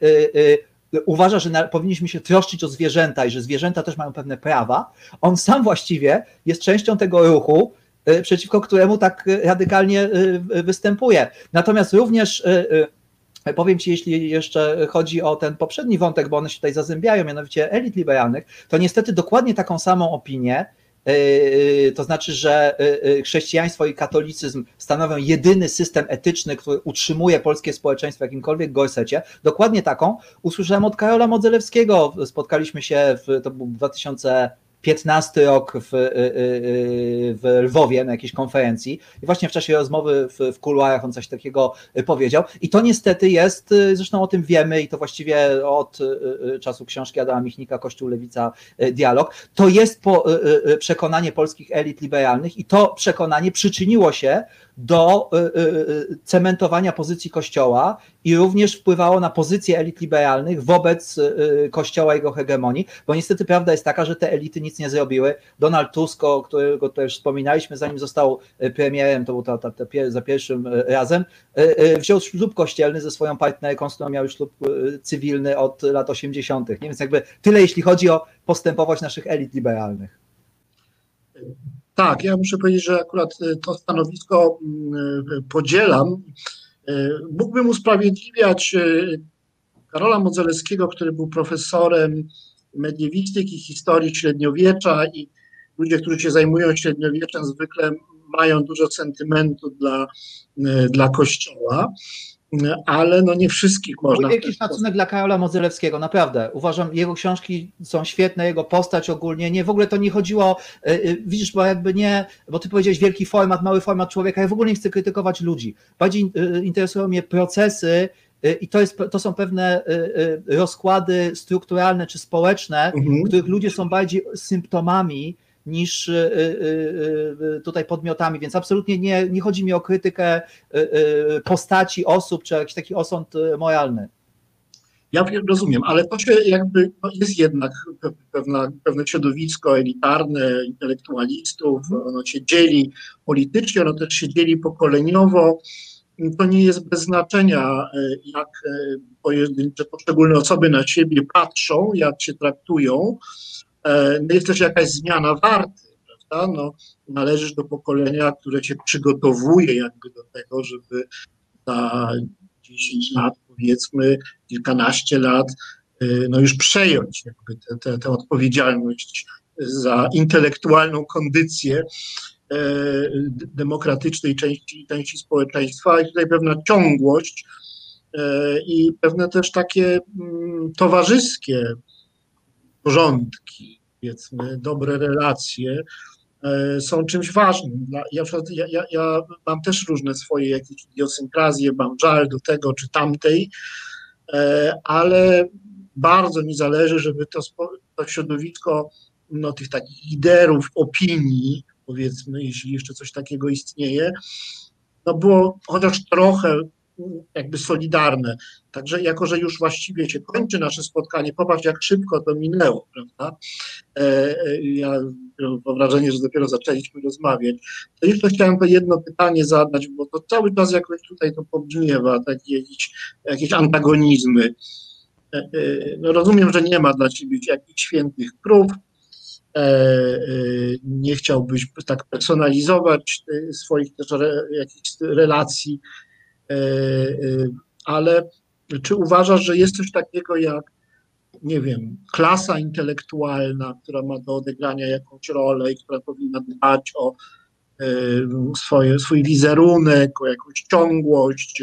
uważa, że powinniśmy się troszczyć o zwierzęta i że zwierzęta też mają pewne prawa, on sam właściwie jest częścią tego ruchu, y, przeciwko któremu tak y, radykalnie y, występuje. Natomiast również Powiem Ci, jeśli jeszcze chodzi o ten poprzedni wątek, bo one się tutaj zazębiają, mianowicie elit liberalnych, to niestety dokładnie taką samą opinię to znaczy, że chrześcijaństwo i katolicyzm stanowią jedyny system etyczny, który utrzymuje polskie społeczeństwo w jakimkolwiek gorsecie. Dokładnie taką usłyszałem od Karola Modzelewskiego. Spotkaliśmy się w, to był 2000 15 rok w, y, y, y, w Lwowie na jakiejś konferencji. I właśnie w czasie rozmowy w, w kuluarach on coś takiego powiedział. I to niestety jest, zresztą o tym wiemy i to właściwie od czasu książki Adama Michnika Kościół Lewica Dialog, to jest po, przekonanie polskich elit liberalnych i to przekonanie przyczyniło się do cementowania pozycji Kościoła i również wpływało na pozycję elit liberalnych wobec Kościoła i jego hegemonii, bo niestety prawda jest taka, że te elity nic nie zrobiły. Donald Tusk, o którego też wspominaliśmy, zanim został e, premierem, to był ta, ta, ta, za pierwszym e, razem, e, wziął ślub kościelny ze swoją partnerką, z którą miał ślub cywilny od lat 80. Nie więc jakby tyle, jeśli chodzi o postępowość naszych elit liberalnych. Tak, ja muszę powiedzieć, że akurat to stanowisko mm, podzielam. Mógłbym usprawiedliwiać Karola Modzelewskiego, który był profesorem mediewistyki, historii średniowiecza i ludzie, którzy się zajmują średniowieczem, zwykle mają dużo sentymentu dla, dla Kościoła, ale no nie wszystkich można. Wielki szacunek dla Karola Modzelewskiego, naprawdę. Uważam, jego książki są świetne, jego postać ogólnie, nie, w ogóle to nie chodziło, e, e, widzisz, bo jakby nie, bo ty powiedziałeś wielki format, mały format człowieka, ja w ogóle nie chcę krytykować ludzi. Bardziej interesują mnie procesy, I to, jest, to są pewne rozkłady strukturalne czy społeczne, mhm. których ludzie są bardziej symptomami niż tutaj podmiotami, więc absolutnie nie, nie chodzi mi o krytykę postaci osób czy jakiś taki osąd moralny. Ja rozumiem, ale to się jakby no jest jednak pewna, pewne środowisko elitarne, intelektualistów, ono się dzieli politycznie, ono też się dzieli pokoleniowo to nie jest bez znaczenia, jak pojedyncze, poszczególne osoby na siebie patrzą, jak się traktują. E, no jest też jakaś zmiana warty, prawda? No, należysz do pokolenia, które się przygotowuje jakby do tego, żeby za 10 lat, powiedzmy, kilkanaście lat, no już przejąć jakby tę odpowiedzialność za intelektualną kondycję E, demokratycznej części, części społeczeństwa i tutaj pewna ciągłość e, i pewne też takie mm, towarzyskie porządki, powiedzmy, dobre relacje e, są czymś ważnym. Ja, ja, ja mam też różne swoje jakieś idiosynkrazje, mam żal do tego czy tamtej, ale bardzo mi zależy, żeby to, to środowisko no, tych takich liderów opinii, powiedzmy, jeśli jeszcze coś takiego istnieje, no było chociaż trochę jakby solidarne. Także jako, że już właściwie się kończy nasze spotkanie, popatrz jak szybko to minęło, prawda? E, e, ja mam wrażenie, że dopiero zaczęliśmy rozmawiać. To jeszcze chciałem to jedno pytanie zadać, bo to cały czas jakoś tutaj to pobrzmiewa, takie jakieś, jakieś antagonizmy. E, no rozumiem, że nie ma dla ciebie jakichś świętych prób, nie chciałbyś tak personalizować swoich też jakichś relacji, ale czy uważasz, że jest coś takiego jak, nie wiem, klasa intelektualna, która ma do odegrania jakąś rolę i która powinna dbać o swoje, swój wizerunek, o jakąś ciągłość,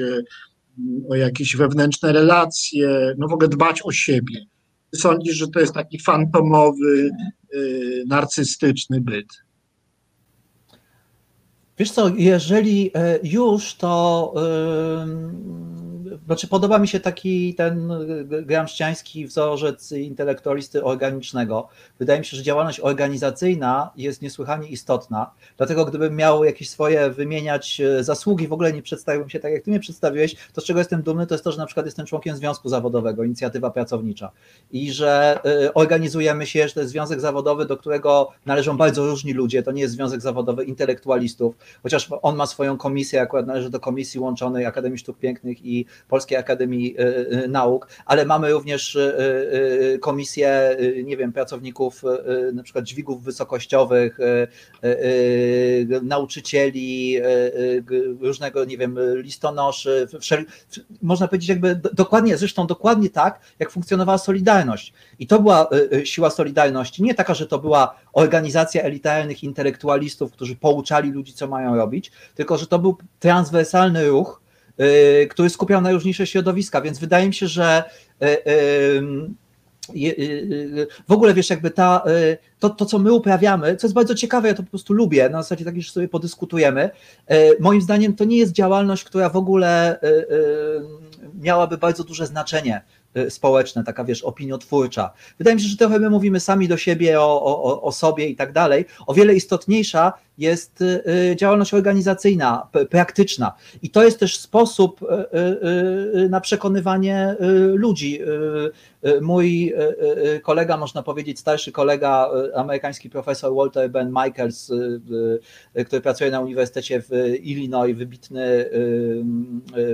o jakieś wewnętrzne relacje, no w ogóle dbać o siebie? Sądzisz, że to jest taki fantomowy, narcystyczny byt. Wiesz co, jeżeli e, już, to znaczy podoba mi się taki ten gramszciański wzorzec intelektualisty organicznego. Wydaje mi się, że działalność organizacyjna jest niesłychanie istotna, dlatego gdybym miał jakieś swoje wymieniać e, zasługi, w ogóle nie przedstawiłbym się tak, jak ty mnie przedstawiłeś, to z czego jestem dumny, to jest to, że na przykład jestem członkiem Związku Zawodowego, Inicjatywa Pracownicza. I że e, organizujemy się, że to jest związek zawodowy, do którego należą bardzo różni ludzie, to nie jest związek zawodowy intelektualistów, chociaż on ma swoją komisję, akurat należy do Komisji Łączonej Akademii Sztuk Pięknych i Polskiej Akademii Nauk, ale mamy również komisję, nie wiem, pracowników na przykład dźwigów wysokościowych, nauczycieli, różnego, nie wiem, listonoszy, można powiedzieć jakby dokładnie, zresztą dokładnie tak, jak funkcjonowała Solidarność. I to była siła Solidarności, nie taka, że to była organizacja elitarnych intelektualistów, którzy pouczali ludzi, co mają robić, tylko że to był transwersalny ruch, który skupiał najróżniejsze środowiska, więc wydaje mi się, że y, y, w ogóle wiesz, jakby ta, to, to, co my uprawiamy, co jest bardzo ciekawe, ja to po prostu lubię, na zasadzie takiej, że sobie podyskutujemy. Moim zdaniem to nie jest działalność, która w ogóle miałaby bardzo duże znaczenie Y, społeczne, taka wiesz, opiniotwórcza. Wydaje mi się, że trochę my mówimy sami do siebie o, o, o sobie i tak dalej. O wiele istotniejsza jest y, y, działalność organizacyjna, praktyczna. I to jest też sposób na przekonywanie ludzi. Mój kolega, można powiedzieć, starszy kolega, amerykański profesor Walter Ben Michaels, który pracuje na Uniwersytecie w Illinois, wybitny,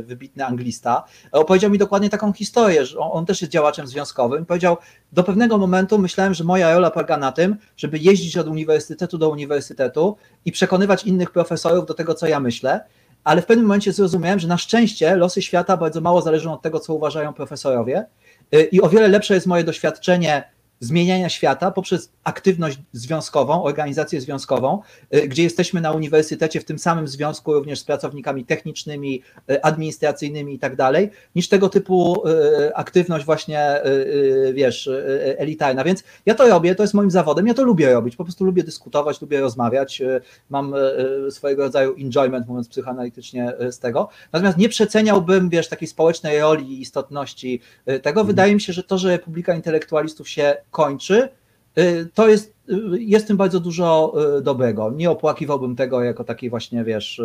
wybitny anglista, opowiedział mi dokładnie taką historię, że on też jest działaczem związkowym. Powiedział, do pewnego momentu myślałem, że moja rola polega na tym, żeby jeździć od uniwersytetu do uniwersytetu i przekonywać innych profesorów do tego, co ja myślę, ale w pewnym momencie zrozumiałem, że na szczęście losy świata bardzo mało zależą od tego, co uważają profesorowie. Y, i o wiele lepsze jest moje doświadczenie zmieniania świata poprzez aktywność związkową, organizację związkową, y, gdzie jesteśmy na uniwersytecie w tym samym związku również z pracownikami technicznymi, y, administracyjnymi i tak dalej, niż tego typu y, aktywność właśnie, wiesz, elitarna. Więc ja to robię, to jest moim zawodem, ja to lubię robić, po prostu lubię dyskutować, lubię rozmawiać, mam swojego rodzaju enjoyment, mówiąc psychoanalitycznie z tego. Natomiast nie przeceniałbym, wiesz, takiej społecznej roli i istotności tego. Mhm. Wydaje mi się, że to, że Republika Intelektualistów się kończy, y, to jest, y, jest tym bardzo dużo y, dobrego. Nie opłakiwałbym tego jako taki właśnie, wiesz,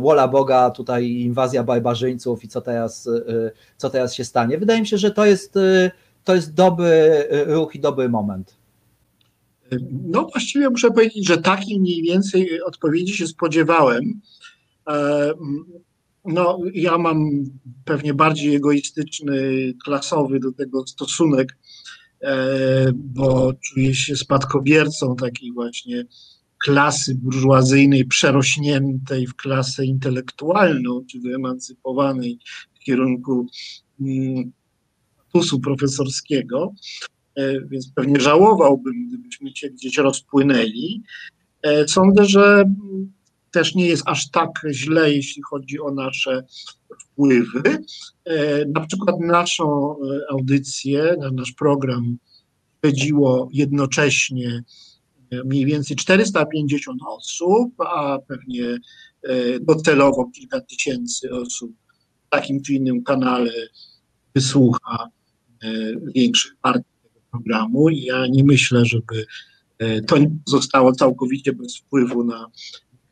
wola Boga, tutaj inwazja barbarzyńców i co teraz, co teraz się stanie. Wydaje mi się, że to jest, to jest dobry ruch i dobry moment. No właściwie muszę powiedzieć, że takiej mniej więcej odpowiedzi się spodziewałem. E, no, ja mam pewnie bardziej egoistyczny, klasowy do tego stosunek, bo czuję się spadkobiercą takiej właśnie klasy burżuazyjnej przerośniętej w klasę intelektualną, czy wyemancypowanej w kierunku mm, statusu profesorskiego, e, więc pewnie żałowałbym, gdybyśmy się gdzieś rozpłynęli. E, sądzę, że też nie jest aż tak źle, jeśli chodzi o nasze wpływy. E, na przykład naszą e, audycję, nasz program śledziło jednocześnie e, mniej więcej 450 osób, a pewnie docelowo kilka tysięcy osób w takim czy innym kanale wysłucha większych partii tego programu. I ja nie myślę, żeby to zostało całkowicie bez wpływu na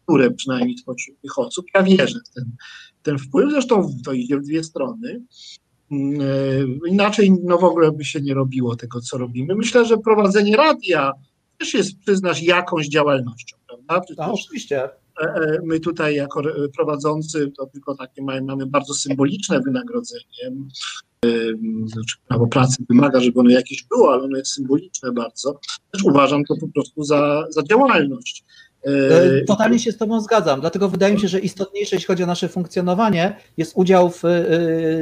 niektóre przynajmniej spośród tych osób. Ja wierzę w ten, ten wpływ, zresztą to idzie w dwie strony. Mm, e, inaczej no w ogóle by się nie robiło tego, co robimy. Myślę, że prowadzenie radia też jest, przyznasz, jakąś działalnością, prawda? Przecież no, oczywiście. E, e, my tutaj jako prowadzący to tylko takie mamy, mamy bardzo symboliczne wynagrodzenie. Znaczy prawo pracy wymaga, żeby ono jakieś było, ale ono jest symboliczne bardzo. Też uważam to po prostu za, za działalność. E, totalnie się z Tobą zgadzam, dlatego wydaje mi się, że istotniejsze, jeśli chodzi o nasze funkcjonowanie, jest udział w e,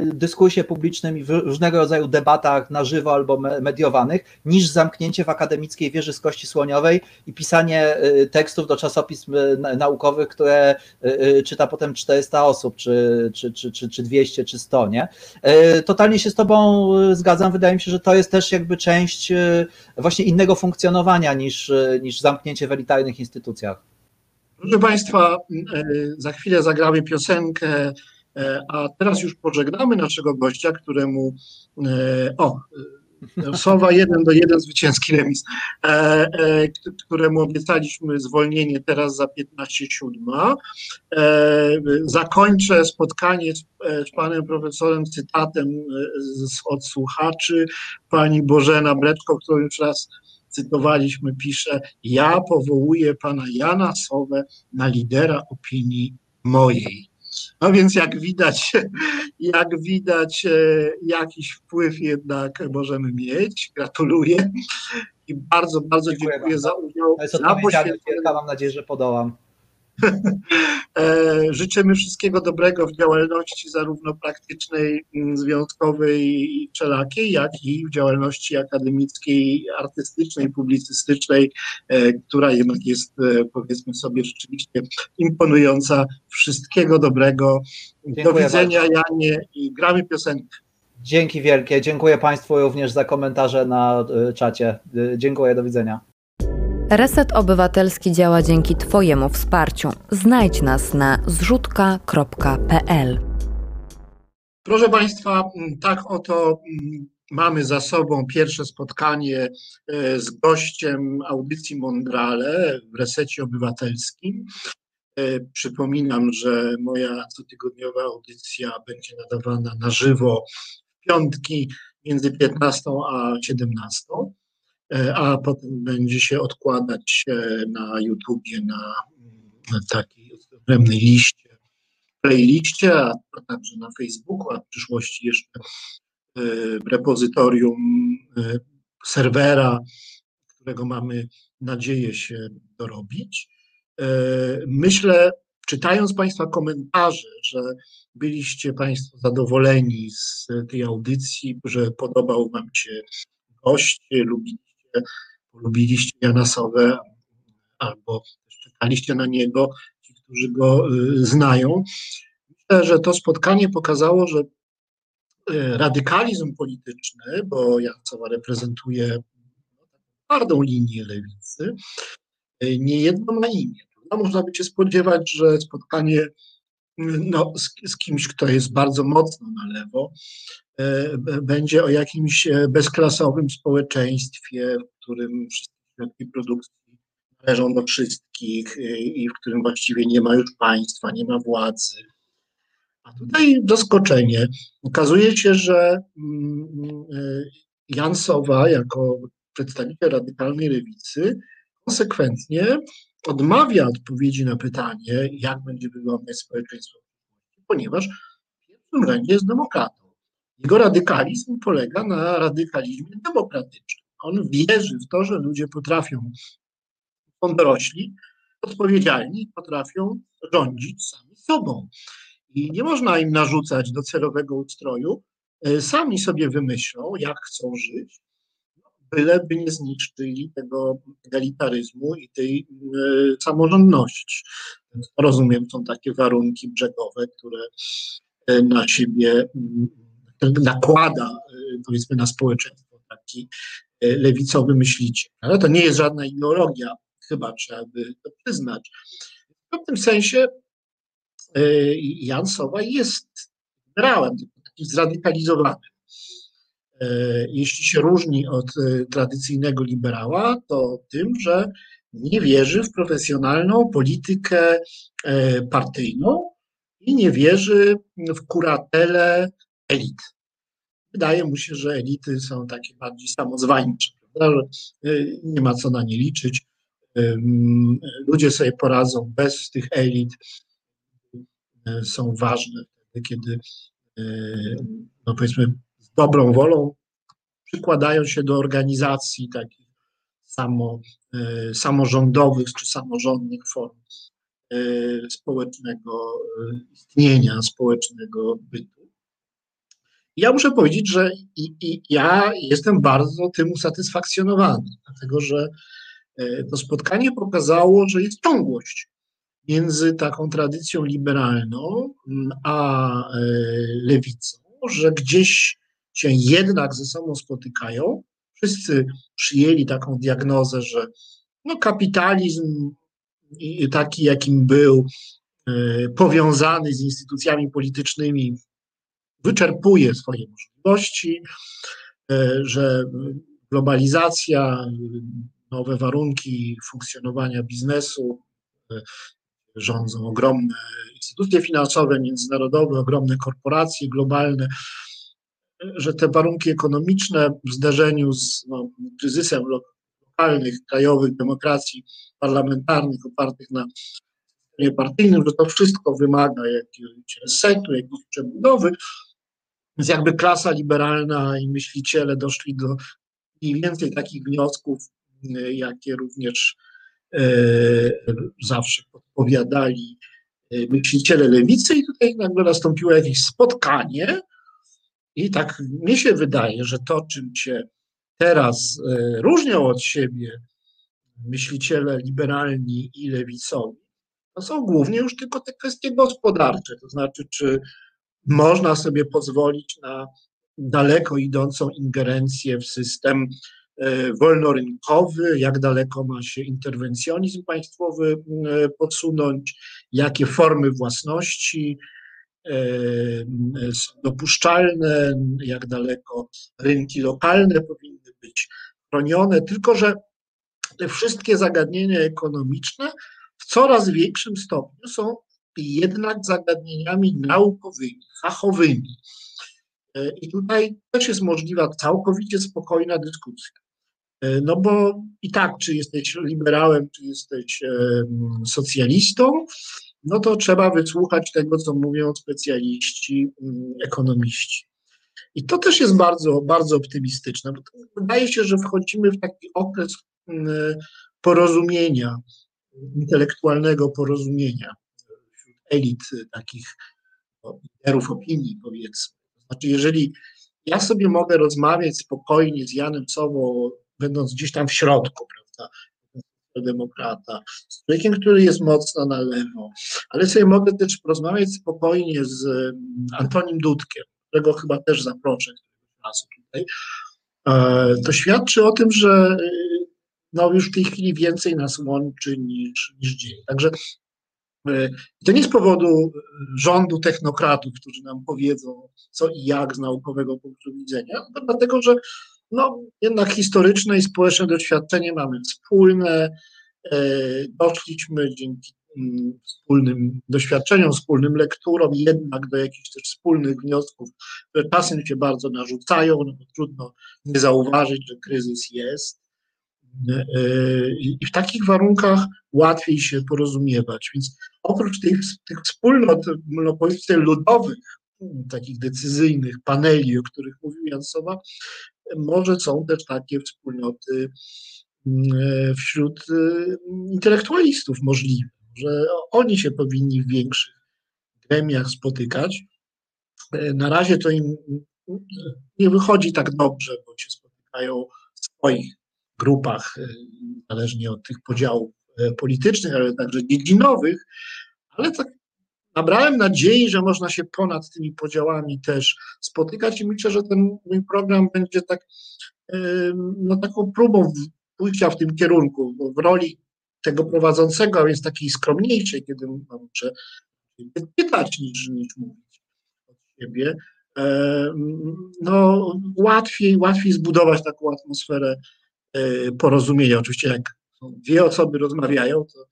dyskursie publicznym i w różnego rodzaju debatach na żywo albo mediowanych, niż zamknięcie w akademickiej wieży z kości słoniowej i pisanie e, tekstów do czasopism naukowych, które czyta potem 400 osób, czy, czy, czy, czy, czy 200, czy 100, nie? Totalnie się z Tobą zgadzam, wydaje mi się, że to jest też jakby część właśnie innego funkcjonowania niż, niż zamknięcie w elitarnych instytucjach. Proszę Państwa, e, za chwilę zagramy piosenkę, e, a teraz już pożegnamy naszego gościa, któremu. E, o, Sowa jeden do jeden zwycięski remis, któremu obiecaliśmy zwolnienie teraz za 15.07. Zakończę spotkanie z, z panem profesorem cytatem z, od słuchaczy pani Bożena Breczko, którą już raz cytowaliśmy, pisze, ja powołuję pana Jana Sowę na lidera opinii mojej. No więc jak widać, jak widać, e, jakiś wpływ jednak możemy mieć. Gratuluję i bardzo, bardzo dziękuję, dziękuję za udział. To jest odpowiedzialność wielka, mam nadzieję, że podołam. E, życzymy wszystkiego dobrego w działalności zarówno praktycznej, mm, związkowej i wszelakiej, jak i w działalności akademickiej, artystycznej, publicystycznej, e, która jednak jest, e, powiedzmy sobie, rzeczywiście imponująca. Wszystkiego dobrego. Dziękuję Do widzenia, bardzo. Janie, i gramy piosenkę. Dzięki wielkie. Dziękuję Państwu również za komentarze na czacie. Dziękuję, do widzenia. Reset Obywatelski działa dzięki Twojemu wsparciu. Znajdź nas na zrzutka.pl. Proszę Państwa, tak oto mamy za sobą pierwsze spotkanie e, z gościem audycji Mondrale w Resecie Obywatelskim. E, przypominam, że moja cotygodniowa audycja będzie nadawana na żywo w piątki między 15 a 17. E, a potem będzie się odkładać e, na YouTubie na takiej odrębnej liście, playliście, a także na Facebooku, a w przyszłości jeszcze e, repozytorium serwera, którego mamy nadzieję się dorobić. Myślę, czytając Państwa komentarze, że byliście Państwo zadowoleni z tej audycji, że podobał Wam się gość, lubiliście polubiliście Janasowe albo czekaliście na niego, ci, którzy go y, znają. Myślę, że to spotkanie pokazało, że y, radykalizm polityczny, bo Jancowa reprezentuje twardą linię lewicy, y, nie jedno ma imię. Można by się spodziewać, że spotkanie no, z, z, kimś, kto jest bardzo mocno na lewo, e, będzie o jakimś e, bezklasowym społeczeństwie, w którym wszystkie środki produkcji należą do wszystkich e, i w którym właściwie nie ma już państwa, nie ma władzy. A tutaj zaskoczenie. Okazuje się, że mm, Jan Sowa, jako przedstawiciel radykalnej lewicy, konsekwentnie odmawia odpowiedzi na pytanie, jak będzie wyglądać społeczeństwo, ponieważ w pierwszym rzędzie jest demokratą. Jego radykalizm polega na radykalizmie demokratycznym. On wierzy w to, że ludzie potrafią, są dorośli, odpowiedzialni, potrafią rządzić sami sobą. I nie można im narzucać docelowego ustroju, e, sami sobie wymyślą, jak chcą żyć, byleby nie zniszczyli tego egalitaryzmu i tej e, samorządności. Rozumiem, są takie warunki brzegowe, które e, na siebie nakłada, e, powiedzmy, na społeczeństwo taki lewicowy myśliciel. Ale to nie jest żadna ideologia, chyba trzeba by to przyznać. W pewnym sensie Jan Sowa jest generałem, takim zradykalizowanym. E, jeśli się różni od e, tradycyjnego liberała, to tym, że nie wierzy w profesjonalną politykę e, partyjną i nie wierzy w kuratele elit. Wydaje mu się, że elity są takie bardziej samozwańcze, nie ma co na nie liczyć. Ludzie sobie poradzą bez tych elit. Są ważne kiedy no powiedzmy dobrą wolą przykładają się do organizacji takich samo, e, samorządowych czy samorządnych form e, społecznego e, istnienia, społecznego bytu. Ja muszę powiedzieć, że i, i ja jestem bardzo tym usatysfakcjonowany, dlatego że to spotkanie pokazało, że jest ciągłość między taką tradycją liberalną a lewicą, że gdzieś się jednak ze sobą spotykają. Wszyscy przyjęli taką diagnozę, że no, kapitalizm taki, jakim był, e, powiązany z instytucjami politycznymi, wyczerpuje swoje możliwości, e, że globalizacja, nowe warunki funkcjonowania biznesu, e, rządzą ogromne instytucje finansowe, międzynarodowe, ogromne korporacje globalne, że te warunki ekonomiczne w zderzeniu z no, kryzysem lokalnych, krajowych demokracji parlamentarnych opartych na systemie partyjnym, że to wszystko wymaga jakiegoś resetu, jakiejś przebudowy. Więc jakby klasa liberalna i myśliciele doszli do mniej więcej takich wniosków, jakie również zawsze podpowiadali myśliciele lewicy i tutaj nagle nastąpiło jakieś spotkanie i tak mi się wydaje, że to, czym się teraz różnią od siebie myśliciele liberalni i lewicowi, to są głównie już tylko te kwestie gospodarcze, to znaczy, czy można sobie pozwolić na daleko idącą ingerencję w system e, wolnorynkowy, jak daleko ma się interwencjonizm państwowy e, podsunąć, jakie formy własności e, są dopuszczalne, jak daleko rynki lokalne powinny być chronione, tylko że te wszystkie zagadnienia ekonomiczne w coraz większym stopniu są jednak zagadnieniami naukowymi, fachowymi. E, I tutaj też jest możliwa całkowicie spokojna dyskusja. E, no bo i tak, czy jesteś liberałem, czy jesteś socjalistą, no to trzeba wysłuchać tego, co mówią specjaliści, mm, ekonomiści. I to też jest bardzo, bardzo optymistyczne, bo wydaje się, że wchodzimy w taki okres mm, porozumienia, intelektualnego porozumienia wśród elit takich liderów opinii, powiedzmy. Znaczy, jeżeli ja sobie mogę rozmawiać spokojnie z Janem Sobą, będąc gdzieś tam w środku, prawda, demokrata, z człowiekiem, który jest mocno na lewo, ale sobie mogę też porozmawiać spokojnie z mm, Antonim Dudkiem, którego chyba też zaproszę razu tutaj, e, to świadczy o tym, że no już w tej chwili więcej nas łączy niż, niż dzieli. Także e, to nie z powodu rządu technokratów, którzy nam powiedzą, co i jak z naukowego punktu widzenia, dlatego, że no, jednak historyczne i społeczne doświadczenie mamy wspólne. E, doszliśmy dzięki mm, wspólnym doświadczeniom, wspólnym lekturom, jednak do jakichś też wspólnych wniosków, które czasem się bardzo narzucają, no bo trudno nie zauważyć, że kryzys jest. E, I w takich warunkach łatwiej się porozumiewać. Więc oprócz tych, tych wspólnot, no ludowych, takich decyzyjnych paneli, o których mówił Jan Sowa, może są też takie wspólnoty mm, wśród y, intelektualistów możliwe, że oni się powinni w większych gremiach spotykać. E, na razie to im nie wychodzi tak dobrze, bo się spotykają w swoich grupach, e, zależnie od tych podziałów e, politycznych, ale także dziedzinowych, ale tak nabrałem nadziei, że można się ponad tymi podziałami też spotykać i myślę, że ten mój program będzie tak, no, taką próbą pójścia w tym kierunku, bo w roli tego prowadzącego, a więc takiej skromniejszej, kiedy muszę pytać niż, niż mówić od siebie, no łatwiej, łatwiej zbudować taką atmosferę E, porozumienia. Oczywiście jak dwie osoby rozmawiają, to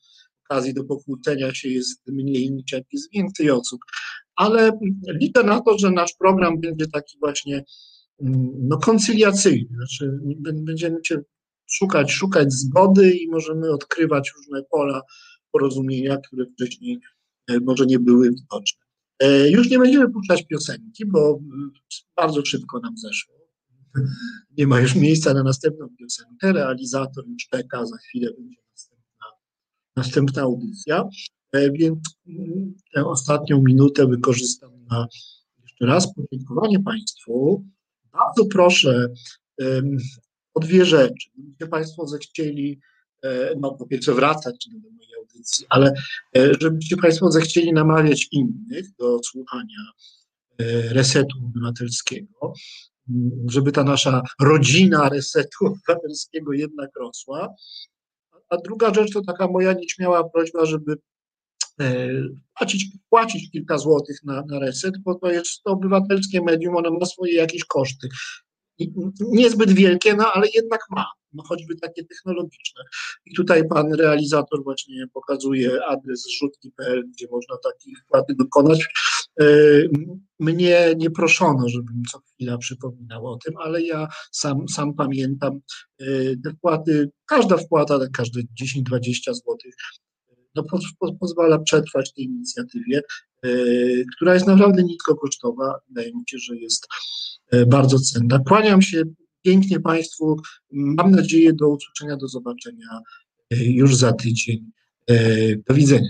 okazji do pokłócenia się jest mniej niż jak jest więcej osób. Ale liczę na to, że nasz program będzie taki właśnie mm, no, koncyliacyjny. Znaczy, będziemy się szukać, szukać zgody i możemy odkrywać różne pola porozumienia, które wcześniej e, może nie były widoczne. E, już nie będziemy puszczać piosenki, bo bardzo szybko nam zeszło nie ma już miejsca na następną piosenkę, realizator już czeka, za chwilę będzie następna audycja, e, więc mm, tę ostatnią minutę wykorzystam na jeszcze raz podziękowanie Państwu. Bardzo proszę o dwie rzeczy. Gdybyście Państwo zechcieli, e, no po pierwsze wracać do mojej audycji, ale e, żebyście Państwo zechcieli namawiać innych do słuchania resetu obywatelskiego, żeby ta nasza rodzina resetu obywatelskiego jednak rosła. A druga rzecz to taka moja nieśmiała prośba, żeby e, płacić, płacić kilka złotych na, na reset, bo to jest to obywatelskie medium, ono ma swoje jakieś koszty. Niezbyt wielkie, no ale jednak ma no choćby takie technologiczne. I tutaj pan realizator właśnie pokazuje adres zrzutki.pl, gdzie można takiej wpłaty dokonać. E, mnie nie proszono, żebym co chwila przypominał o tym, ale ja sam, sam pamiętam te wpłaty, każda wpłata, każde 10-20 zł no, po, po, pozwala przetrwać tej inicjatywie, e, która jest naprawdę niskokosztowa. Wydaje mi się, że jest e, bardzo cenna. Kłaniam się pięknie Państwu. Mam nadzieję do usłyszenia, do zobaczenia już za tydzień. Do widzenia.